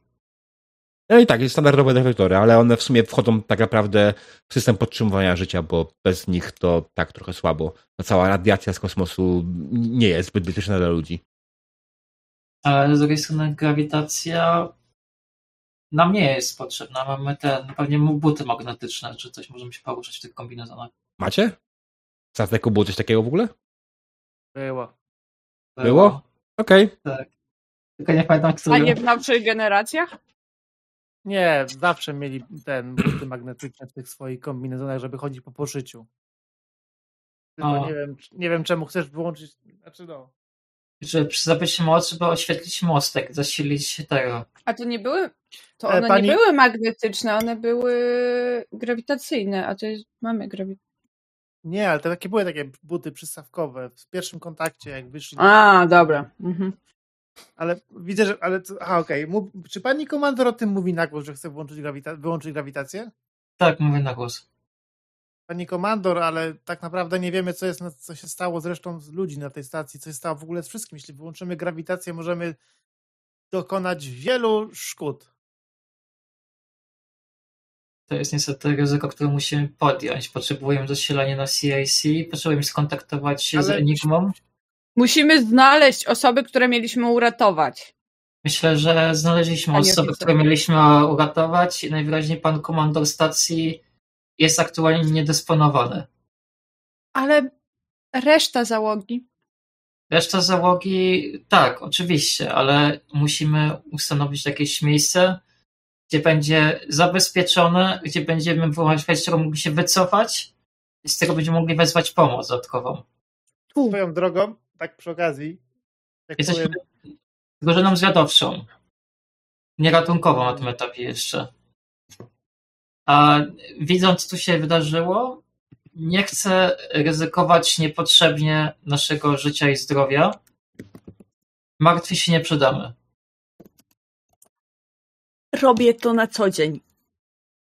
No i tak, jest standardowe deflektory, ale one w sumie wchodzą tak naprawdę w system podtrzymywania życia, bo bez nich to tak trochę słabo. Ta cała radiacja z kosmosu nie jest zbyt bezpieczna dla ludzi. Ale z drugiej strony grawitacja nam nie jest potrzebna. Mamy te pewnie buty magnetyczne, czy coś możemy się poruszać w tych kombinezonach. Macie? W Stateku było coś takiego w ogóle? Było. Było? Okej. Okay. Tak. Tylko nie pamiętam, który. A nie w nowszych generacjach? Nie, zawsze mieli ten buty magnetyczne w tych swoich kombinezonach, żeby chodzić po poszyciu. Tylko nie wiem, nie wiem czemu chcesz wyłączyć, znaczy no. Żeby zabić moc, żeby oświetlić mostek, zasilić tego. A to nie były, to e, one Pani... nie były magnetyczne, one były grawitacyjne, a to jest, mamy grawitacyjne. Nie, ale to takie były takie buty przystawkowe w pierwszym kontakcie, jak wyszli. A, dobra. Mhm. Ale widzę, że. Ale, aha, okej. Okay. Czy pani komandor o tym mówi na głos, że chce włączyć grawita wyłączyć grawitację? Tak, mówię na głos. Pani komandor, ale tak naprawdę nie wiemy, co, jest, co się stało z resztą ludzi na tej stacji, co się stało w ogóle z wszystkim. Jeśli wyłączymy grawitację, możemy dokonać wielu szkód. To jest niestety ryzyko, które musimy podjąć. Potrzebujemy zasilania na CIC, potrzebujemy skontaktować się ale... z Enigmą. Musimy znaleźć osoby, które mieliśmy uratować. Myślę, że znaleźliśmy osoby, które mieliśmy uratować i najwyraźniej pan komandor stacji jest aktualnie niedysponowany. Ale reszta załogi? Reszta załogi, tak, oczywiście, ale musimy ustanowić jakieś miejsce, gdzie będzie zabezpieczone, gdzie będziemy z czego mogli się wycofać i z tego będziemy mogli wezwać pomoc dodatkową. Swoją drogą, tak przy okazji. Jak Jesteśmy powiem... drużyną zwiadowczą. Nie ratunkową na tym etapie jeszcze. A widząc, co tu się wydarzyło, nie chcę ryzykować niepotrzebnie naszego życia i zdrowia. Martwi się nie przydamy. Robię to na co dzień.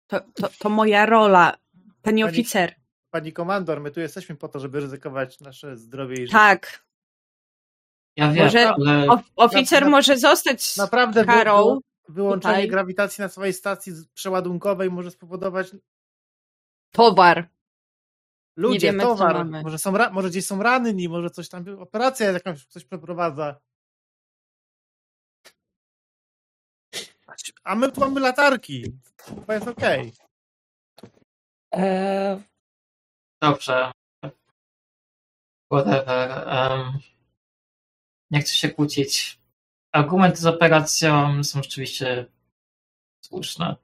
To, to, to moja rola, pani, pani oficer. Pani komandor, my tu jesteśmy po to, żeby ryzykować nasze zdrowie i życie. Tak, ja wiem, może ale... oficer na, może zostać naprawdę karą. wyłączenie tutaj. grawitacji na swojej stacji przeładunkowej może spowodować towar. Ludzie, Nie wiemy, towar. Może, są, może gdzieś są ranni, może coś tam, operacja jakaś coś przeprowadza. A my tu mamy latarki. To jest okej. Okay. Eee... Dobrze. Whatever. Um, nie chcę się kłócić. Argumenty z operacją są rzeczywiście słuszne.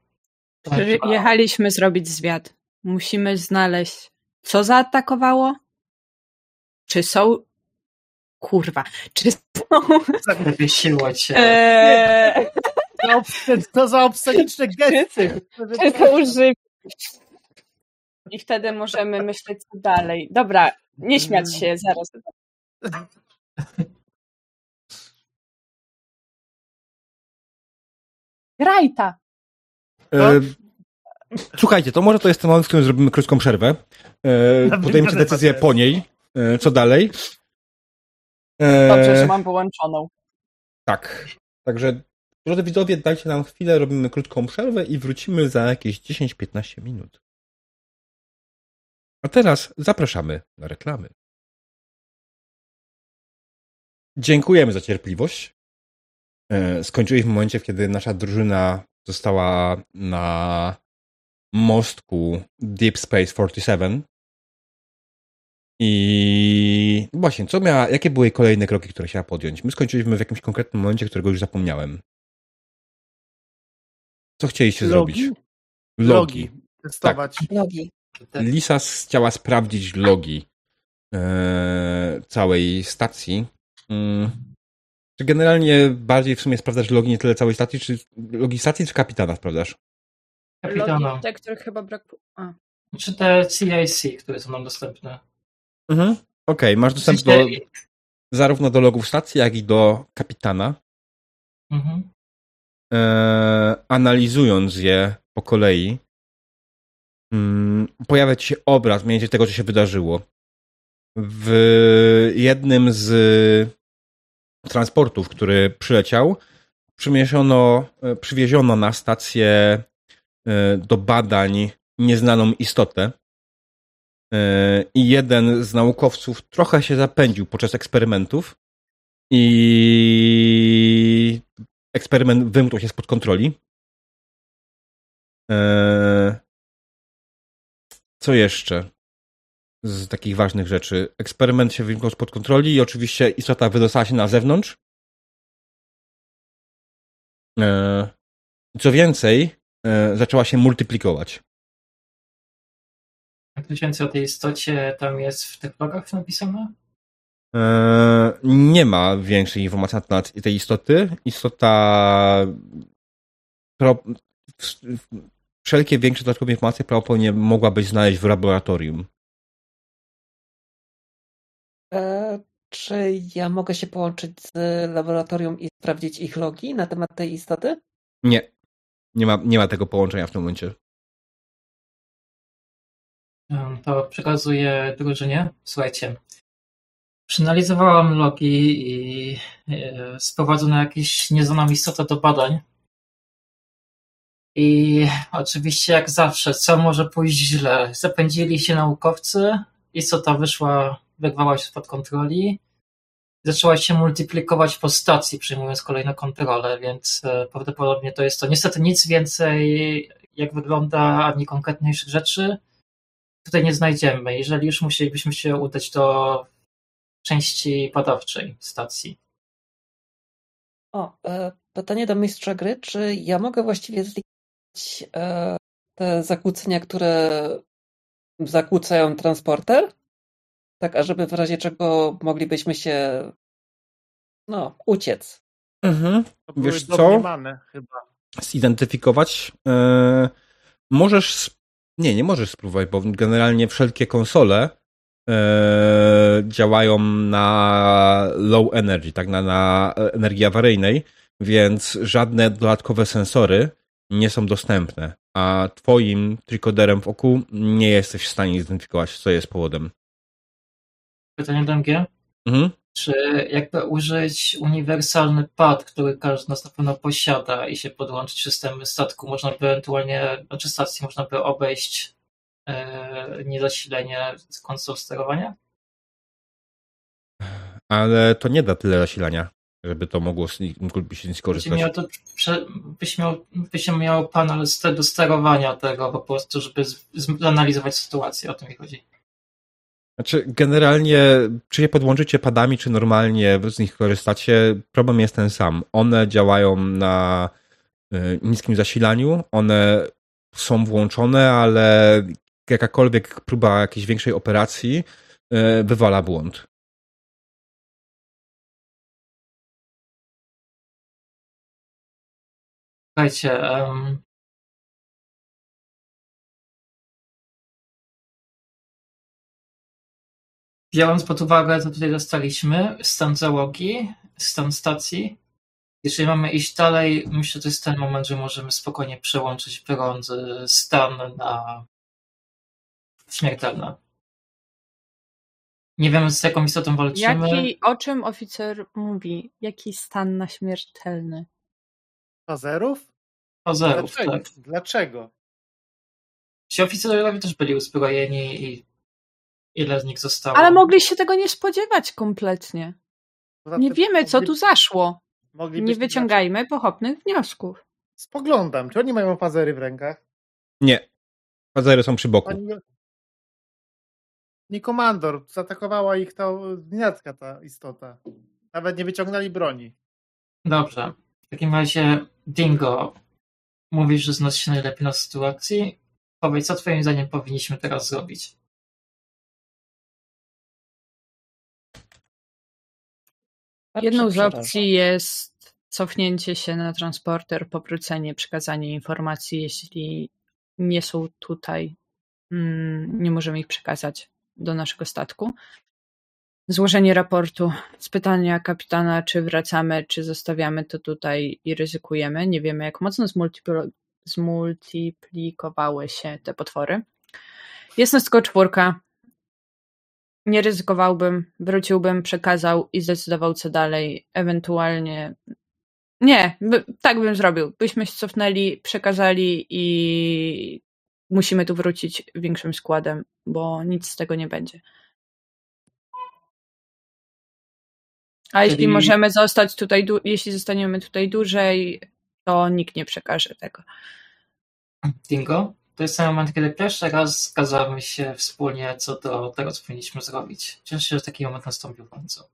Jechaliśmy zrobić zwiat. Musimy znaleźć, co zaatakowało? Czy są. Kurwa, czy są. Wysiło cię. Eee... To za obsceniczne gesty. Czy to użyć? I wtedy możemy myśleć co dalej. Dobra, nie śmiać się, zaraz. Grajta. E, słuchajcie, to może to jest ten moment, w którym zrobimy krótką przerwę. E, podejmiecie decyzję po niej. E, co dalej? E, Dobrze, że mam połączoną. Tak. Także, drodzy widzowie, dajcie nam chwilę, robimy krótką przerwę i wrócimy za jakieś 10-15 minut. A teraz zapraszamy na reklamy. Dziękujemy za cierpliwość. E, skończyli w momencie, kiedy nasza drużyna została na mostku Deep Space 47. I właśnie, co miała, jakie były kolejne kroki, które chciała podjąć? My skończyliśmy w jakimś konkretnym momencie, którego już zapomniałem. Co chcieliście Logi? zrobić? Logi. Logi. Testować. Tak. Logi. Lisa chciała sprawdzić logi e, całej stacji. Mm. Czy generalnie bardziej w sumie sprawdzasz logi nie tyle całej stacji, czy logi stacji, czy kapitana sprawdzasz? Kapitana. Logi te, których chyba brakuje. Czy te CIC, które są nam dostępne. Mhm. Okej, okay, masz dostęp do, zarówno do logów stacji, jak i do kapitana. Mhm. E, analizując je po kolei, mm, pojawia ci się obraz mniej więcej tego, co się wydarzyło. W jednym z transportów, który przyleciał, przymieszono, e, przywieziono na stację e, do badań nieznaną istotę. E, I jeden z naukowców trochę się zapędził podczas eksperymentów i eksperyment wymknął się spod kontroli. Co jeszcze? Z takich ważnych rzeczy. Eksperyment się wymknął spod kontroli i oczywiście istota wydostała się na zewnątrz. E, co więcej, e, zaczęła się multiplikować. Coś więcej o tej istocie tam jest w tych logach napisane? E, nie ma większej informacji na temat tej istoty. Istota. Pro, wszelkie większe dodatkowe informacje prawdopodobnie mogłabyś znaleźć w laboratorium. Czy ja mogę się połączyć z laboratorium i sprawdzić ich logi na temat tej istoty? Nie. Nie ma, nie ma tego połączenia w tym momencie. To przekazuję drużynie. Słuchajcie, przeanalizowałam logi i e, sprowadzono jakieś nieznaną istotę do badań. I oczywiście, jak zawsze, co może pójść źle? Zapędzili się naukowcy, istota wyszła, wyrwała się spod kontroli, zaczęła się multiplikować po stacji, przyjmując kolejne kontrole, więc e, prawdopodobnie to jest to. Niestety nic więcej, jak wygląda, ani konkretniejszych rzeczy tutaj nie znajdziemy. Jeżeli już musielibyśmy się udać do części badawczej stacji. O, e, pytanie do mistrza gry, czy ja mogę właściwie zlikwidować e, te zakłócenia, które zakłócają transporter? Tak, ażeby w razie czego moglibyśmy się no, uciec. Mhm. Wiesz co? Chyba. Zidentyfikować. Yy, możesz nie, nie możesz spróbować, bo generalnie wszelkie konsole e, działają na low energy, tak, na, na energii awaryjnej, więc żadne dodatkowe sensory nie są dostępne, a twoim trikoderem w oku nie jesteś w stanie zidentyfikować, co jest powodem. Pytanie do MG? Mhm. Czy jakby użyć uniwersalny pad, który każdy z nas na pewno posiada i się podłączyć systemy statku, można by ewentualnie, znaczy stacji można by obejść e, niezasilenie z konsol sterowania? Ale to nie da tyle zasilania, żeby to mogło się skorzystać. Miał to, byś, miał, byś miał panel do sterowania tego po prostu, żeby zanalizować sytuację, o tym mi chodzi. Znaczy, generalnie, czy je podłączycie padami, czy normalnie z nich korzystacie, problem jest ten sam. One działają na y, niskim zasilaniu, one są włączone, ale jakakolwiek próba jakiejś większej operacji y, wywala błąd. Słuchajcie, biorąc pod uwagę, co tutaj dostaliśmy, stan załogi, stan stacji, jeżeli mamy iść dalej, myślę, że to jest ten moment, że możemy spokojnie przełączyć brązy stan na śmiertelne. Nie wiem, z jaką istotą walczymy. Jaki, o czym oficer mówi? Jaki stan na śmiertelny? Pazerów? Pazerów, Dlaczego? tak. Dlaczego? Ci oficerowie też byli uzbrojeni i ile z nich zostało. Ale mogli się tego nie spodziewać kompletnie. Nie wiemy, co tu zaszło. Nie wyciągajmy pochopnych wniosków. Spoglądam. Czy oni mają fazery w rękach? Nie. Fazery są przy boku. Pani... Nie komandor. Zaatakowała ich ta gniazdka, ta istota. Nawet nie wyciągnęli broni. Dobrze. W takim razie, Dingo, mówisz, że znasz się najlepiej na sytuacji. Powiedz, co twoim zdaniem powinniśmy teraz zrobić? Jedną z opcji jest cofnięcie się na transporter, powrócenie, przekazanie informacji, jeśli nie są tutaj, mm, nie możemy ich przekazać do naszego statku. Złożenie raportu, spytania kapitana, czy wracamy, czy zostawiamy to tutaj i ryzykujemy. Nie wiemy, jak mocno zmultiplikowały się te potwory. Jest nas tylko czwórka. Nie ryzykowałbym, wróciłbym, przekazał i zdecydował co dalej, ewentualnie nie, by, tak bym zrobił. Byśmy się cofnęli, przekazali i musimy tu wrócić większym składem, bo nic z tego nie będzie. A Czyli... jeśli możemy zostać tutaj, jeśli zostaniemy tutaj dłużej, to nikt nie przekaże tego. Dingo? To jest ten moment, kiedy pierwszy raz zgadzamy się wspólnie co do tego, co powinniśmy zrobić. Cieszę się, że taki moment nastąpił w końcu.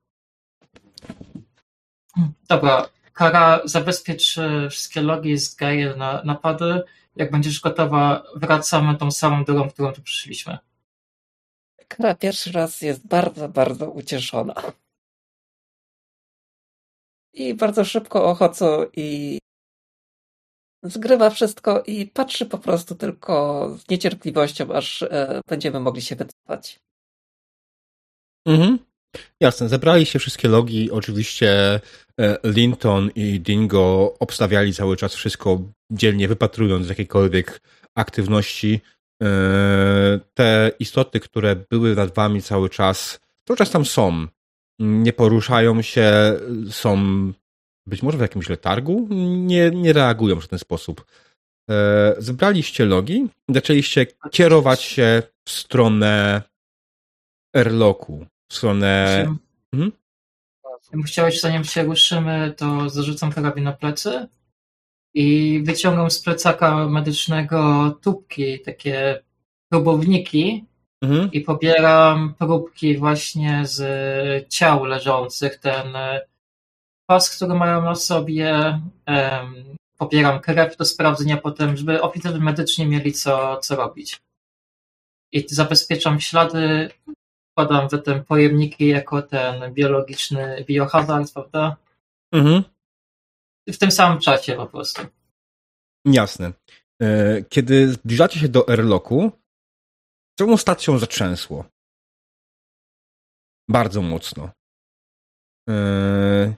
Dobra, Kara zabezpiecz wszystkie logi z Gail na napady. jak będziesz gotowa, wracamy tą samą drogą, którą tu przyszliśmy. Kara pierwszy raz jest bardzo, bardzo ucieszona. I bardzo szybko ochoco i zgrywa wszystko i patrzy po prostu tylko z niecierpliwością, aż e, będziemy mogli się wycofać. Mhm. Jasne, zebrali się wszystkie logi. Oczywiście e, Linton i Dingo obstawiali cały czas wszystko dzielnie, wypatrując jakiejkolwiek aktywności. E, te istoty, które były nad wami cały czas, cały czas tam są. Nie poruszają się, są być może w jakimś letargu, nie, nie reagują w ten sposób. E, zebraliście logi, zaczęliście kierować się w stronę airlocku, w stronę... Mhm. Chciałeś, zanim się ruszymy, to zarzucam karabin na plecy i wyciągam z plecaka medycznego tubki, takie próbowniki mhm. i pobieram próbki właśnie z ciał leżących. Ten pas, który mają na sobie, pobieram krew do sprawdzenia potem, żeby oficerowie medycznie mieli co, co robić. I zabezpieczam ślady wkładam w te pojemniki jako ten biologiczny biohazard, prawda? Mhm. W tym samym czasie po prostu. Jasne. E, kiedy zbliżacie się do airlocku, całą stacją zatrzęsło. Bardzo mocno. E,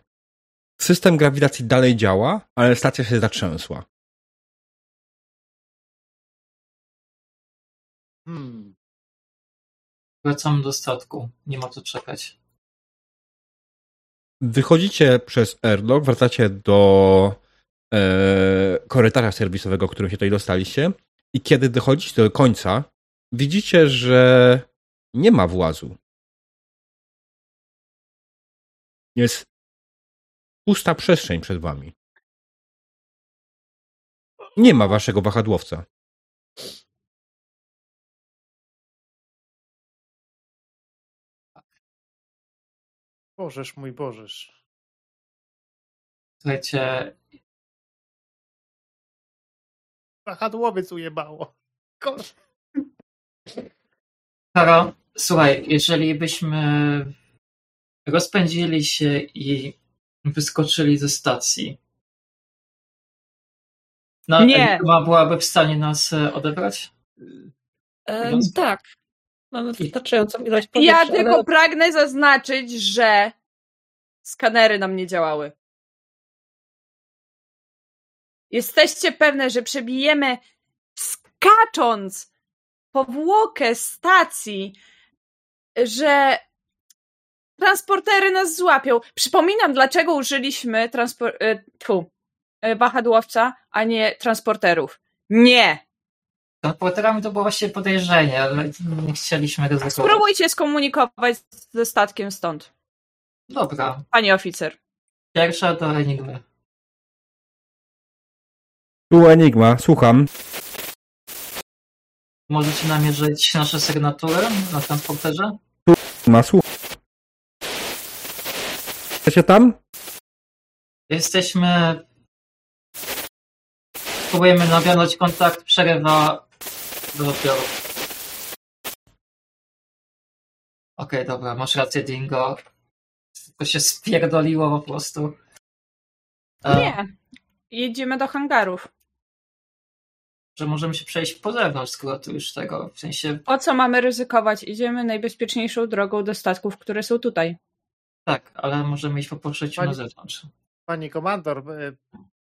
system grawitacji dalej działa, ale stacja się zatrzęsła. Hmm. Wracam do statku. Nie ma co czekać. Wychodzicie przez airlock, wracacie do e, korytarza serwisowego, którym się tutaj dostaliście i kiedy dochodzicie do końca, widzicie, że nie ma włazu. Jest pusta przestrzeń przed wami. Nie ma waszego wahadłowca. Bożeż mój Bożeż. Słuchajcie. Wahadłowiec ujebało. Karo, słuchaj, jeżeli byśmy rozpędzili się i wyskoczyli ze stacji, no, nie. byłaby w stanie nas e, odebrać? E, tak. Mamy wystarczającą ilość powietrza. Ja tylko ale... pragnę zaznaczyć, że skanery nam nie działały. Jesteście pewne, że przebijemy skacząc powłokę stacji, że transportery nas złapią. Przypominam, dlaczego użyliśmy transpor- e, tfu, e, wahadłowca, a nie transporterów. Nie! Transporterami to było właśnie podejrzenie, ale nie chcieliśmy ryzykować. Spróbujcie skomunikować ze statkiem stąd. Dobra. Panie oficer. Pierwsza to Enigmy. Tu Enigma, słucham. Możecie namierzyć nasze sygnatury na transporterze? Tu ma słucham. Jesteście tam? Jesteśmy... Próbujemy nawiązać kontakt, przerywa do odbioru. Okej, okay, dobra, masz rację, Dingo. To się spierdoliło po prostu. Nie. Jedziemy do hangarów. Że możemy się przejść po zewnątrz, skoro tu już tego, w sensie... O co mamy ryzykować? Idziemy najbezpieczniejszą drogą do statków, które są tutaj. Tak, ale możemy iść po poszyciu pani, na zewnątrz. Pani komandor, e,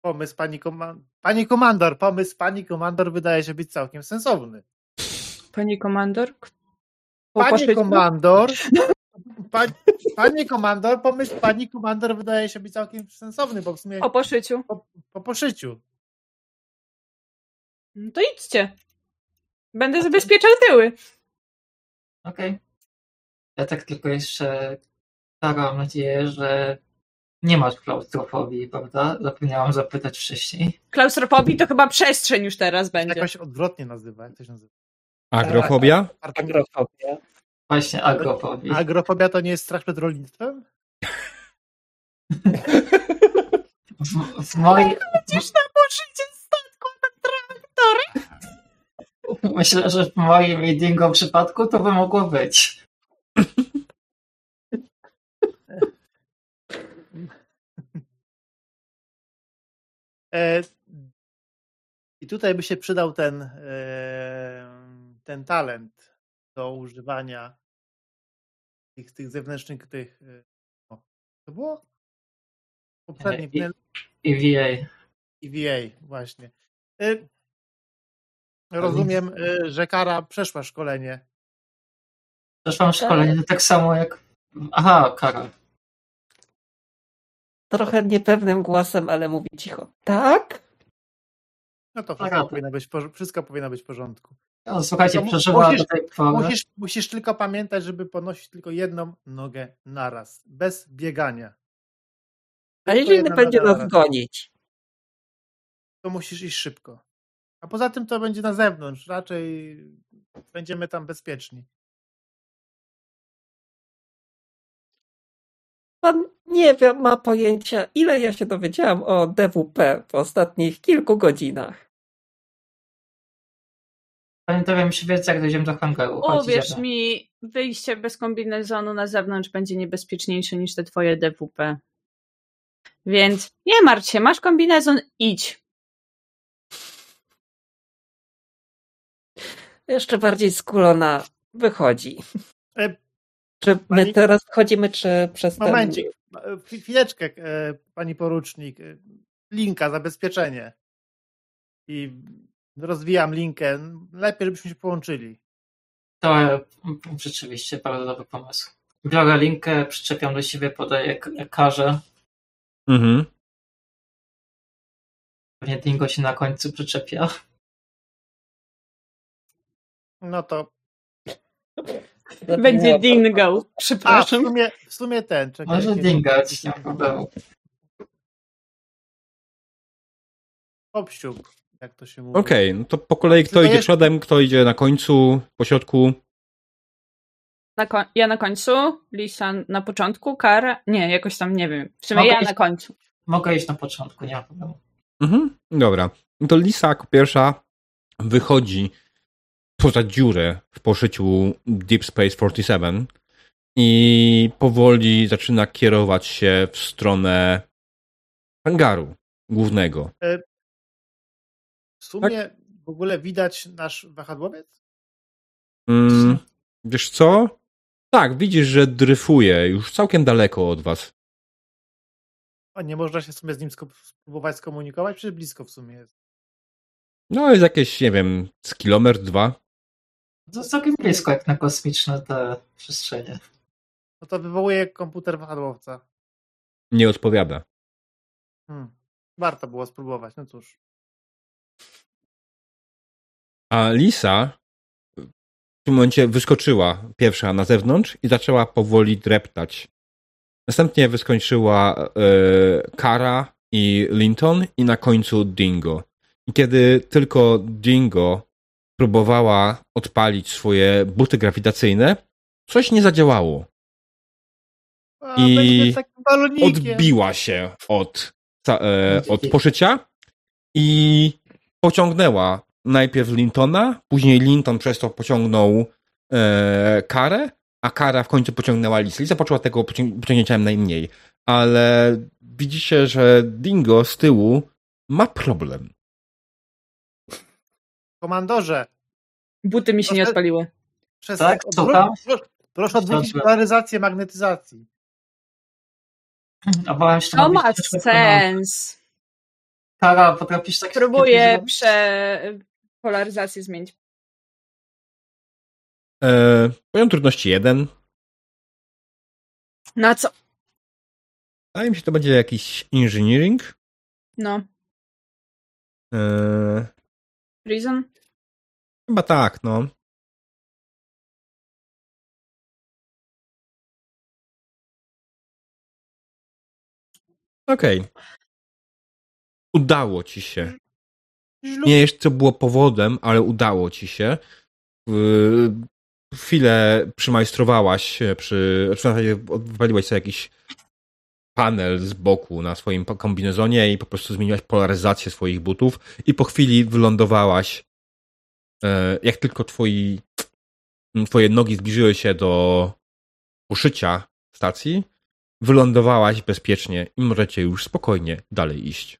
pomysł pani komandor... Pani komandor, pomysł pani komandor wydaje się być całkiem sensowny. Pani komandor? Po pani poszyciu? komandor... Pani, panie komandor, pomysł pani komandor wydaje się być całkiem sensowny, bo w sumie... Po poszyciu. Po, po poszyciu. No to idźcie. Będę zabezpieczał tyły. Okej. Okay. Ja tak tylko jeszcze mam nadzieję, że nie masz klaustrofobii, prawda? Zapomniałam zapytać wcześniej. Klaustrofobii to chyba przestrzeń już teraz będzie. Jakoś odwrotnie nazywa, jak to się nazywa? Agrofobia? Agrofobia. Właśnie, agrofobia. Agrofobia to nie jest strach przed rolnictwem? W, w mojej... Będziesz na poszycie statku na traktor, Myślę, że w moim i Dingo przypadku to by mogło być. I tutaj by się przydał ten, e, ten talent do używania tych, tych zewnętrznych tych. E, o, to było? Poprzedni. I, EVA. EVA, właśnie. Rozumiem, że Kara przeszła szkolenie. Przeszłam szkolenie tak samo jak. Aha, Kara. Trochę niepewnym głosem, ale mówi cicho. Tak? No to wszystko, powinno być, wszystko powinno być w porządku. No, słuchajcie, przeżyła musisz. Musisz, musisz tylko pamiętać, żeby ponosić tylko jedną nogę naraz, bez biegania. A jeżeli nie będzie nas gonić? To musisz iść szybko. A poza tym to będzie na zewnątrz, raczej będziemy tam bezpieczni. Pan nie wiem, ma pojęcia, ile ja się dowiedziałam o DWP w ostatnich kilku godzinach. Pamiętam się wiedzieć, jak dojdziemy do hangaru. Uwierz mi, wyjście bez kombinezonu na zewnątrz będzie niebezpieczniejsze niż te twoje DWP. Więc nie martw się, masz kombinezon, idź. Jeszcze bardziej skulona wychodzi. Czy my pani... teraz wchodzimy, czy przez Momencik, ten... chwileczkę, e, pani porucznik. Linka, zabezpieczenie. I rozwijam linkę. Lepiej, żebyśmy się połączyli. To rzeczywiście bardzo dobry pomysł. Biorę linkę, przyczepiam do siebie, podaję karze. Mhm. Pewnie Dingo się na końcu przyczepia. No to będzie dingo. Przepraszam. A, w sumie, w sumie ten. Czekaj, Może dingać, nie ma problemu. Obściup, jak to się mówi. Okej, okay, no to po kolei kto Tylko idzie jeszcze... przodem, kto idzie na końcu, po środku? Na ja na końcu, Lisa na początku, Kara. Nie, jakoś tam nie wiem. W sumie mogę ja iść, na końcu. Mogę iść na początku, nie ma problemu. Mhm, dobra. No to Lisa jako pierwsza wychodzi poza dziurę w poszyciu Deep Space 47 i powoli zaczyna kierować się w stronę hangaru głównego. E, w sumie tak? w ogóle widać nasz wahadłowiec? Mm, wiesz co? Tak, widzisz, że dryfuje już całkiem daleko od was. A nie można się w sumie z nim spróbować skomunikować? Przecież blisko w sumie jest. No, jest jakieś, nie wiem, z kilometr, dwa. To całkiem blisko jak na kosmiczne te przestrzenie. No to wywołuje komputer wahadłowca. Nie odpowiada. Hmm. Warto było spróbować, no cóż. A Lisa w tym momencie wyskoczyła pierwsza na zewnątrz i zaczęła powoli dreptać. Następnie wyskończyła e, Kara i Linton i na końcu Dingo. I kiedy tylko Dingo próbowała odpalić swoje buty grawitacyjne, coś nie zadziałało. A, I odbiła się od, e, od poszycia i pociągnęła najpierw Lintona, później Linton przez to pociągnął e, Karę, a Kara w końcu pociągnęła Lisa. Lisa poczuła tego pociągnięcia najmniej, ale widzicie, że Dingo z tyłu ma problem. Komandorze. Buty mi się proszę, nie odpaliły. Przez, tak? Co tam? Proszę, proszę odwrócić polaryzację magnetyzacji. Się, to ma sens. Kara, potrafisz tak... Próbuję prze... polaryzację zmienić. Eee, poziom trudności jeden. Na co? Wydaje mi się, to będzie jakiś engineering. No. Eee, Reason? Chyba tak, no. Okej. Okay. Udało ci się. Nie wiesz, co było powodem, ale udało ci się. Chwilę przymajstrowałaś, przy, w zasadzie odwaliłaś sobie jakiś panel z boku na swoim kombinezonie i po prostu zmieniłaś polaryzację swoich butów i po chwili wylądowałaś e, jak tylko twoi, twoje nogi zbliżyły się do uszycia stacji, wylądowałaś bezpiecznie i możecie już spokojnie dalej iść.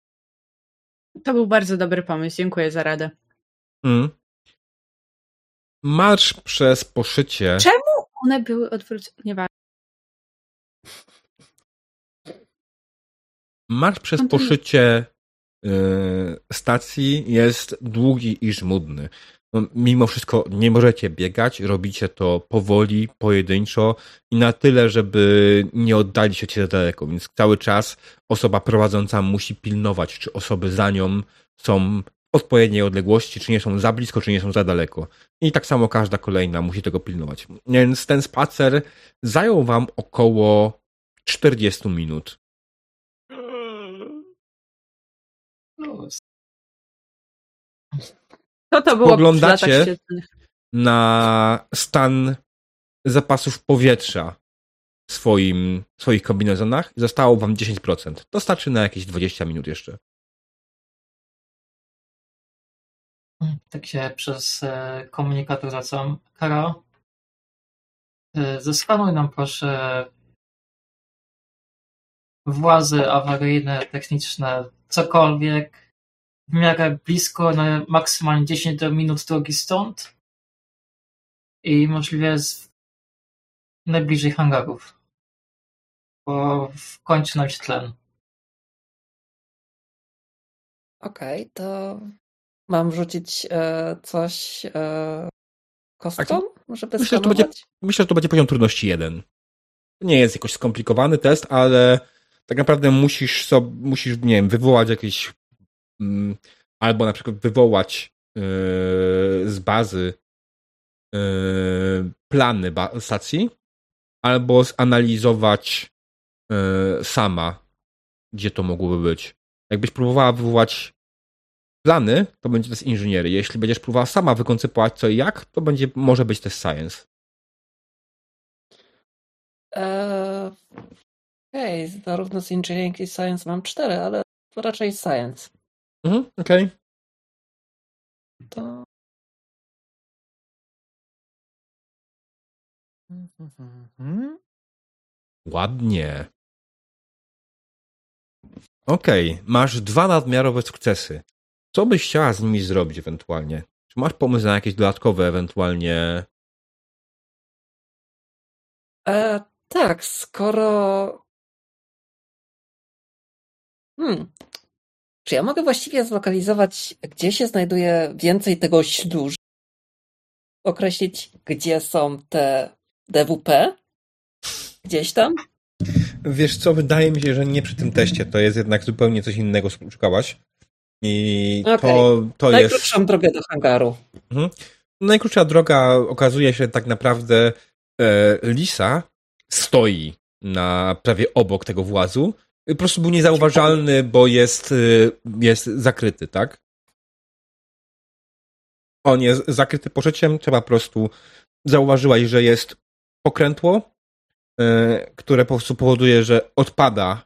To był bardzo dobry pomysł. Dziękuję za radę. Mm. Marsz przez poszycie. Czemu one były odwrócone? Marsz przez poszycie yy, stacji jest długi i żmudny. No, mimo wszystko nie możecie biegać, robicie to powoli, pojedynczo i na tyle, żeby nie oddalić się za daleko, więc cały czas osoba prowadząca musi pilnować, czy osoby za nią są w odpowiedniej odległości, czy nie są za blisko, czy nie są za daleko. I tak samo każda kolejna musi tego pilnować. Więc ten spacer zajął wam około 40 minut. Co to było Poglądacie na stan zapasów powietrza w swoim, w swoich kombinezonach. Zostało wam 10%. To starczy na jakieś 20 minut jeszcze. Tak się przez e, komunikator zwracam. Kara, e, zeskanuj nam proszę włazy awaryjne, techniczne, cokolwiek w miarę blisko, na maksymalnie 10 do minut drogi stąd i możliwie z najbliżej hangarów, bo kończy nam się tlen. Okej, okay, to mam rzucić e, coś e, kostką, żeby myślę, że to będzie, myślę, że to będzie poziom trudności jeden. Nie jest jakoś skomplikowany test, ale tak naprawdę musisz sobie, musisz, nie wiem, wywołać jakieś mm, albo na przykład wywołać yy, z bazy yy, plany ba stacji, albo zanalizować yy, sama, gdzie to mogłoby być. Jakbyś próbowała wywołać plany, to będzie test inżyniery. Jeśli będziesz próbowała sama wykoncypować co i jak, to będzie, może być test science. Eee, Okej, okay. zarówno z engineering i science mam cztery, ale to raczej science. Mhm, okej. Okay. To... Ładnie. Okej, okay. masz dwa nadmiarowe sukcesy. Co byś chciała z nimi zrobić ewentualnie? Czy masz pomysł na jakieś dodatkowe ewentualnie? E, tak, skoro Hmm. Czy ja mogę właściwie zlokalizować, gdzie się znajduje więcej tego ślu? Określić, gdzie są te DWP? Gdzieś tam? Wiesz co, wydaje mi się, że nie przy tym teście. To jest jednak zupełnie coś innego, szukałaś. I okay. to, to jest... Najkrótszą drogę do hangaru. Mhm. Najkrótsza droga okazuje się tak naprawdę e, Lisa stoi na prawie obok tego włazu po prostu był niezauważalny, bo jest, y, jest zakryty, tak? On jest zakryty poszyciem, trzeba po prostu zauważyłaś, że jest pokrętło, y, które po prostu powoduje, że odpada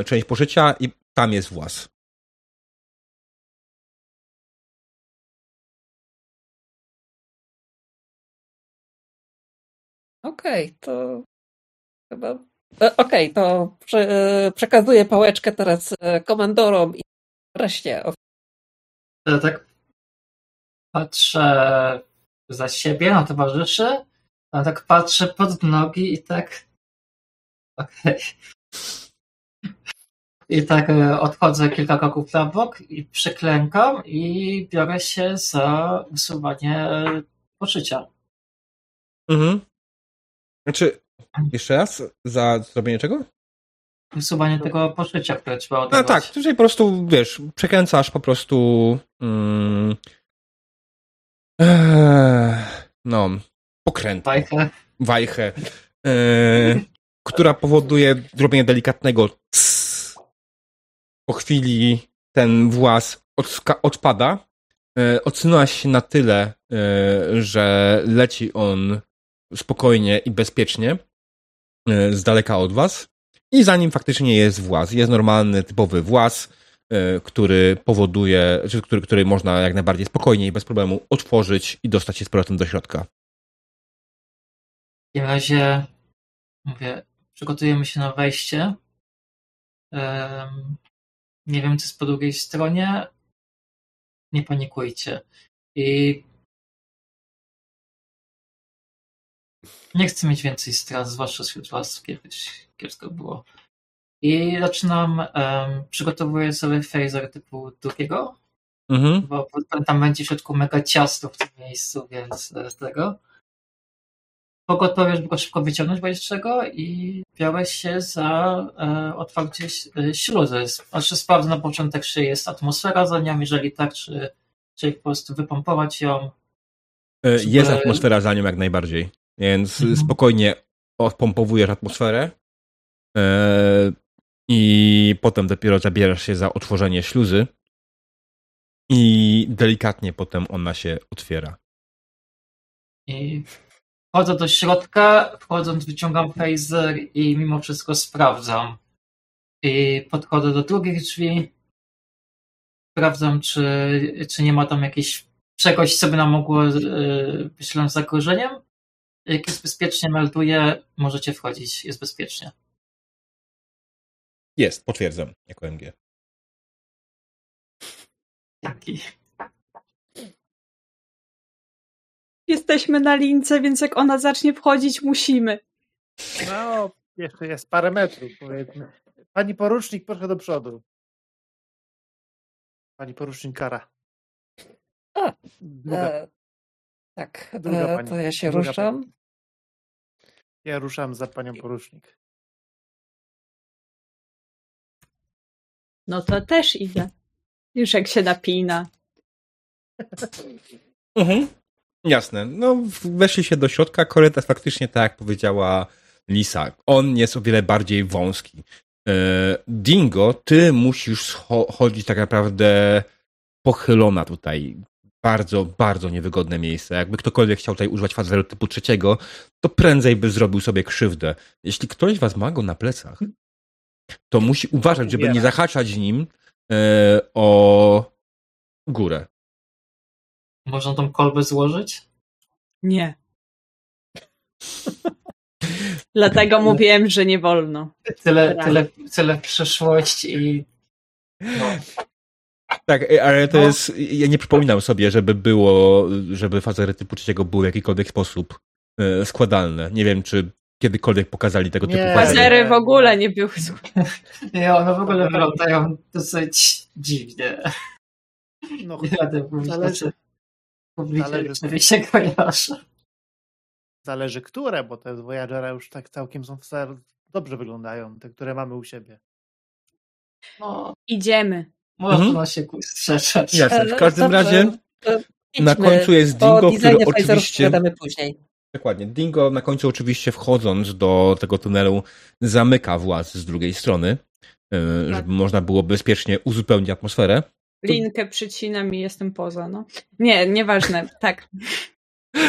y, część poszycia i tam jest włas. Okej, okay, to chyba okej, okay, to prze, e, przekazuję pałeczkę teraz e, komandorom i reszcie. Tak patrzę za siebie na towarzyszy, a tak patrzę pod nogi i tak okej. Okay. I tak odchodzę kilka kroków na bok i przyklękam i biorę się za usuwanie poszycia. Mhm. Znaczy, jeszcze raz? Za zrobienie czego? Usuwanie tego poszycia, które trzeba odebrać. No tak, tutaj po prostu, wiesz, przekręcasz po prostu mm, ee, no, pokrętło. Wajchę. Wajchę. E, która powoduje zrobienie delikatnego cs. Po chwili ten włas odpada. E, odsunęłaś się na tyle, e, że leci on spokojnie i bezpiecznie. E, z daleka od was i za nim faktycznie jest właz. Jest normalny, typowy właz, który powoduje, czy który, który można jak najbardziej spokojnie i bez problemu otworzyć i dostać się z powrotem do środka. W takim razie mówię, przygotujemy się na wejście. Nie wiem, co jest po drugiej stronie. Nie panikujcie. I nie chcę mieć więcej strat, zwłaszcza wśród was, kiedyś kiepsko było. I zaczynam, um, przygotowuję sobie phaser typu drugiego, mhm. bo, bo tam będzie w środku mega ciasto w tym miejscu, więc z tego. Pogotowiesz, żeby go szybko wyciągnąć będziesz czego i biorę się za e, otwarcie e, śluzy. Znaczy sprawdzę na początek, czy jest atmosfera za nią, jeżeli tak, czy, czy po prostu wypompować ją. E, jest atmosfera za nią jak najbardziej, więc mhm. spokojnie odpompowujesz atmosferę e, i potem dopiero zabierasz się za otworzenie śluzy i delikatnie potem ona się otwiera. I Wchodzę do środka, wchodząc wyciągam phaser i mimo wszystko sprawdzam. I podchodzę do drugich drzwi. Sprawdzam, czy, czy nie ma tam jakiegoś czegoś, co by nam mogło yy, być zagrożeniem. Jak jest bezpiecznie, melduję, możecie wchodzić, jest bezpiecznie. Jest, potwierdzam, jako MG. Jaki? Jesteśmy na lince, więc jak ona zacznie wchodzić, musimy. No, jeszcze jest parę metrów, powiedzmy. Pani porucznik, proszę do przodu. Pani porucznik Kara. A, e, tak, e, to ja się ruszam. Pani. Ja ruszam za panią porucznik. No to też idę. Już jak się napina. Mhm. Jasne. No, weszli się do środka. Korytarz faktycznie, tak jak powiedziała Lisa, on jest o wiele bardziej wąski. E, Dingo, ty musisz chodzić tak naprawdę pochylona tutaj. Bardzo, bardzo niewygodne miejsce. Jakby ktokolwiek chciał tutaj używać fazeru typu trzeciego, to prędzej by zrobił sobie krzywdę. Jeśli ktoś was ma go na plecach, to musi uważać, żeby nie zahaczać nim e, o górę. Można tą kolbę złożyć? Nie. Dlatego mówiłem, że nie wolno. Tyle, tyle, tyle przeszłości i. No. Tak, ale to no. jest. Ja nie przypominam sobie, żeby było, żeby fazery typu trzeciego były w jakikolwiek sposób e, składalne. Nie wiem, czy kiedykolwiek pokazali tego typu fazery. Fazery w ogóle nie były Nie, one w ogóle wyglądają dosyć dziwnie. No, nie radę zależy, Zależy, się kojarzy. Zależy które, bo te z Voyagera już tak całkiem są dobrze wyglądają, te, które mamy u siebie. No, Idziemy. Można mhm. się strzeczać. Jasne, w każdym razie na końcu jest Dingo, który oczywiście... później. Dokładnie. Dingo na końcu oczywiście wchodząc do tego tunelu zamyka właz z drugiej strony, e, tak. żeby można było bezpiecznie uzupełnić atmosferę. Linkę przycinam i jestem poza, no. Nie, nieważne, tak.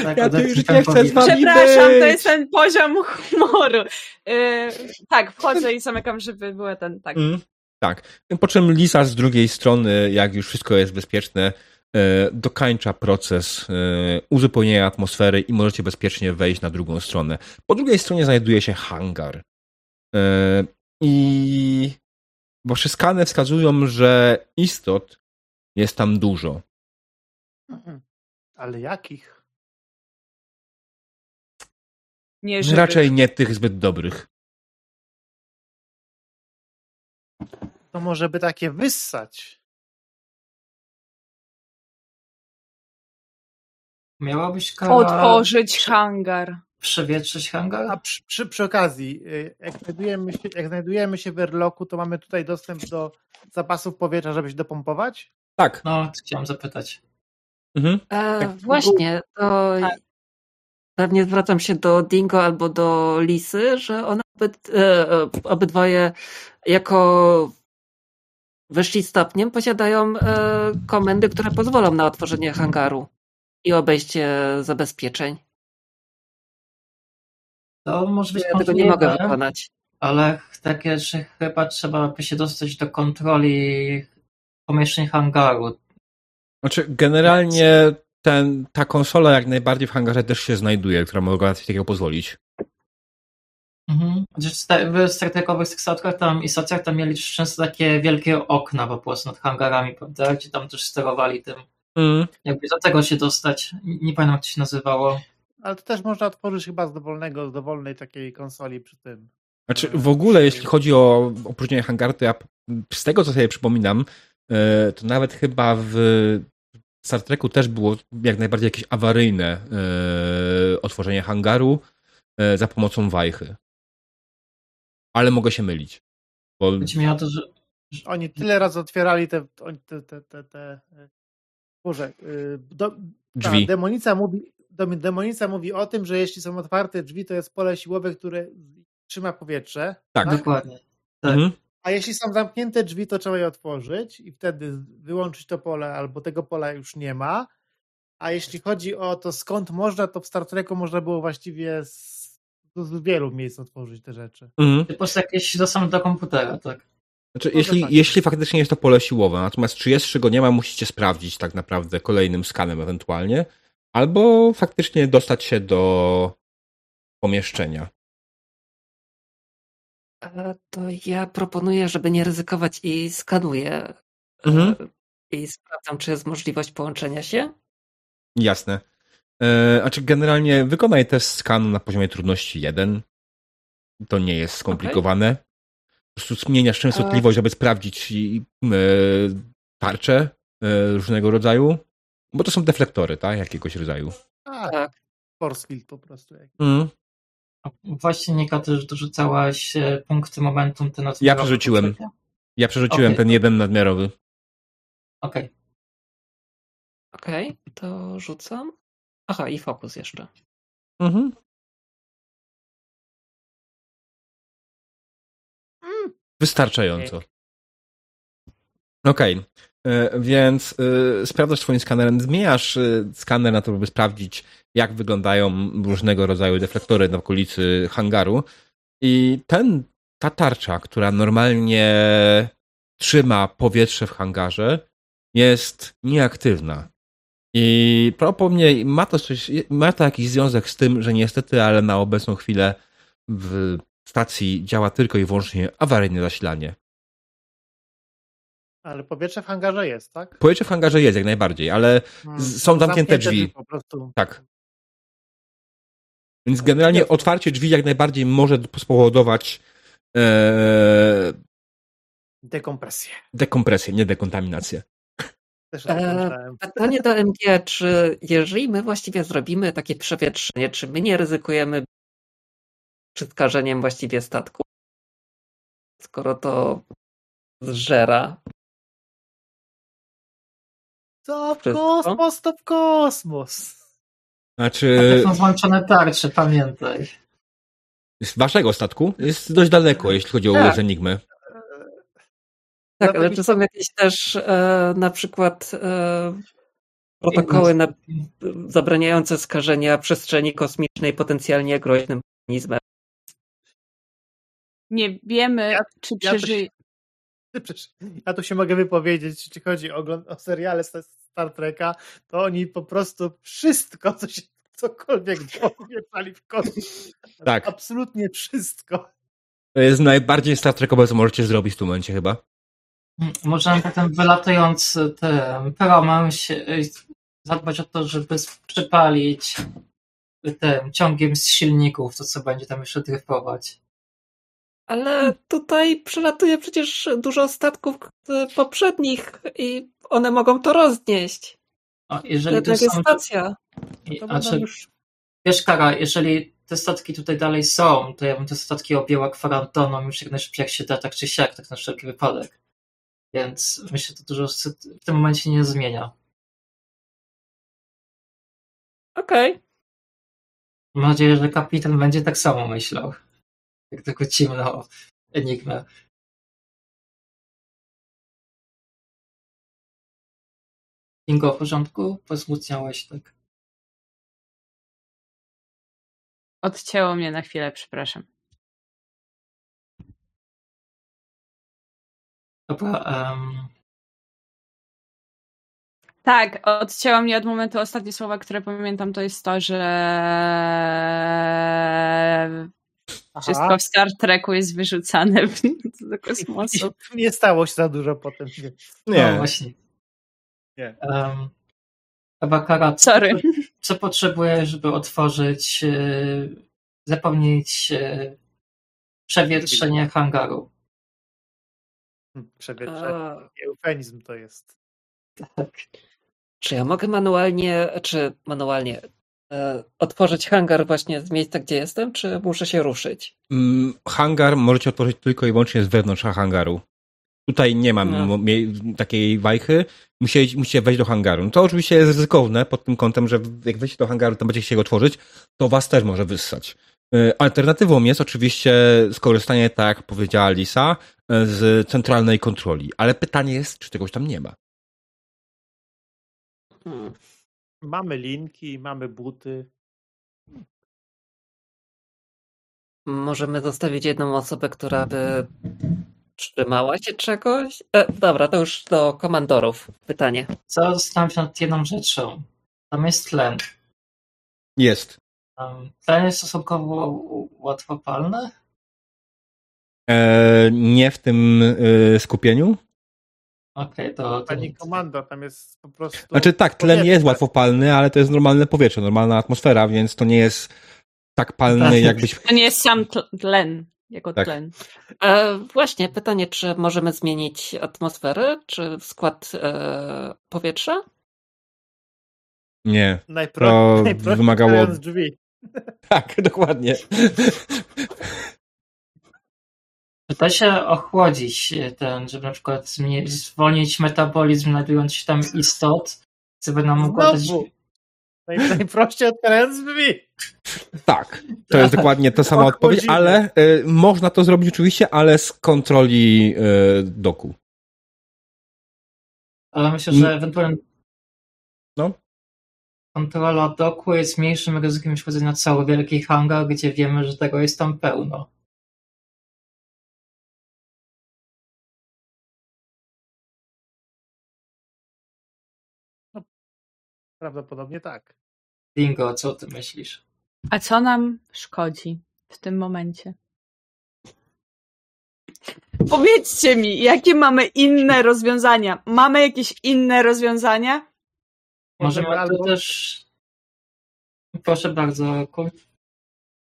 Tak, ja tu już nie chcę z wami Przepraszam, być. to jest ten poziom humoru. Yy, tak, wchodzę i zamykam, żeby była ten, tak. Mm, tak. Po czym Lisa z drugiej strony, jak już wszystko jest bezpieczne, yy, dokańcza proces yy, uzupełnienia atmosfery i możecie bezpiecznie wejść na drugą stronę. Po drugiej stronie znajduje się hangar. Yy, I wasze skany wskazują, że istot jest tam dużo. Mhm. Ale jakich? Nie, żeby... Raczej nie tych zbyt dobrych. To może by takie wyssać. Miałabyś kara... Otworzyć hangar. Przewietrzyć hangar? A przy, przy, przy, okazji, y, jak znajdujemy, się, jak znajdujemy się w Airlocku, to mamy tutaj dostęp do zapasów powietrza, żeby się dopompować? Tak. No, chciałem zapytać. Mhm. E, tak. Właśnie, to tak. pewnie zwracam się do Dingo albo do Lisy, że one obyt, e, obydwoje jako wyżsi stopniem posiadają e, komendy, które pozwolą na otworzenie hangaru i obejście zabezpieczeń. To może być ja tego nie mogę wykonać. Ale takie, że chyba trzeba by się dostać do kontroli pomieszczeń hangaru. Znaczy, generalnie ten, ta konsola jak najbardziej w hangarze też się znajduje, która mogła coś takiego pozwolić. Mhm. W Star Trekowych statkach tam i stacjach tam mieli często takie wielkie okna po prostu nad hangarami, prawda? Gdzie tam też sterowali tym. Mm. Jakby do tego się dostać. Nie pamiętam jak to się nazywało. Ale to też można otworzyć chyba z dowolnego, z dowolnej takiej konsoli przy tym. Znaczy w ogóle jeśli chodzi o opróżnienie hangaru, to ja z tego co sobie przypominam, e, to nawet chyba w Star Treku też było jak najbardziej jakieś awaryjne e, otworzenie hangaru e, za pomocą wajchy. Ale mogę się mylić. Bo... Chodzi mi o to, że... Oni tyle razy otwierali te, te, te, te, te... Boże, do, drzwi. demonica mówi, demonica mówi o tym, że jeśli są otwarte drzwi, to jest pole siłowe, które trzyma powietrze. Tak, tak? dokładnie. Tak. Mhm. A jeśli są zamknięte drzwi, to trzeba je otworzyć i wtedy wyłączyć to pole, albo tego pola już nie ma. A jeśli chodzi o to, skąd można, to w Star Treku można było właściwie z, z wielu miejsc otworzyć te rzeczy. Mhm. Po prostu jakieś dostęp do komputera, tak. Znaczy, jeśli, tak. jeśli faktycznie jest to pole siłowe, natomiast czy jest, czy go nie ma, musicie sprawdzić tak naprawdę kolejnym skanem ewentualnie, albo faktycznie dostać się do pomieszczenia. To ja proponuję, żeby nie ryzykować i skanuję. Mhm. E, I sprawdzam, czy jest możliwość połączenia się. Jasne. E, znaczy, generalnie wykonaj test skanu na poziomie trudności 1. To nie jest skomplikowane. Okay. Po prostu zmieniasz częstotliwość, żeby sprawdzić e, tarcze e, różnego rodzaju. Bo to są deflektory, tak? Jakiegoś rodzaju. A, tak. Force field po prostu. Mm. Właśnie Nika też dorzucałaś e, punkty momentum ten Ja przerzuciłem. Ja przerzuciłem okay. ten jeden nadmiarowy. Okej. Okay. Okej, okay, to rzucam. Aha, i fokus jeszcze. Mhm. Wystarczająco. Okej, okay. E, więc y, sprawdzasz swoim skanerem, zmieniasz y, skaner na to, żeby sprawdzić, jak wyglądają różnego rodzaju deflektory na okolicy hangaru. I ten, ta tarcza, która normalnie trzyma powietrze w hangarze, jest nieaktywna. I prawdopodobnie ma to, coś, ma to jakiś związek z tym, że niestety, ale na obecną chwilę w stacji działa tylko i wyłącznie awaryjne zasilanie. Ale powietrze w hangarze jest, tak? Powietrze w hangarze jest jak najbardziej, ale hmm. są zamknięte drzwi. drzwi po prostu. Tak. Więc generalnie otwarcie drzwi jak najbardziej może spowodować e... dekompresję. Dekompresję, nie dekontaminację. E, pytanie do MG, czy jeżeli my właściwie zrobimy takie przewietrzenie, czy my nie ryzykujemy przyskażeniem właściwie statku? Skoro to zżera. To w kosmos, to w kosmos. Znaczy... są włączone tarcze, pamiętaj. Z waszego statku? Jest dość daleko, jeśli chodzi o tak. Enigmy. Tak, ale czy są jakieś też e, na przykład e, protokoły na, zabraniające skażenia przestrzeni kosmicznej potencjalnie groźnym organizmem? Nie wiemy, ja, czy przeżyje. Ja, ja tu się mogę wypowiedzieć, jeśli chodzi o, o seriale Star Treka, to oni po prostu wszystko, co się cokolwiek dowieszali w kosmos. Tak. Absolutnie wszystko. To jest najbardziej Star Trekowe, co możecie zrobić w tym momencie chyba. Można ten wylatujący ten promem się, zadbać o to, żeby przypalić tym ciągiem z silników, to co będzie tam jeszcze dryfować. Ale tutaj przelatuje przecież dużo statków poprzednich i one mogą to roznieść. A jeżeli to jest stacja. No znaczy, już... Wiesz, Kara, jeżeli te statki tutaj dalej są, to ja bym te statki objęła kwarantanną już jak najszybciej jak się da, tak czy siak, tak na wszelki wypadek. Więc myślę, że to dużo w tym momencie nie zmienia. Okej. Okay. Mam nadzieję, że kapitan będzie tak samo myślał. Jak tylko cimno enigmę. Ingo, w porządku? Pozmucniałeś tak. Odcięło mnie na chwilę, przepraszam. Dobra, um, Tak, odcięła mnie od momentu ostatnie słowa, które pamiętam, to jest to, że Aha. wszystko w Star Treku jest wyrzucane do kosmosu. Nie stało się za dużo potem. Nie. No właśnie. Nie. Um, chyba Kara, Sorry. Co, co potrzebujesz, żeby otworzyć, yy, zapomnieć yy, przewietrzenie hangaru? Hmm, przewietrzenie. Eufemizm to jest. Tak. Czy ja mogę manualnie, czy manualnie e, otworzyć hangar właśnie z miejsca, gdzie jestem, czy muszę się ruszyć? Mm, hangar możecie otworzyć tylko i wyłącznie z wewnątrz hangaru. Tutaj nie mam no. takiej wajchy. Musicie, musicie wejść do hangaru. No to oczywiście jest ryzykowne pod tym kątem, że jak wejdziecie do hangaru, to będziecie chcieli otworzyć, to was też może wyssać. E, alternatywą jest oczywiście skorzystanie, tak jak powiedziała Lisa, e, z centralnej kontroli. Ale pytanie jest, czy czegoś tam nie ma. Hmm. Mamy linki, mamy buty. Możemy zostawić jedną osobę, która by trzymała się czegoś? E, dobra, to już do komandorów pytanie. Co zastanawiam się nad jedną rzeczą. Tam jest tlen. Jest. Tlen jest stosunkowo łatwopalny? E, nie w tym e, skupieniu. Okej, okay, to, to... Pani komando, tam jest po prostu... Znaczy tak, tlen nie jest łatwopalny, ale to jest normalne powietrze, normalna atmosfera, więc to nie jest tak palny, tak. jakbyś... To nie jest sam tlen, jako tak. tlen. E, właśnie, pytanie, czy możemy zmienić atmosferę, czy skład e, powietrza? Nie, Najpro... to wymagało... drzwi. Tak, dokładnie. Da się ochłodzić ten, żeby na przykład zwolnić metabolizm znajdując się tam istot, co by nam mogło dać... Najprościej otwierając drzwi. Tak, to jest dokładnie ta sama odpowiedź, ale y, można to zrobić oczywiście, ale z kontroli y, doku. Ale myślę, że ewentualnie no? Kontrola doku jest mniejszym ryzykiem niż wchodzenie na cały wielki hangar, gdzie wiemy, że tego jest tam pełno. Prawdopodobnie tak. Dingo, co ty myślisz? A co nam szkodzi w tym momencie? Powiedzcie mi, jakie mamy inne rozwiązania? Mamy jakieś inne rozwiązania? Możemy albo... też. Proszę bardzo,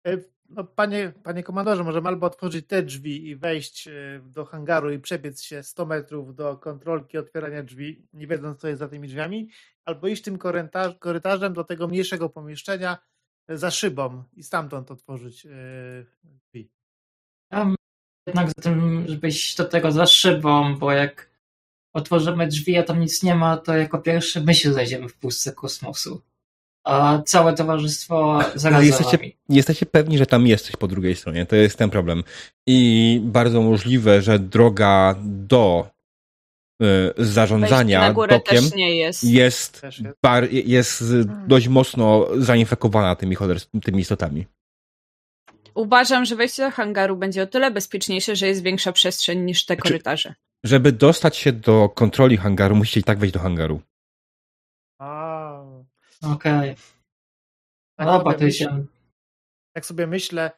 e, no, panie, panie komandorze, możemy albo otworzyć te drzwi i wejść e, do hangaru i przebiec się 100 metrów do kontrolki otwierania drzwi, nie wiedząc, co jest za tymi drzwiami, albo iść tym korytarzem do tego mniejszego pomieszczenia e, za szybą i stamtąd otworzyć drzwi. Ja jednak za tym, żeby iść do tego za szybą, bo jak otworzymy drzwi, a tam nic nie ma, to jako pierwszy my się znajdziemy w pustce kosmosu a całe towarzystwo zaraz jesteście, jesteście pewni, że tam jesteś po drugiej stronie. To jest ten problem. I bardzo możliwe, że droga do y, zarządzania nie jest. Jest, jest. Bar, jest hmm. dość mocno zainfekowana tymi, tymi istotami. Uważam, że wejście do hangaru będzie o tyle bezpieczniejsze, że jest większa przestrzeń niż te znaczy, korytarze. Żeby dostać się do kontroli hangaru, musicie i tak wejść do hangaru. Okej. Okay. To się. Jak sobie myślę,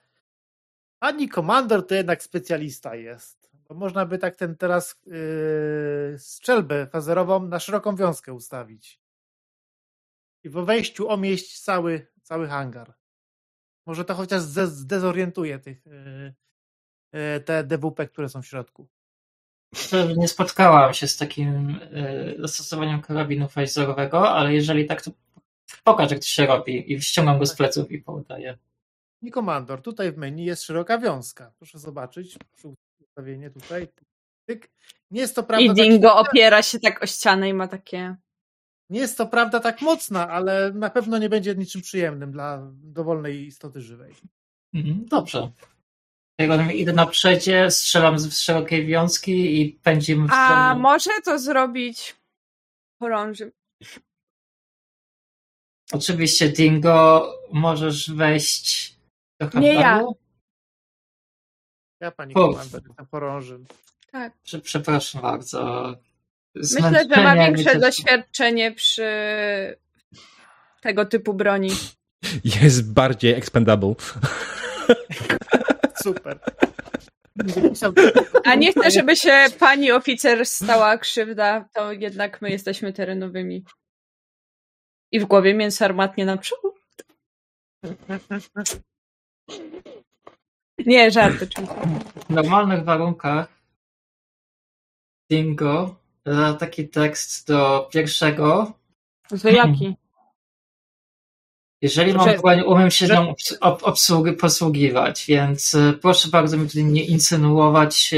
ani komandor to jednak specjalista jest. Bo można by tak ten teraz yy, strzelbę fazerową na szeroką wiązkę ustawić. I po wejściu omieść cały, cały hangar. Może to chociaż zdezorientuje tych yy, yy, te DWP, które są w środku. Nie spotkałam się z takim yy, zastosowaniem karabinu fazerowego, ale jeżeli tak, to pokaż jak to się robi i ściągam go z pleców i podaję. I komandor, tutaj w menu jest szeroka wiązka. Proszę zobaczyć, ustawienie tutaj. Tyk. Nie jest to prawda. I Dingo tak... opiera się tak o ścianę i ma takie. Nie jest to prawda tak mocna, ale na pewno nie będzie niczym przyjemnym dla dowolnej istoty żywej. Mhm, dobrze. Idę na przedzie, strzelam z szerokiej wiązki i pędzimy w stronę... A może to zrobić chorążym. Oczywiście, Dingo, możesz wejść do handlu. Nie ja. Ja pani komandor jestem porążym. Tak. Przepraszam bardzo. Myślę, że ma większe doświadczenie przy tego typu broni. Jest bardziej expendable. Super. A nie chcę, żeby się pani oficer stała krzywda, to jednak my jesteśmy terenowymi. I w głowie mięso armatnie naprzód. Nie, żarty. W normalnych warunkach Dingo da taki tekst do pierwszego. Do jaki? Jeżeli mam broń, umiem się że... nią obsługi, posługiwać, więc e, proszę bardzo mi tutaj nie insynuować.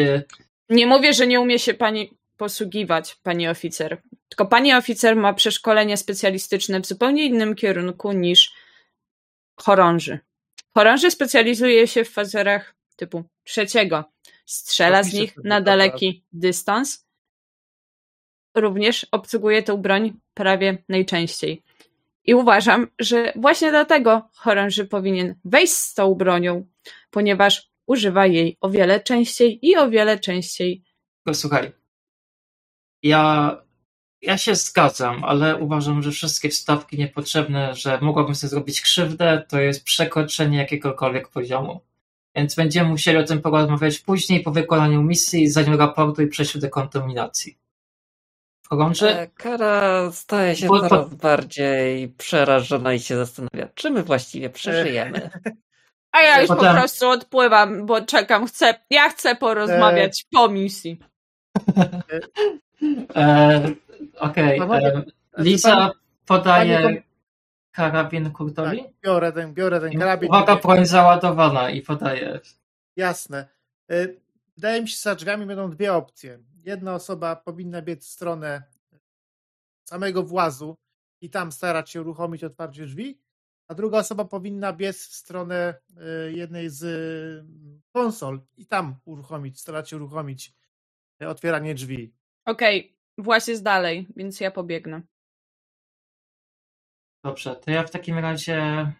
Nie mówię, że nie umie się pani posługiwać, pani oficer. Tylko pani oficer ma przeszkolenie specjalistyczne w zupełnie innym kierunku niż chorąży. Chorąży specjalizuje się w fazerach typu trzeciego. Strzela z nich na daleki dystans. Również obsługuje tę broń prawie najczęściej. I uważam, że właśnie dlatego chorąży powinien wejść z tą bronią, ponieważ używa jej o wiele częściej i o wiele częściej. Słuchaj, ja, ja się zgadzam, ale uważam, że wszystkie wstawki niepotrzebne, że mogłabym sobie zrobić krzywdę, to jest przekroczenie jakiegokolwiek poziomu. Więc będziemy musieli o tym porozmawiać później po wykonaniu misji, zanim raportu i przejściu dekontaminacji. Pogrączy? E, Kara staje się bo, coraz to... bardziej przerażona i się zastanawia, czy my właściwie przeżyjemy. A ja już Potem... po prostu odpływam, bo czekam, chcę, ja chcę porozmawiać e... po misji. e, Okej. Okay. E, Lisa podaje karabin Kurtowi? Tak, biorę ten, biorę ten karabin. Uwaga, broń załadowana i podaje. Jasne. E, wydaje mi się, że za drzwiami będą dwie opcje jedna osoba powinna biec w stronę samego włazu i tam starać się uruchomić otwarcie drzwi, a druga osoba powinna biec w stronę y, jednej z y, konsol i tam uruchomić, starać się uruchomić y, otwieranie drzwi. Okej, okay. włas jest dalej, więc ja pobiegnę. Dobrze, to ja w takim razie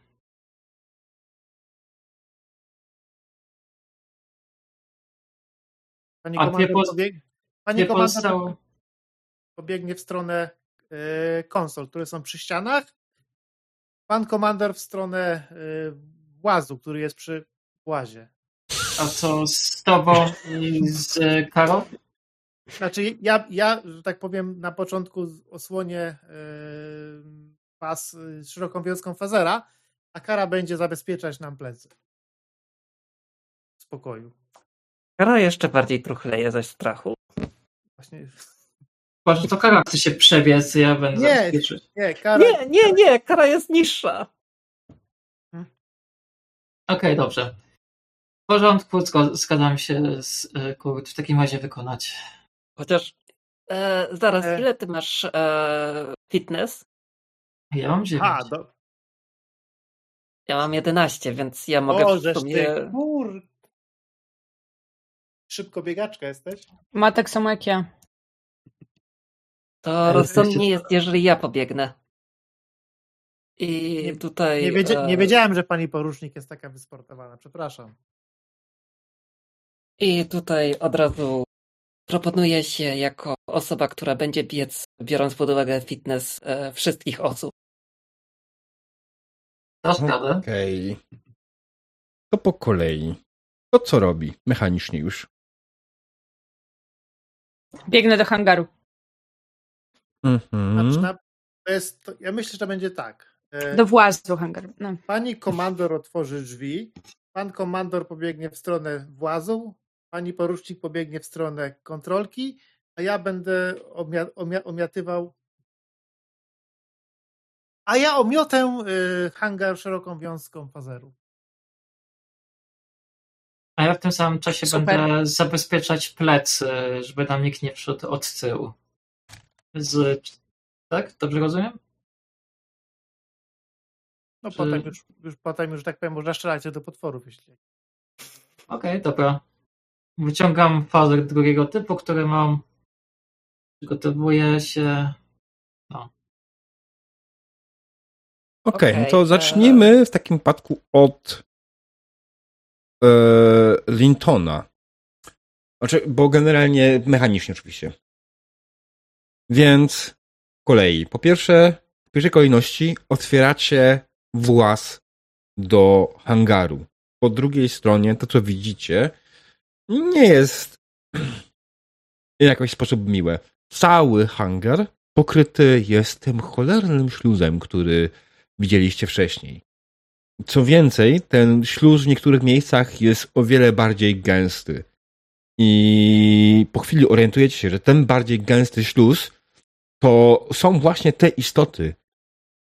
Pani A poz... pobieg... Pani komandor pobiegnie w stronę e, konsol, które są przy ścianach. Pan komandor w stronę e, włazu, który jest przy włazie. A co z tobą i z Karol? Znaczy ja, ja, że tak powiem, na początku osłonię e, pas szeroką wiązką fazera, a Kara będzie zabezpieczać nam plecy. W spokoju. Kara jeszcze bardziej truchleje ze strachu. Właśnie. Chyba, że to kara chce się przebiec, ja będę nie, zabezpieczyć. Nie, kara... nie, nie, nie, kara jest niższa. Hmm. Okej, okay, dobrze. W porządku, zgadzam się z e, Kurt, w takim razie wykonać. Chociaż e, zaraz, e... ile ty masz e, fitness? Ja mam 9. A, do... Ja mam 11, więc ja mogę o, w sumie... Ty, kur... Szybko biegaczka jesteś? Ma tak samo jak ja. To rozsądnie jest, jeżeli ja pobiegnę. I nie, tutaj. Nie, wiedzia, nie, e, wiedziałem, że pani porucznik jest taka wysportowana. Przepraszam. I tutaj od razu proponuję się jako osoba, która będzie biec, biorąc pod uwagę fitness e, wszystkich osób. Okej. Okay. To po kolei. To co robi mechanicznie już? Biegnę do hangaru. Mhm. to jest, to, ja myślę, że to będzie tak. E, do włazu hangaru. No. Pani komandor otworzy drzwi, pan komandor pobiegnie w stronę włazu, pani porucznik pobiegnie w stronę kontrolki, a ja będę omia, omia, omiatywał a ja omiotę y, hangar szeroką wiązką fazeru. A ja w tym samym czasie Super. będę zabezpieczać plecy, żeby nam nikt nie wszedł od tyłu. Z... Tak? Dobrze rozumiem? No Czy... potem już, już potem już tak powiem, można strzelać do potworów, jeśli. Okej, okay, dobra. Wyciągam fazer drugiego typu, który mam. Przygotowuję się. No. Okej, okay, no to zacznijmy w takim przypadku od e, Lintona. Znaczy, bo generalnie mechanicznie oczywiście. Więc kolei. Po pierwsze, w pierwszej kolejności otwieracie włas do hangaru. Po drugiej stronie to, co widzicie, nie jest w jakiś sposób miłe. Cały hangar pokryty jest tym cholernym śluzem, który widzieliście wcześniej. Co więcej, ten śluz w niektórych miejscach jest o wiele bardziej gęsty. I po chwili orientujecie się, że ten bardziej gęsty śluz to są właśnie te istoty,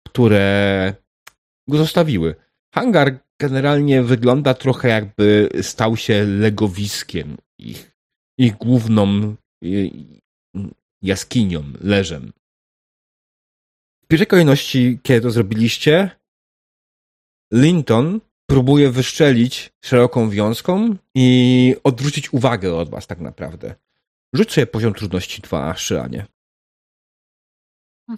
które go zostawiły. Hangar generalnie wygląda trochę jakby stał się legowiskiem ich, ich główną jaskinią, leżem. W pierwszej kolejności, kiedy to zrobiliście, Linton próbuje wyszczelić szeroką wiązką i odwrócić uwagę od was tak naprawdę. Rzuć sobie poziom trudności 2, Szyanie.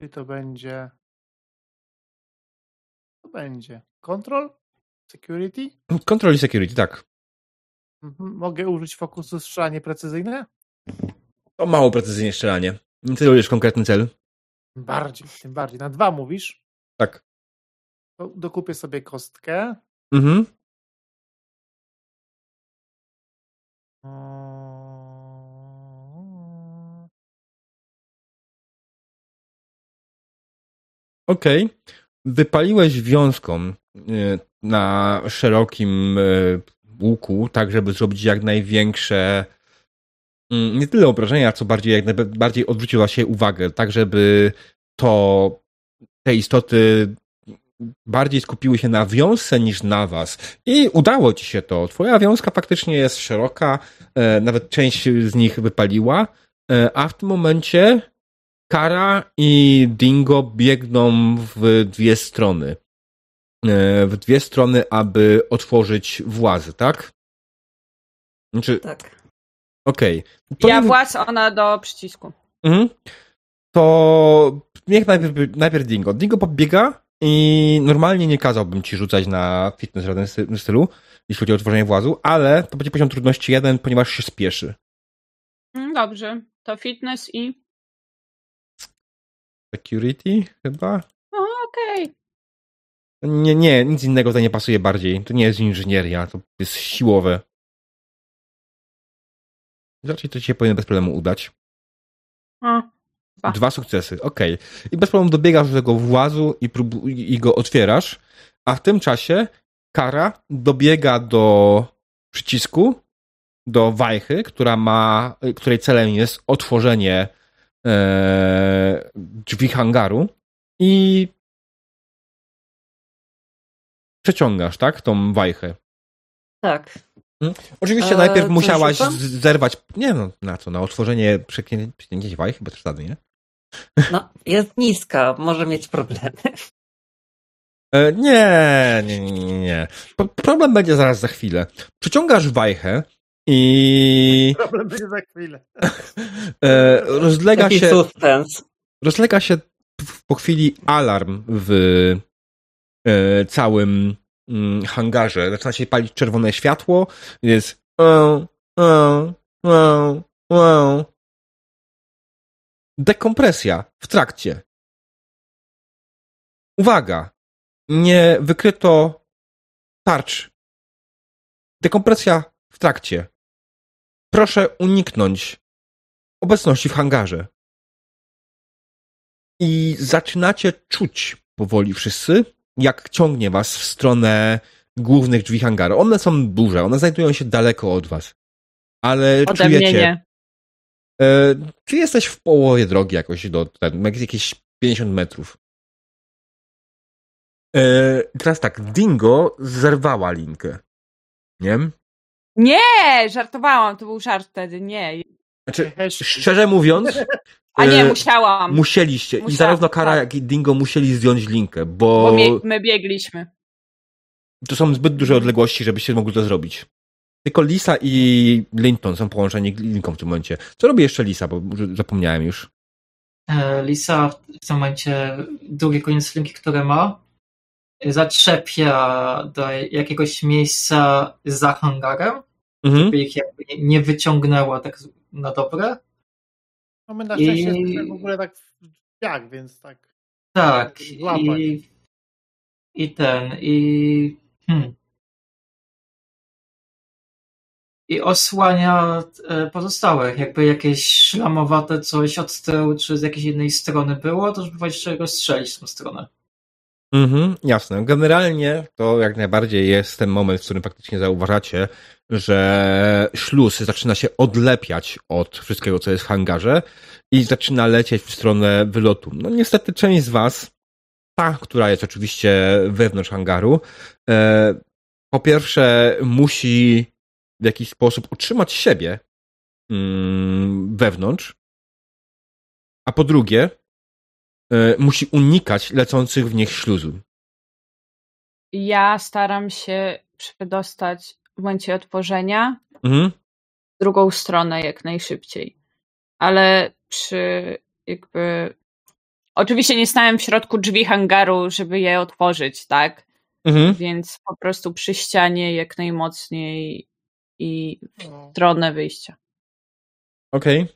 I to będzie. To będzie. Control? Security? Control i security, tak. Mhm. Mogę użyć fokusu strzelanie precyzyjne? To mało precyzyjnie strzelanie. Celujesz konkretny cel. Tym bardziej, tym bardziej. Na dwa mówisz? Tak. To dokupię sobie kostkę. Mhm. Okej. Okay. Wypaliłeś wiązką e, na szerokim e, łuku, tak żeby zrobić jak największe nie tyle obrażenia, co bardziej jak najbardziej odwróciła się uwagę, tak żeby to te istoty bardziej skupiły się na wiązce niż na was. I udało ci się to. Twoja wiązka faktycznie jest szeroka, e, nawet część z nich wypaliła, a w tym momencie Kara i Dingo biegną w dwie strony. E, w dwie strony, aby otworzyć włazy, tak? Znaczy... Tak. Okej. Okay. Ja nie... właz, ona do przycisku. Mhm. To niech najpierw, najpierw Dingo. Dingo pobiega i normalnie nie kazałbym ci rzucać na fitness w żadnym stylu, jeśli chodzi o otworzenie włazu, ale to będzie poziom trudności jeden, ponieważ się spieszy. Mm, dobrze. To fitness i Security chyba? okej. Okay. Nie, nie, nic innego tutaj nie pasuje bardziej. To nie jest inżynieria, to jest siłowe. Raczej to ci się powinno bez problemu udać. Dwa. dwa sukcesy, okej. Okay. I bez problemu dobiegasz do tego włazu i, próbu- i go otwierasz, a w tym czasie Kara dobiega do przycisku, do wajchy, która ma, której celem jest otworzenie e, drzwi hangaru i przeciągasz, tak? Tą wajchę. Tak. Hmm? Oczywiście e, najpierw musiałaś zerwać. Nie no, na co? Na otworzenie, przeciągnięcie wajchy bez przesady, nie? No, jest niska, może mieć problemy. E, nie, nie, nie, nie. Problem będzie zaraz za chwilę. Przeciągasz wajchę i. Problem będzie za chwilę. E, rozlega Taki się. Suspense. Rozlega się po chwili alarm w całym hangarze. Zaczyna się palić czerwone światło. Jest. Dekompresja w trakcie. Uwaga! Nie wykryto tarcz. Dekompresja w trakcie. Proszę uniknąć obecności w hangarze. I zaczynacie czuć powoli wszyscy, jak ciągnie was w stronę głównych drzwi hangaru. One są duże, one znajdują się daleko od was. Ale Ode czujecie... Mnie nie. E, czy jesteś w połowie drogi jakoś do ten, jakieś 50 metrów? E, teraz tak, Dingo zerwała linkę. Nie? Nie, żartowałam, to był żart wtedy, nie. Znaczy, szczerze mówiąc. A nie, e, musiałam. Musieliście. Musiałam, I zarówno Kara, tak. jak i Dingo musieli zdjąć linkę, bo. Bo my, my biegliśmy. To są zbyt duże odległości, żebyście mogli to zrobić. Tylko Lisa i Linton są połączeni linką w tym momencie. Co robi jeszcze Lisa, bo zapomniałem już. E, Lisa w tym momencie drugi koniec linki, które ma, zatrzepia do jakiegoś miejsca za hangarem mhm. żeby ich jakby nie wyciągnęła tak na dobre. No my na szczęście I... w ogóle tak w drzwiach, więc tak. Tak. I, I ten, i. Hmm. I osłania e, pozostałych. Jakby jakieś szlamowate coś od tyłu, czy z jakiejś jednej strony było, to żeby go strzelić w tą stronę. Mhm, jasne. Generalnie to jak najbardziej jest ten moment, w którym faktycznie zauważacie, że śluz zaczyna się odlepiać od wszystkiego, co jest w hangarze i zaczyna lecieć w stronę wylotu. No niestety część z was, ta, która jest oczywiście wewnątrz hangaru, e, po pierwsze musi w jakiś sposób utrzymać siebie mm, wewnątrz, a po drugie musi unikać lecących w nich śluzu. Ja staram się przedostać w momencie otworzenia mhm. w drugą stronę jak najszybciej. Ale przy jakby. Oczywiście nie stałem w środku drzwi hangaru, żeby je otworzyć, tak? Mhm. Więc po prostu przy ścianie jak najmocniej i w stronę wyjścia. Okej. Okay.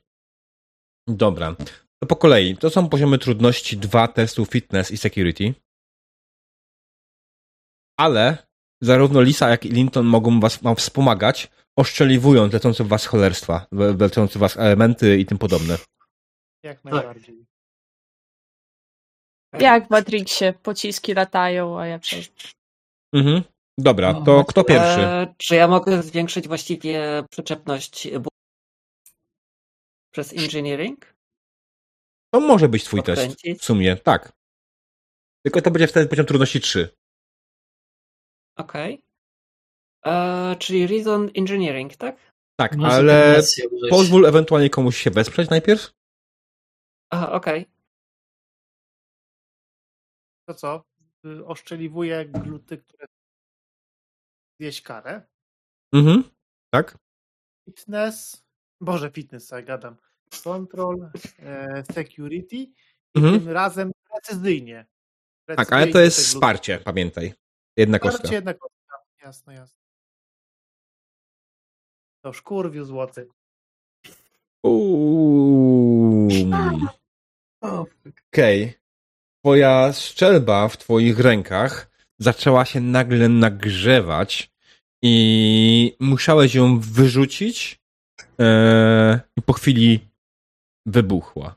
Dobra. To po kolei. To są poziomy trudności dwa testu fitness i security. Ale zarówno Lisa, jak i Linton mogą was wam wspomagać, oszczeliwując lecące w was cholerstwa, lecące w was elementy i tym podobne. Jak najbardziej. Jak w Matrixie, pociski latają, a ja przez... Mhm. Dobra, to no, kto pierwszy? E, czy ja mogę zwiększyć właściwie przyczepność przez engineering? To może być twój test. W sumie, tak. Tylko to będzie wtedy poziom trudności 3. Okej. Okay. E, czyli Reason Engineering, tak? Tak, Może ale pozwól ewentualnie komuś się wesprzeć najpierw. Aha, okej. Okay. To co? Oszczeliwuje gluty, które zjeść karę. Mhm, tak. Fitness, Boże, fitness, ja gadam. Control, e, security i mhm. tym razem precyzyjnie. precyzyjnie. Tak, ale to jest wsparcie, pamiętaj. Jedna wsparcie, kostka. jedna kostka, jasno, jasno. To szkurwiu złoty. Okej. Okay. Twoja szczelba w twoich rękach zaczęła się nagle nagrzewać i musiałeś ją wyrzucić e, i po chwili wybuchła.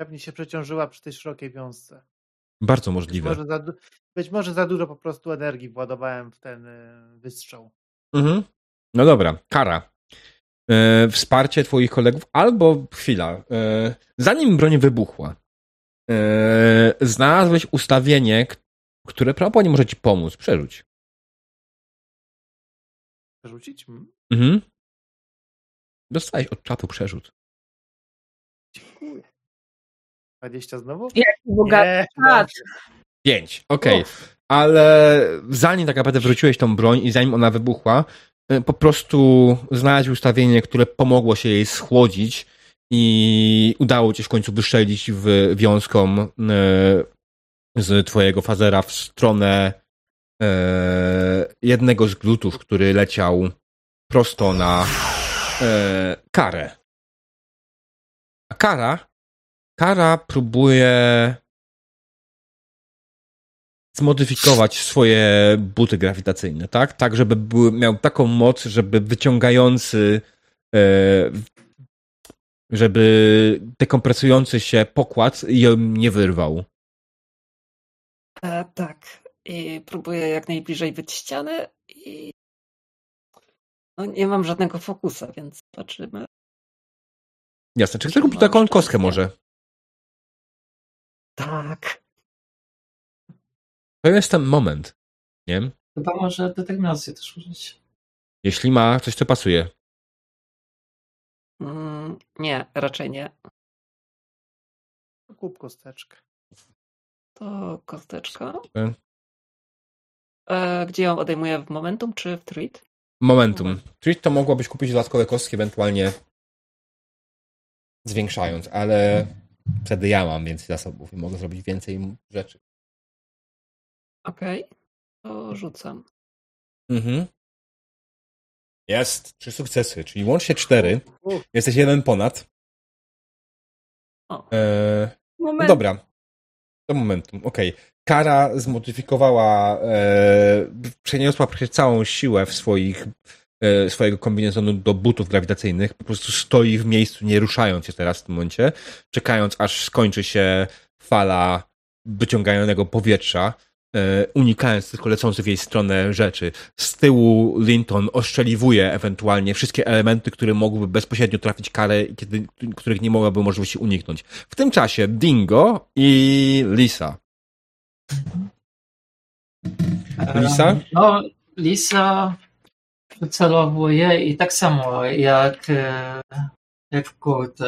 Pewnie się przeciążyła przy tej szerokiej wiązce. Bardzo możliwe. Być może za, być może za dużo po prostu energii władowałem w ten e, wystrzał. Mhm. No dobra, kara. E, wsparcie twoich kolegów, albo chwila. E, zanim broń wybuchła, e, znalazłeś ustawienie, które prawdopodobnie może ci pomóc. Przerzuć. Przerzucić? Hmm? Mhm. Dostałeś od czatu przerzut. Dziękuję. 20 znowu? Jaki bogaty czat. 5, okej. Okay. Ale zanim tak naprawdę wróciłeś tą broń i zanim ona wybuchła, y, po prostu znaleźć ustawienie, które pomogło się jej schłodzić i udało ci się w końcu wystrzelić w wiązką y, z twojego fazera w stronę y, jednego z glutów, który leciał prosto na karę. A kara, kara próbuje zmodyfikować swoje buty grawitacyjne, tak? Tak, żeby były, miał taką moc, żeby wyciągający, e, żeby dekompresujący się pokład ją nie wyrwał. E, tak. I próbuję jak najbliżej być ściany i no, nie mam żadnego fokusa, więc zobaczymy. Jasne. Czy chcesz kupić taką kostkę może? Tak. To jest ten moment, nie? Chyba może determinację też użyć. Jeśli ma coś, co pasuje. Mm, nie, raczej nie. Kup kosteczkę. To kosteczka. E, gdzie ją odejmuję w momentum czy w treat? Momentum. Treat to mogłabyś kupić dodatkowe kostki, ewentualnie zwiększając, ale wtedy ja mam więcej zasobów i mogę zrobić więcej rzeczy. Okej, okay. to rzucam. Mhm. Jest, trzy sukcesy, czyli łącznie cztery. Jesteś jeden ponad. E, no dobra. Do momentu, okej. Okay. Kara zmodyfikowała, e, przeniosła całą siłę w swoich, e, swojego kombinezonu do butów grawitacyjnych. Po prostu stoi w miejscu, nie ruszając się teraz w tym momencie, czekając aż skończy się fala wyciąganego powietrza E, unikając tylko lecących w jej stronę rzeczy. Z tyłu Linton oszczeliwuje ewentualnie wszystkie elementy, które mogłyby bezpośrednio trafić karę, kiedy, których nie mogłaby możliwości uniknąć. W tym czasie Dingo i Lisa. Lisa? No, Lisa wycelowuje i tak samo jak, e, jak Kurt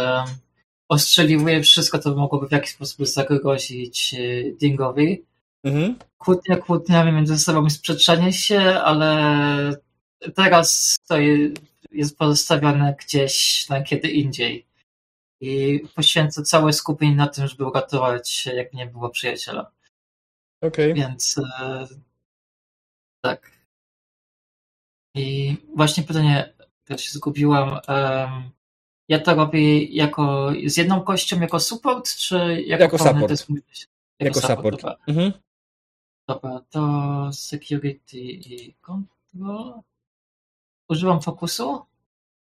ostrzeliwuje wszystko, co mogłoby w jakiś sposób zagrozić e, Dingowi Mhm. Kłótnia kłótniami między sobą sprzeczanie się, ale teraz to jest pozostawione gdzieś na kiedy indziej. I poświęcę całe skupienie na tym, żeby uratować, jak nie było przyjaciela. Okay. Więc e, tak. I właśnie pytanie, teraz się zgubiłam. Um, ja to robię jako z jedną kością jako support, czy jako, jako support? Jako, jako support. support. Mhm. Dobra, to security i control. Używam fokusu.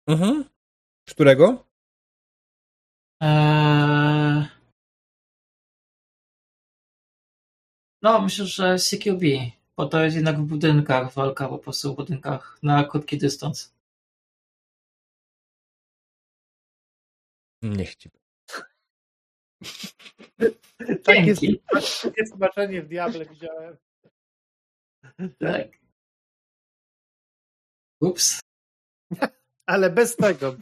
Mhm. Którego? Eee... No, myślę, że CQB, bo to jest jednak w budynkach walka po prostu w budynkach na krótki dystans. Niech ci. Takie, takie smaczenie w Diable widziałem. Tak. Ups. Ale bez tego.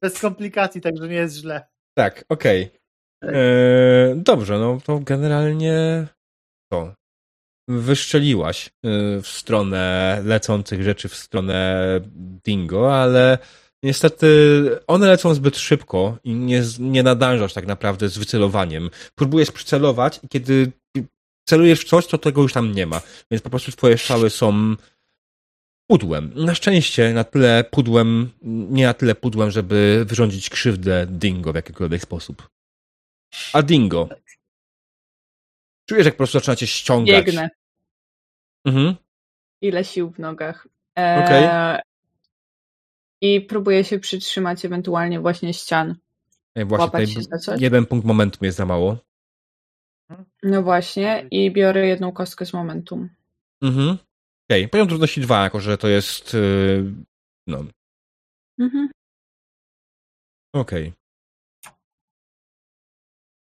Bez komplikacji, także nie jest źle. Tak, okej. Okay. Tak. E, dobrze, no to generalnie to. Wyszczeliłaś e, w stronę lecących rzeczy, w stronę Dingo, ale Niestety one lecą zbyt szybko i nie, nie nadążasz tak naprawdę z wycelowaniem. Próbujesz przycelować i kiedy celujesz w coś, to tego już tam nie ma. Więc po prostu twoje strzały są pudłem. Na szczęście na tyle pudłem, nie na tyle pudłem, żeby wyrządzić krzywdę Dingo w jakikolwiek sposób. A Dingo. Czujesz, jak po prostu zaczyna cię ściągać. Biegnę. Mhm. Ile sił w nogach. Eee, okay i próbuję się przytrzymać ewentualnie właśnie ścian. Ej, właśnie jeden punkt momentum jest za mało. No właśnie i biorę jedną kostkę z momentum. Mhm. Okej, okay. poziom trudności dwa, jako że to jest yy, no. Mhm. Okej. Okay.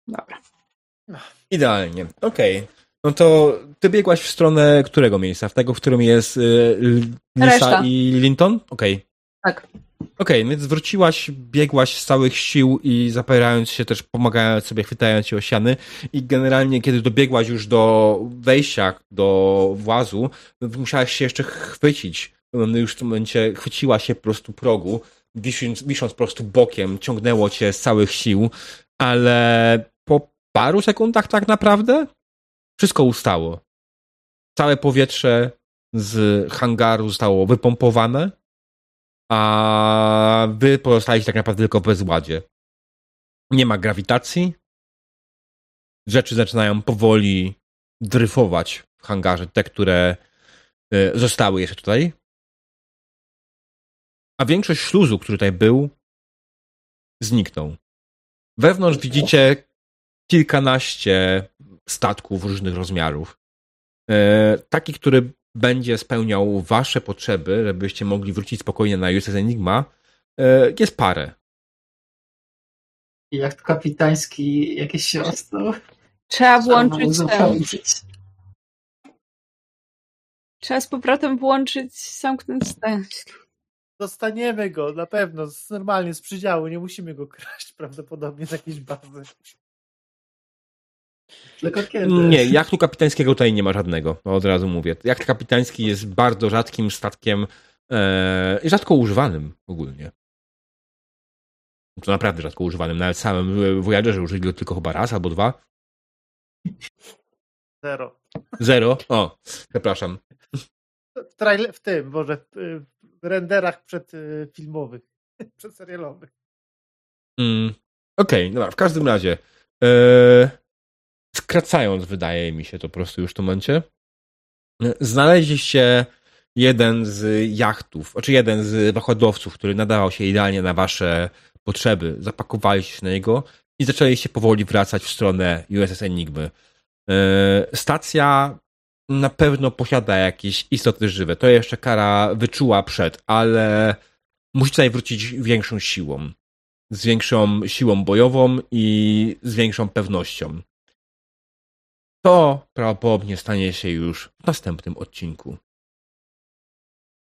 Dobra. Idealnie. Okej. Okay. No to ty biegłaś w stronę którego miejsca? W tego, w którym jest yy, Lisa Reszta. i Linton? Okej. Okay. Tak. Okej, okay, więc wróciłaś, biegłaś z całych sił i zapierając się też, pomagając sobie, chwytając się o siany i generalnie, kiedy dobiegłaś już do wejścia, do włazu, musiałaś się jeszcze chwycić. Już w tym momencie chwyciła się po prostu progu, wisząc, wisząc po prostu bokiem, ciągnęło cię z całych sił, ale po paru sekundach tak naprawdę wszystko ustało. Całe powietrze z hangaru zostało wypompowane a wy pozostaliście tak naprawdę tylko w bezładzie. Nie ma grawitacji. Rzeczy zaczynają powoli dryfować w hangarze, te, które y, zostały jeszcze tutaj. A większość śluzu, który tutaj był, zniknął. Wewnątrz widzicie kilkanaście statków różnych rozmiarów. E, taki, który będzie spełniał wasze potrzeby, żebyście mogli wrócić spokojnie na USS Enigma, e, jest parę. Jak kapitański jakieś siostro. Trzeba włączyć ten. Trzeba z powrotem włączyć, zamknąć ten. Dostaniemy go, na pewno, normalnie z przydziału, nie musimy go kraść prawdopodobnie z jakiejś bazy. Nie, jachtu kapitańskiego tutaj nie ma żadnego, od razu mówię. Jacht kapitański jest bardzo rzadkim statkiem e, rzadko używanym ogólnie. To naprawdę rzadko używanym. Nawet samym Voyagerze użyli go tylko chyba raz albo dwa. Zero. Zero? O, przepraszam. W, trailer, w tym, może w, renderach przedfilmowych, przedserialowych. Mm. Okej, okay, dobra, w każdym razie. E, skracając, wydaje mi się to po prostu już w tym momencie. Znaleźliście jeden z jachtów, znaczy jeden z wahadłowców, który nadawał się idealnie na wasze potrzeby. Zapakowaliście się na niego i zaczęliście powoli wracać w stronę USS Enigmy. E, stacja na pewno posiada jakieś istoty żywe. To jeszcze kara wyczuła przed, ale musi tutaj wrócić większą siłą. Z większą siłą bojową i z większą pewnością. To prawdopodobnie stanie się już w następnym odcinku.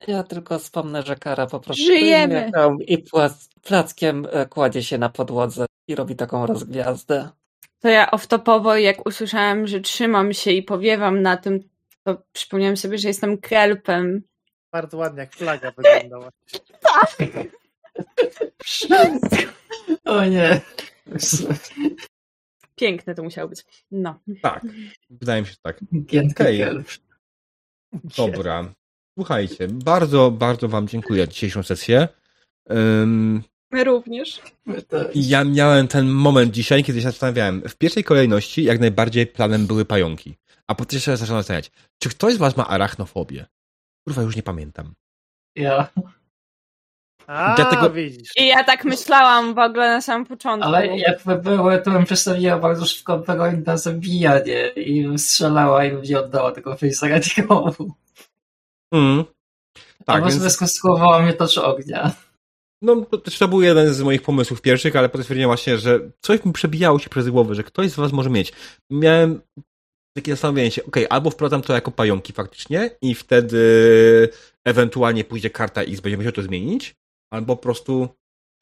Ja tylko wspomnę, że Kara po prostu Żyjemy. i plackiem e, kładzie się na podłodze i robi taką rozgwiazdę. To ja off-topowo, jak usłyszałam, że trzymam się i powiewam na tym, to przypomniałam sobie, że jestem kelpem. Bardzo ładnie, jak flaga wyglądała. tak! o nie. Piękne to musiało być. No. Tak, wydaje mi się tak. Okay. Dobra. Słuchajcie, bardzo, bardzo Wam dziękuję za dzisiejszą sesję. Um, My również. Ja miałem ten moment dzisiaj, kiedy się zastanawiałem. W pierwszej kolejności jak najbardziej planem były pająki. A potem się zacząłem zastanawiać, czy ktoś z Was ma arachnofobię? Kurwa, już nie pamiętam. Ja. A, Dlatego... widzisz. I ja tak myślałam w ogóle na samym początku. Ale jakby były, to bym przedstawiła bardzo szybko broń na zabijanie i bym strzelała i bym nie oddała tego face'a nikomu. Mm. Tak, A więc... może skonstruowała mnie tocz ognia. No, to, to był jeden z moich pomysłów pierwszych, ale potem stwierdziłem właśnie, że coś mi przebijało się przez głowę, że ktoś z was może mieć. Miałem takie zastanowienie się, ok, albo wprowadzam to jako pająki faktycznie i wtedy ewentualnie pójdzie karta X, będziemy musiał to zmienić, albo po prostu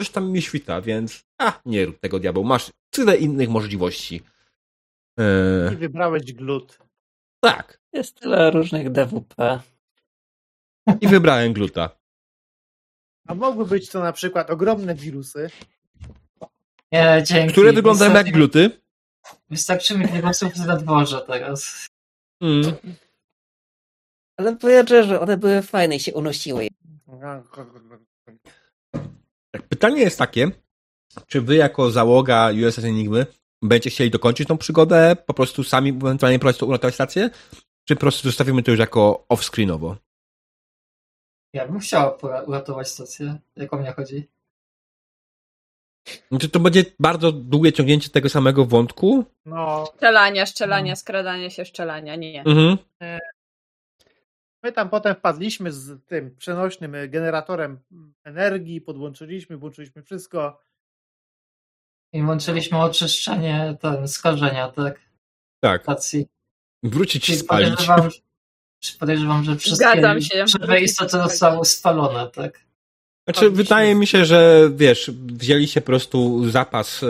coś tam mi świta, więc a, nie rób tego diabeł, masz tyle innych możliwości. Eee... I wybrałeś glut. Tak. Jest tyle różnych DWP. I wybrałem gluta. A mogły być to na przykład ogromne wirusy. Nie, dzięki. Które wyglądają Wystarczy... jak gluty. Wystarczy mi wirusów na dworze teraz. Mm. Ale powiem że one były fajne i się unosiły. Pytanie jest takie, czy wy jako załoga USS Enigmy będziecie chcieli dokończyć tą przygodę, po prostu sami ewentualnie prowadzić to uratować stację, czy po prostu zostawimy to już jako off-screenowo? Ja bym chciał uratować stację. Jak o mnie chodzi? Znaczy to będzie bardzo długie ciągnięcie tego samego wątku? No. Szczelania, szczelania, no. skradanie się, szczelania, nie. Mhm. My tam potem wpadliśmy z tym przenośnym generatorem energii, podłączyliśmy, włączyliśmy wszystko. I włączyliśmy oczyszczanie ten, skażenia, tak? Tak. Stacji. Wrócić i spalić. Podejrzewam, podejrzewam, że wszystkie żywe istoty zostały spalone, tak? Znaczy, wydaje mi się, że wiesz, wzięli się po prostu zapas y,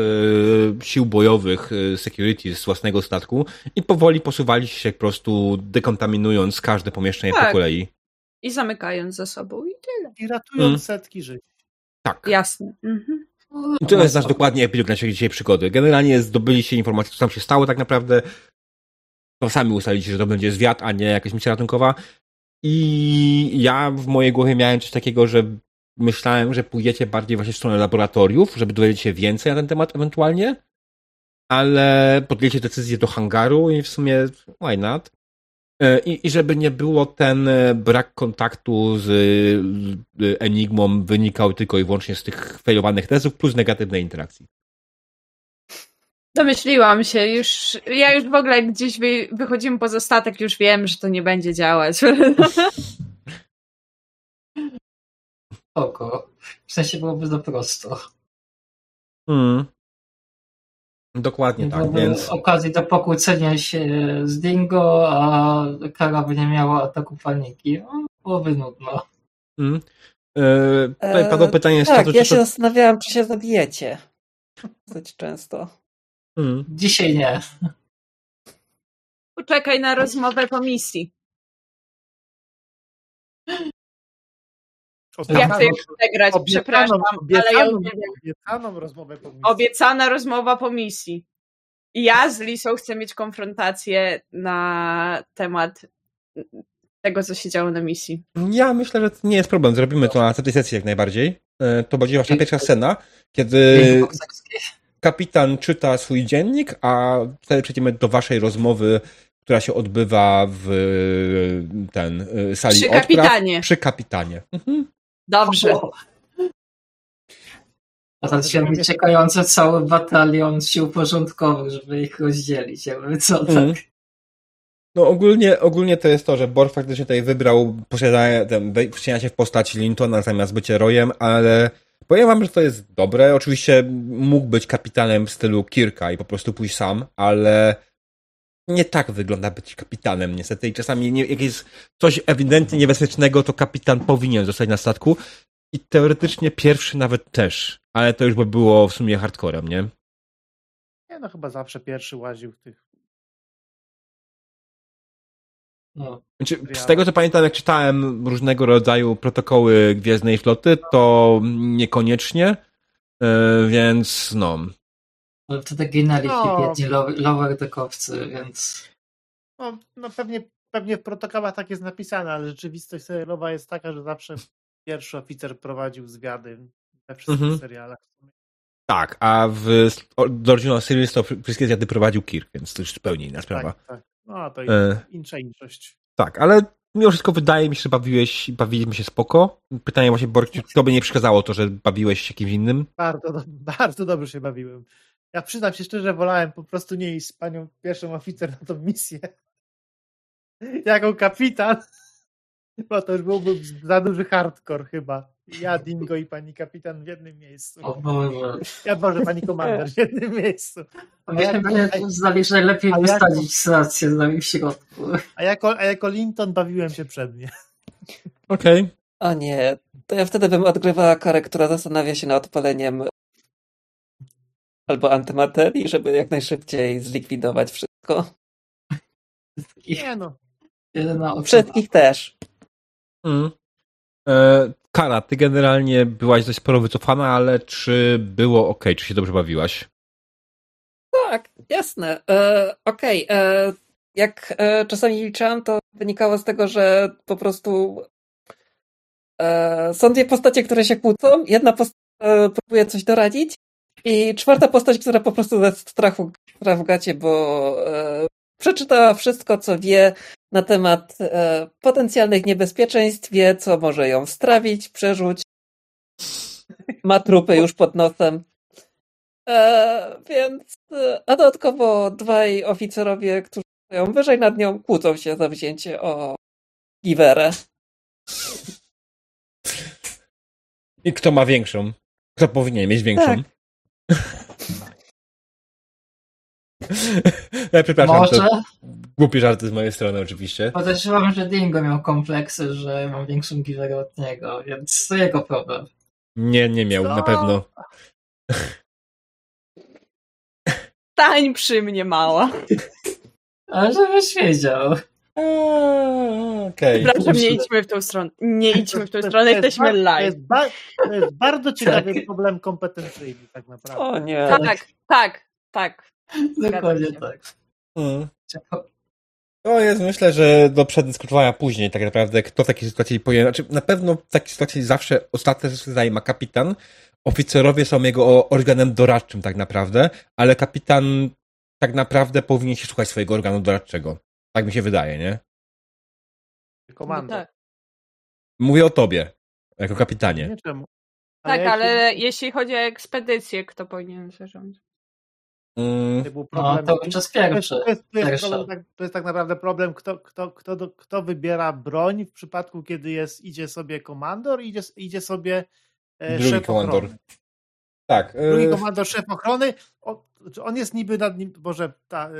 sił bojowych y, security z własnego statku i powoli posuwali się po prostu dekontaminując każde pomieszczenie tak. po kolei. I zamykając za sobą i tyle. I ratując hmm. setki żyć. Tak. Jasne. Mhm. I to jest nasz dokładnie epilog naszej dzisiaj przygody. Generalnie zdobyliście informacje, co tam się stało tak naprawdę. To sami ustaliliście, że to będzie zwiat, a nie jakaś misja ratunkowa. I ja w mojej głowie miałem coś takiego, że myślałem, że pójdziecie bardziej właśnie w stronę laboratoriów, żeby dowiedzieć się więcej na ten temat ewentualnie, ale podjęcie decyzję do hangaru i w sumie why not? E, I, I żeby nie było ten e, brak kontaktu z Enigmą wynikał tylko i wyłącznie z tych failowanych testów plus negatywnej interakcji. Domyśliłam się, już ja już w ogóle gdzieś wy, wychodzimy poza statek, już wiem, że to nie będzie działać. Oko. W sensie byłoby to prosto. Hmm. Dokładnie tak, więc... okazji do pokłócenia się z Dingo, a Kara by nie miała ataku paniki. No, byłoby nudno. Hmm. E, tutaj padło pytanie z tak, ja się to... zastanawiałam, czy się zabijecie. Dosyć często. Hmm. Dzisiaj nie. Poczekaj na rozmowę po misji. Ja chcę jeszcze zagrać, przepraszam, obiecaną, ale ja obiecaną rozmowę po misji. Obiecana rozmowa po misji. Ja z Lisą chcę mieć konfrontację na temat tego, co się działo na misji. Ja myślę, że to nie jest problem. Zrobimy to na tej sesji jak najbardziej. E, to będzie właśnie pierwsza scena, kiedy kapitan czyta swój dziennik, a wtedy przejdziemy do waszej rozmowy, która się odbywa w ten e, sali Przy odpraw. kapitanie. Przy kapitanie. Mhm. Dobrze. A teraz się wyciekający cały batalion sił porządkowych, żeby ich rozdzielić, jakby co tak. Mhm. No ogólnie, ogólnie to jest to, że Borg faktycznie tutaj wybrał posiadanie, wcielanie się w postać Lintona zamiast bycie Royem, ale powiem wam, że to jest dobre. Oczywiście mógł być kapitanem w stylu Kirka i po prostu pójść sam, ale nie tak wygląda być kapitanem niestety i czasami nie, jak jest coś ewidentnie niebezpiecznego, to kapitan powinien zostać na statku i teoretycznie pierwszy nawet też, ale to już by było w sumie hardcorem, nie? Nie no, chyba zawsze pierwszy łaził w tych No. Znaczy, z tego co pamiętam, jak czytałem różnego rodzaju protokoły Gwiezdnej Floty, to niekoniecznie, yy, więc no. Ale wtedy ginęli No. biedni low- lower deckowcy, więc No, no pewnie, pewnie w protokołach tak jest napisane, ale rzeczywistość serialowa jest taka, że zawsze pierwszy oficer prowadził zwiady we wszystkich Mhm. serialach. Tak, a w The Original Series to wszystkie zjady prowadził Kirk, więc to już zupełnie inna sprawa. Tak, tak. No to E. insza inszość. Tak, ale mimo wszystko wydaje mi się, że bawiłeś, bawiliśmy się spoko. Pytanie właśnie, Borg, czy tobie nie przeszkadzało to, że bawiłeś się kimś innym? Bardzo, do, bardzo dobrze się bawiłem. Ja przyznam się szczerze, wolałem po prostu nie iść z panią pierwszą oficer na tą misję. Jako kapitan. Bo to już byłby za duży hardcore chyba. Ja, Dingo i pani kapitan w jednym miejscu. o Boże. Ja może pani komander w jednym miejscu. Znali, że lepiej a jak- wysadzić rację z nami w środku. A jako, a jako Linton bawiłem się przednie. Okej. O nie, to ja wtedy bym odgrywała karę, która zastanawia się nad odpaleniem albo antymaterii, żeby jak najszybciej zlikwidować wszystko. Nie no. jedyna. Wszystkich też. Mm. E, Kara, ty generalnie byłaś dość sporo wycofana, ale czy było ok? Czy się dobrze bawiłaś? Tak, jasne. E, Okej, e, jak e, czasami liczyłam, to wynikało z tego, że po prostu e, są dwie postacie, które się kłócą. Jedna postać e, próbuje coś doradzić i czwarta postać, która po prostu ze strachu gra w gacie, bo e, przeczytała wszystko, co wie na temat e, potencjalnych niebezpieczeństw, wie, co może ją strawić, przerzuć. Ma trupy już pod nosem. E, więc, e, a dodatkowo dwaj oficerowie, którzy stoją wyżej nad nią, kłócą się za wzięcie o Giwerę. I kto ma większą? Kto powinien mieć większą? Tak. Ja przepraszam, Może? to głupie żarty z mojej strony oczywiście. Podejrzewam, że Dingo miał kompleksy, że mam większą giwerę od niego, więc to jego problem. Nie, nie miał, Co? na pewno. Stań przy mnie, mała. Ale żebyś wiedział. Eee, Okej. Przepraszam, nie idźmy w tą stronę. Nie idźmy w tą stronę, jesteśmy ba- To live. jest, ba- to jest bardzo ciekawy problem kompetencyjny tak naprawdę. O nie. Tak, tak, tak. Dokładnie tak. To jest, myślę, że do przedyskutowania później tak naprawdę, kto w takiej sytuacji powinien... Znaczy, na pewno w takiej sytuacji zawsze ostatnie zdanie ma kapitan. Oficerowie są jego organem doradczym tak naprawdę, ale kapitan tak naprawdę powinien się słuchać swojego organu doradczego. Tak mi się wydaje, nie? Komando. Tak, Mówię o tobie, jako kapitanie. Nie czemu. tak ja ale się- jeśli chodzi o ekspedycję, kto powinien zarządzać? Mm, to był No, problem. to czas To jest, pierwszy. to, jest, to, jest Pierwszy. problem tak, to jest tak naprawdę problem, kto, kto, kto, kto wybiera broń w przypadku, kiedy jest, idzie sobie komandor, idzie, idzie sobie e, Drugi szef komandor. ochrony. tak. Drugi e, komandor, szef ochrony, on, on jest niby nad nim, może ta, e,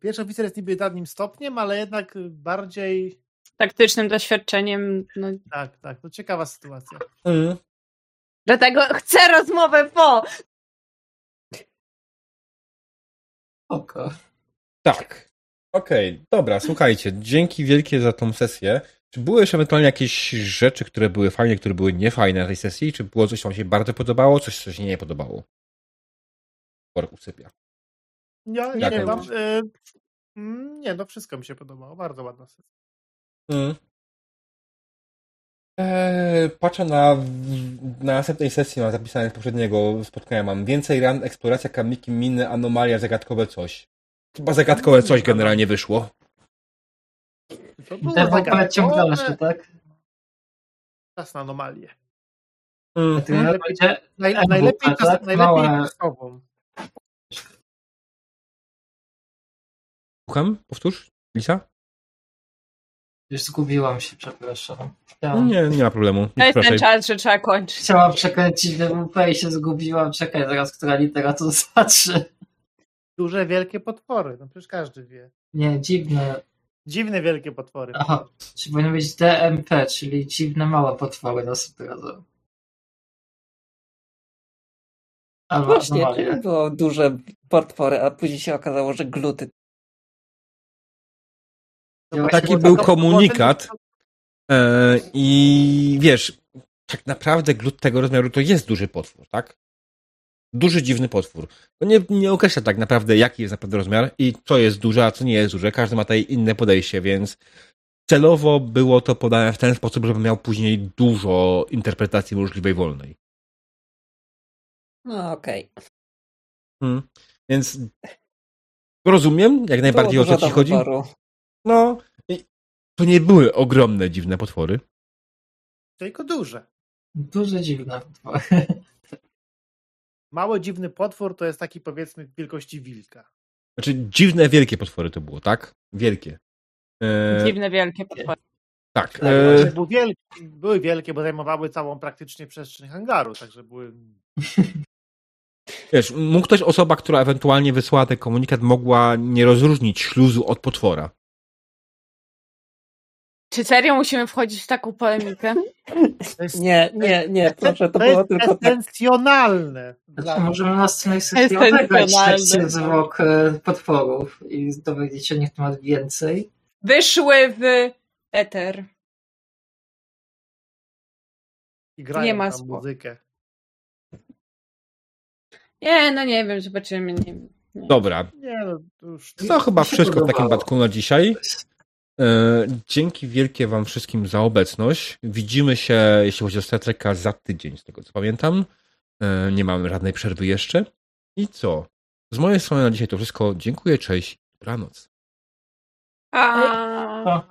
pierwszy oficer jest niby nad nim stopniem, ale jednak bardziej, Taktycznym doświadczeniem. No. tak, tak, to ciekawa sytuacja. mm. Dlatego chcę rozmowę po! Oko. Tak. Okej, dobra, słuchajcie, dzięki wielkie za tą sesję. Czy były jeszcze ewentualnie jakieś rzeczy, które były fajne, które były niefajne na tej sesji? Czy było coś, co wam się bardzo podobało, coś, co się nie podobało? Borg usypia. Ja, Jak nie mam, e, mm, nie, no wszystko mi się podobało, bardzo ładna sesja. Mm. Eee, patrzę na, na następnej sesji, mam zapisane z poprzedniego spotkania, mam więcej ran, eksploracja, kamiki, miny, anomalia, zagadkowe coś. Chyba zagadkowe coś generalnie wyszło. To było zagadkowe. dalszy, tak? Czas na anomalię. Mm. Będzie Naj, najlepiej tak? czas, najlepiej Małe- czasową. Słucham? Powtórz? Lisa? Już zgubiłam się, przepraszam. No Chciałam, nie, nie ma problemu. To jest ten czas, że trzeba kończyć. chciałam przekręcić WP i się zgubiłam. Czekaj, zaraz, która litera to znaczy. Duże, wielkie potwory. No przecież każdy wie. Nie, dziwne. Dziwne, wielkie potwory. Aha, czy powinno być DMP, czyli dziwne małe potwory następnym razem. Albo Właśnie, anomalie. to było duże potwory, a później się okazało, że gluty. Ja Taki właśnie był tak- komunikat e, i wiesz, tak naprawdę glut tego rozmiaru to jest duży potwór, tak? Duży, dziwny potwór. To nie, nie określa tak naprawdę, jaki jest naprawdę rozmiar i co jest duże, a co nie jest duże. Każdy ma tutaj inne podejście, więc celowo było to podane w ten sposób, żeby miał później dużo interpretacji możliwej wolnej. No okej. Hmm. Więc rozumiem jak najbardziej o co ci chodzi. wyboru. No, to nie były ogromne, dziwne potwory. Tylko duże. Duże, dziwne potwory. Mały, dziwny potwór to jest taki powiedzmy wielkości wilka. Znaczy, dziwne, wielkie potwory to było, tak? Wielkie. E, Dziwne, wielkie potwory. tak. Tak, E, Znaczy, były, wielkie, były wielkie, bo zajmowały całą praktycznie przestrzeń hangaru, także były... wiesz, mógł ktoś, osoba, która ewentualnie wysłała ten komunikat, mogła nie rozróżnić śluzu od potwora. Czy serio musimy wchodzić w taką polemikę? Jest, Nie, nie, nie, proszę, to to było jest tylko tak. esencjonalne. Znaczy, Dla... możemy na sesji Esencjonalne. zwłok e, potworów i dowiedzieć się o nich na temat więcej. Wyszły w eter. I grają nie ma tam muzykę. Nie, no nie wiem, zobaczymy. Nie, wiem. nie. Dobra. Nie no, to już... To chyba wszystko w takim podobało. przypadku na dzisiaj. E, dzięki wielkie wam wszystkim za obecność. Widzimy się, jeśli chodzi o Star Treka, za tydzień, z tego co pamiętam. E, nie mamy żadnej przerwy jeszcze. I co? Z mojej strony na dzisiaj to wszystko. Dziękuję, cześć. Dobranoc. A...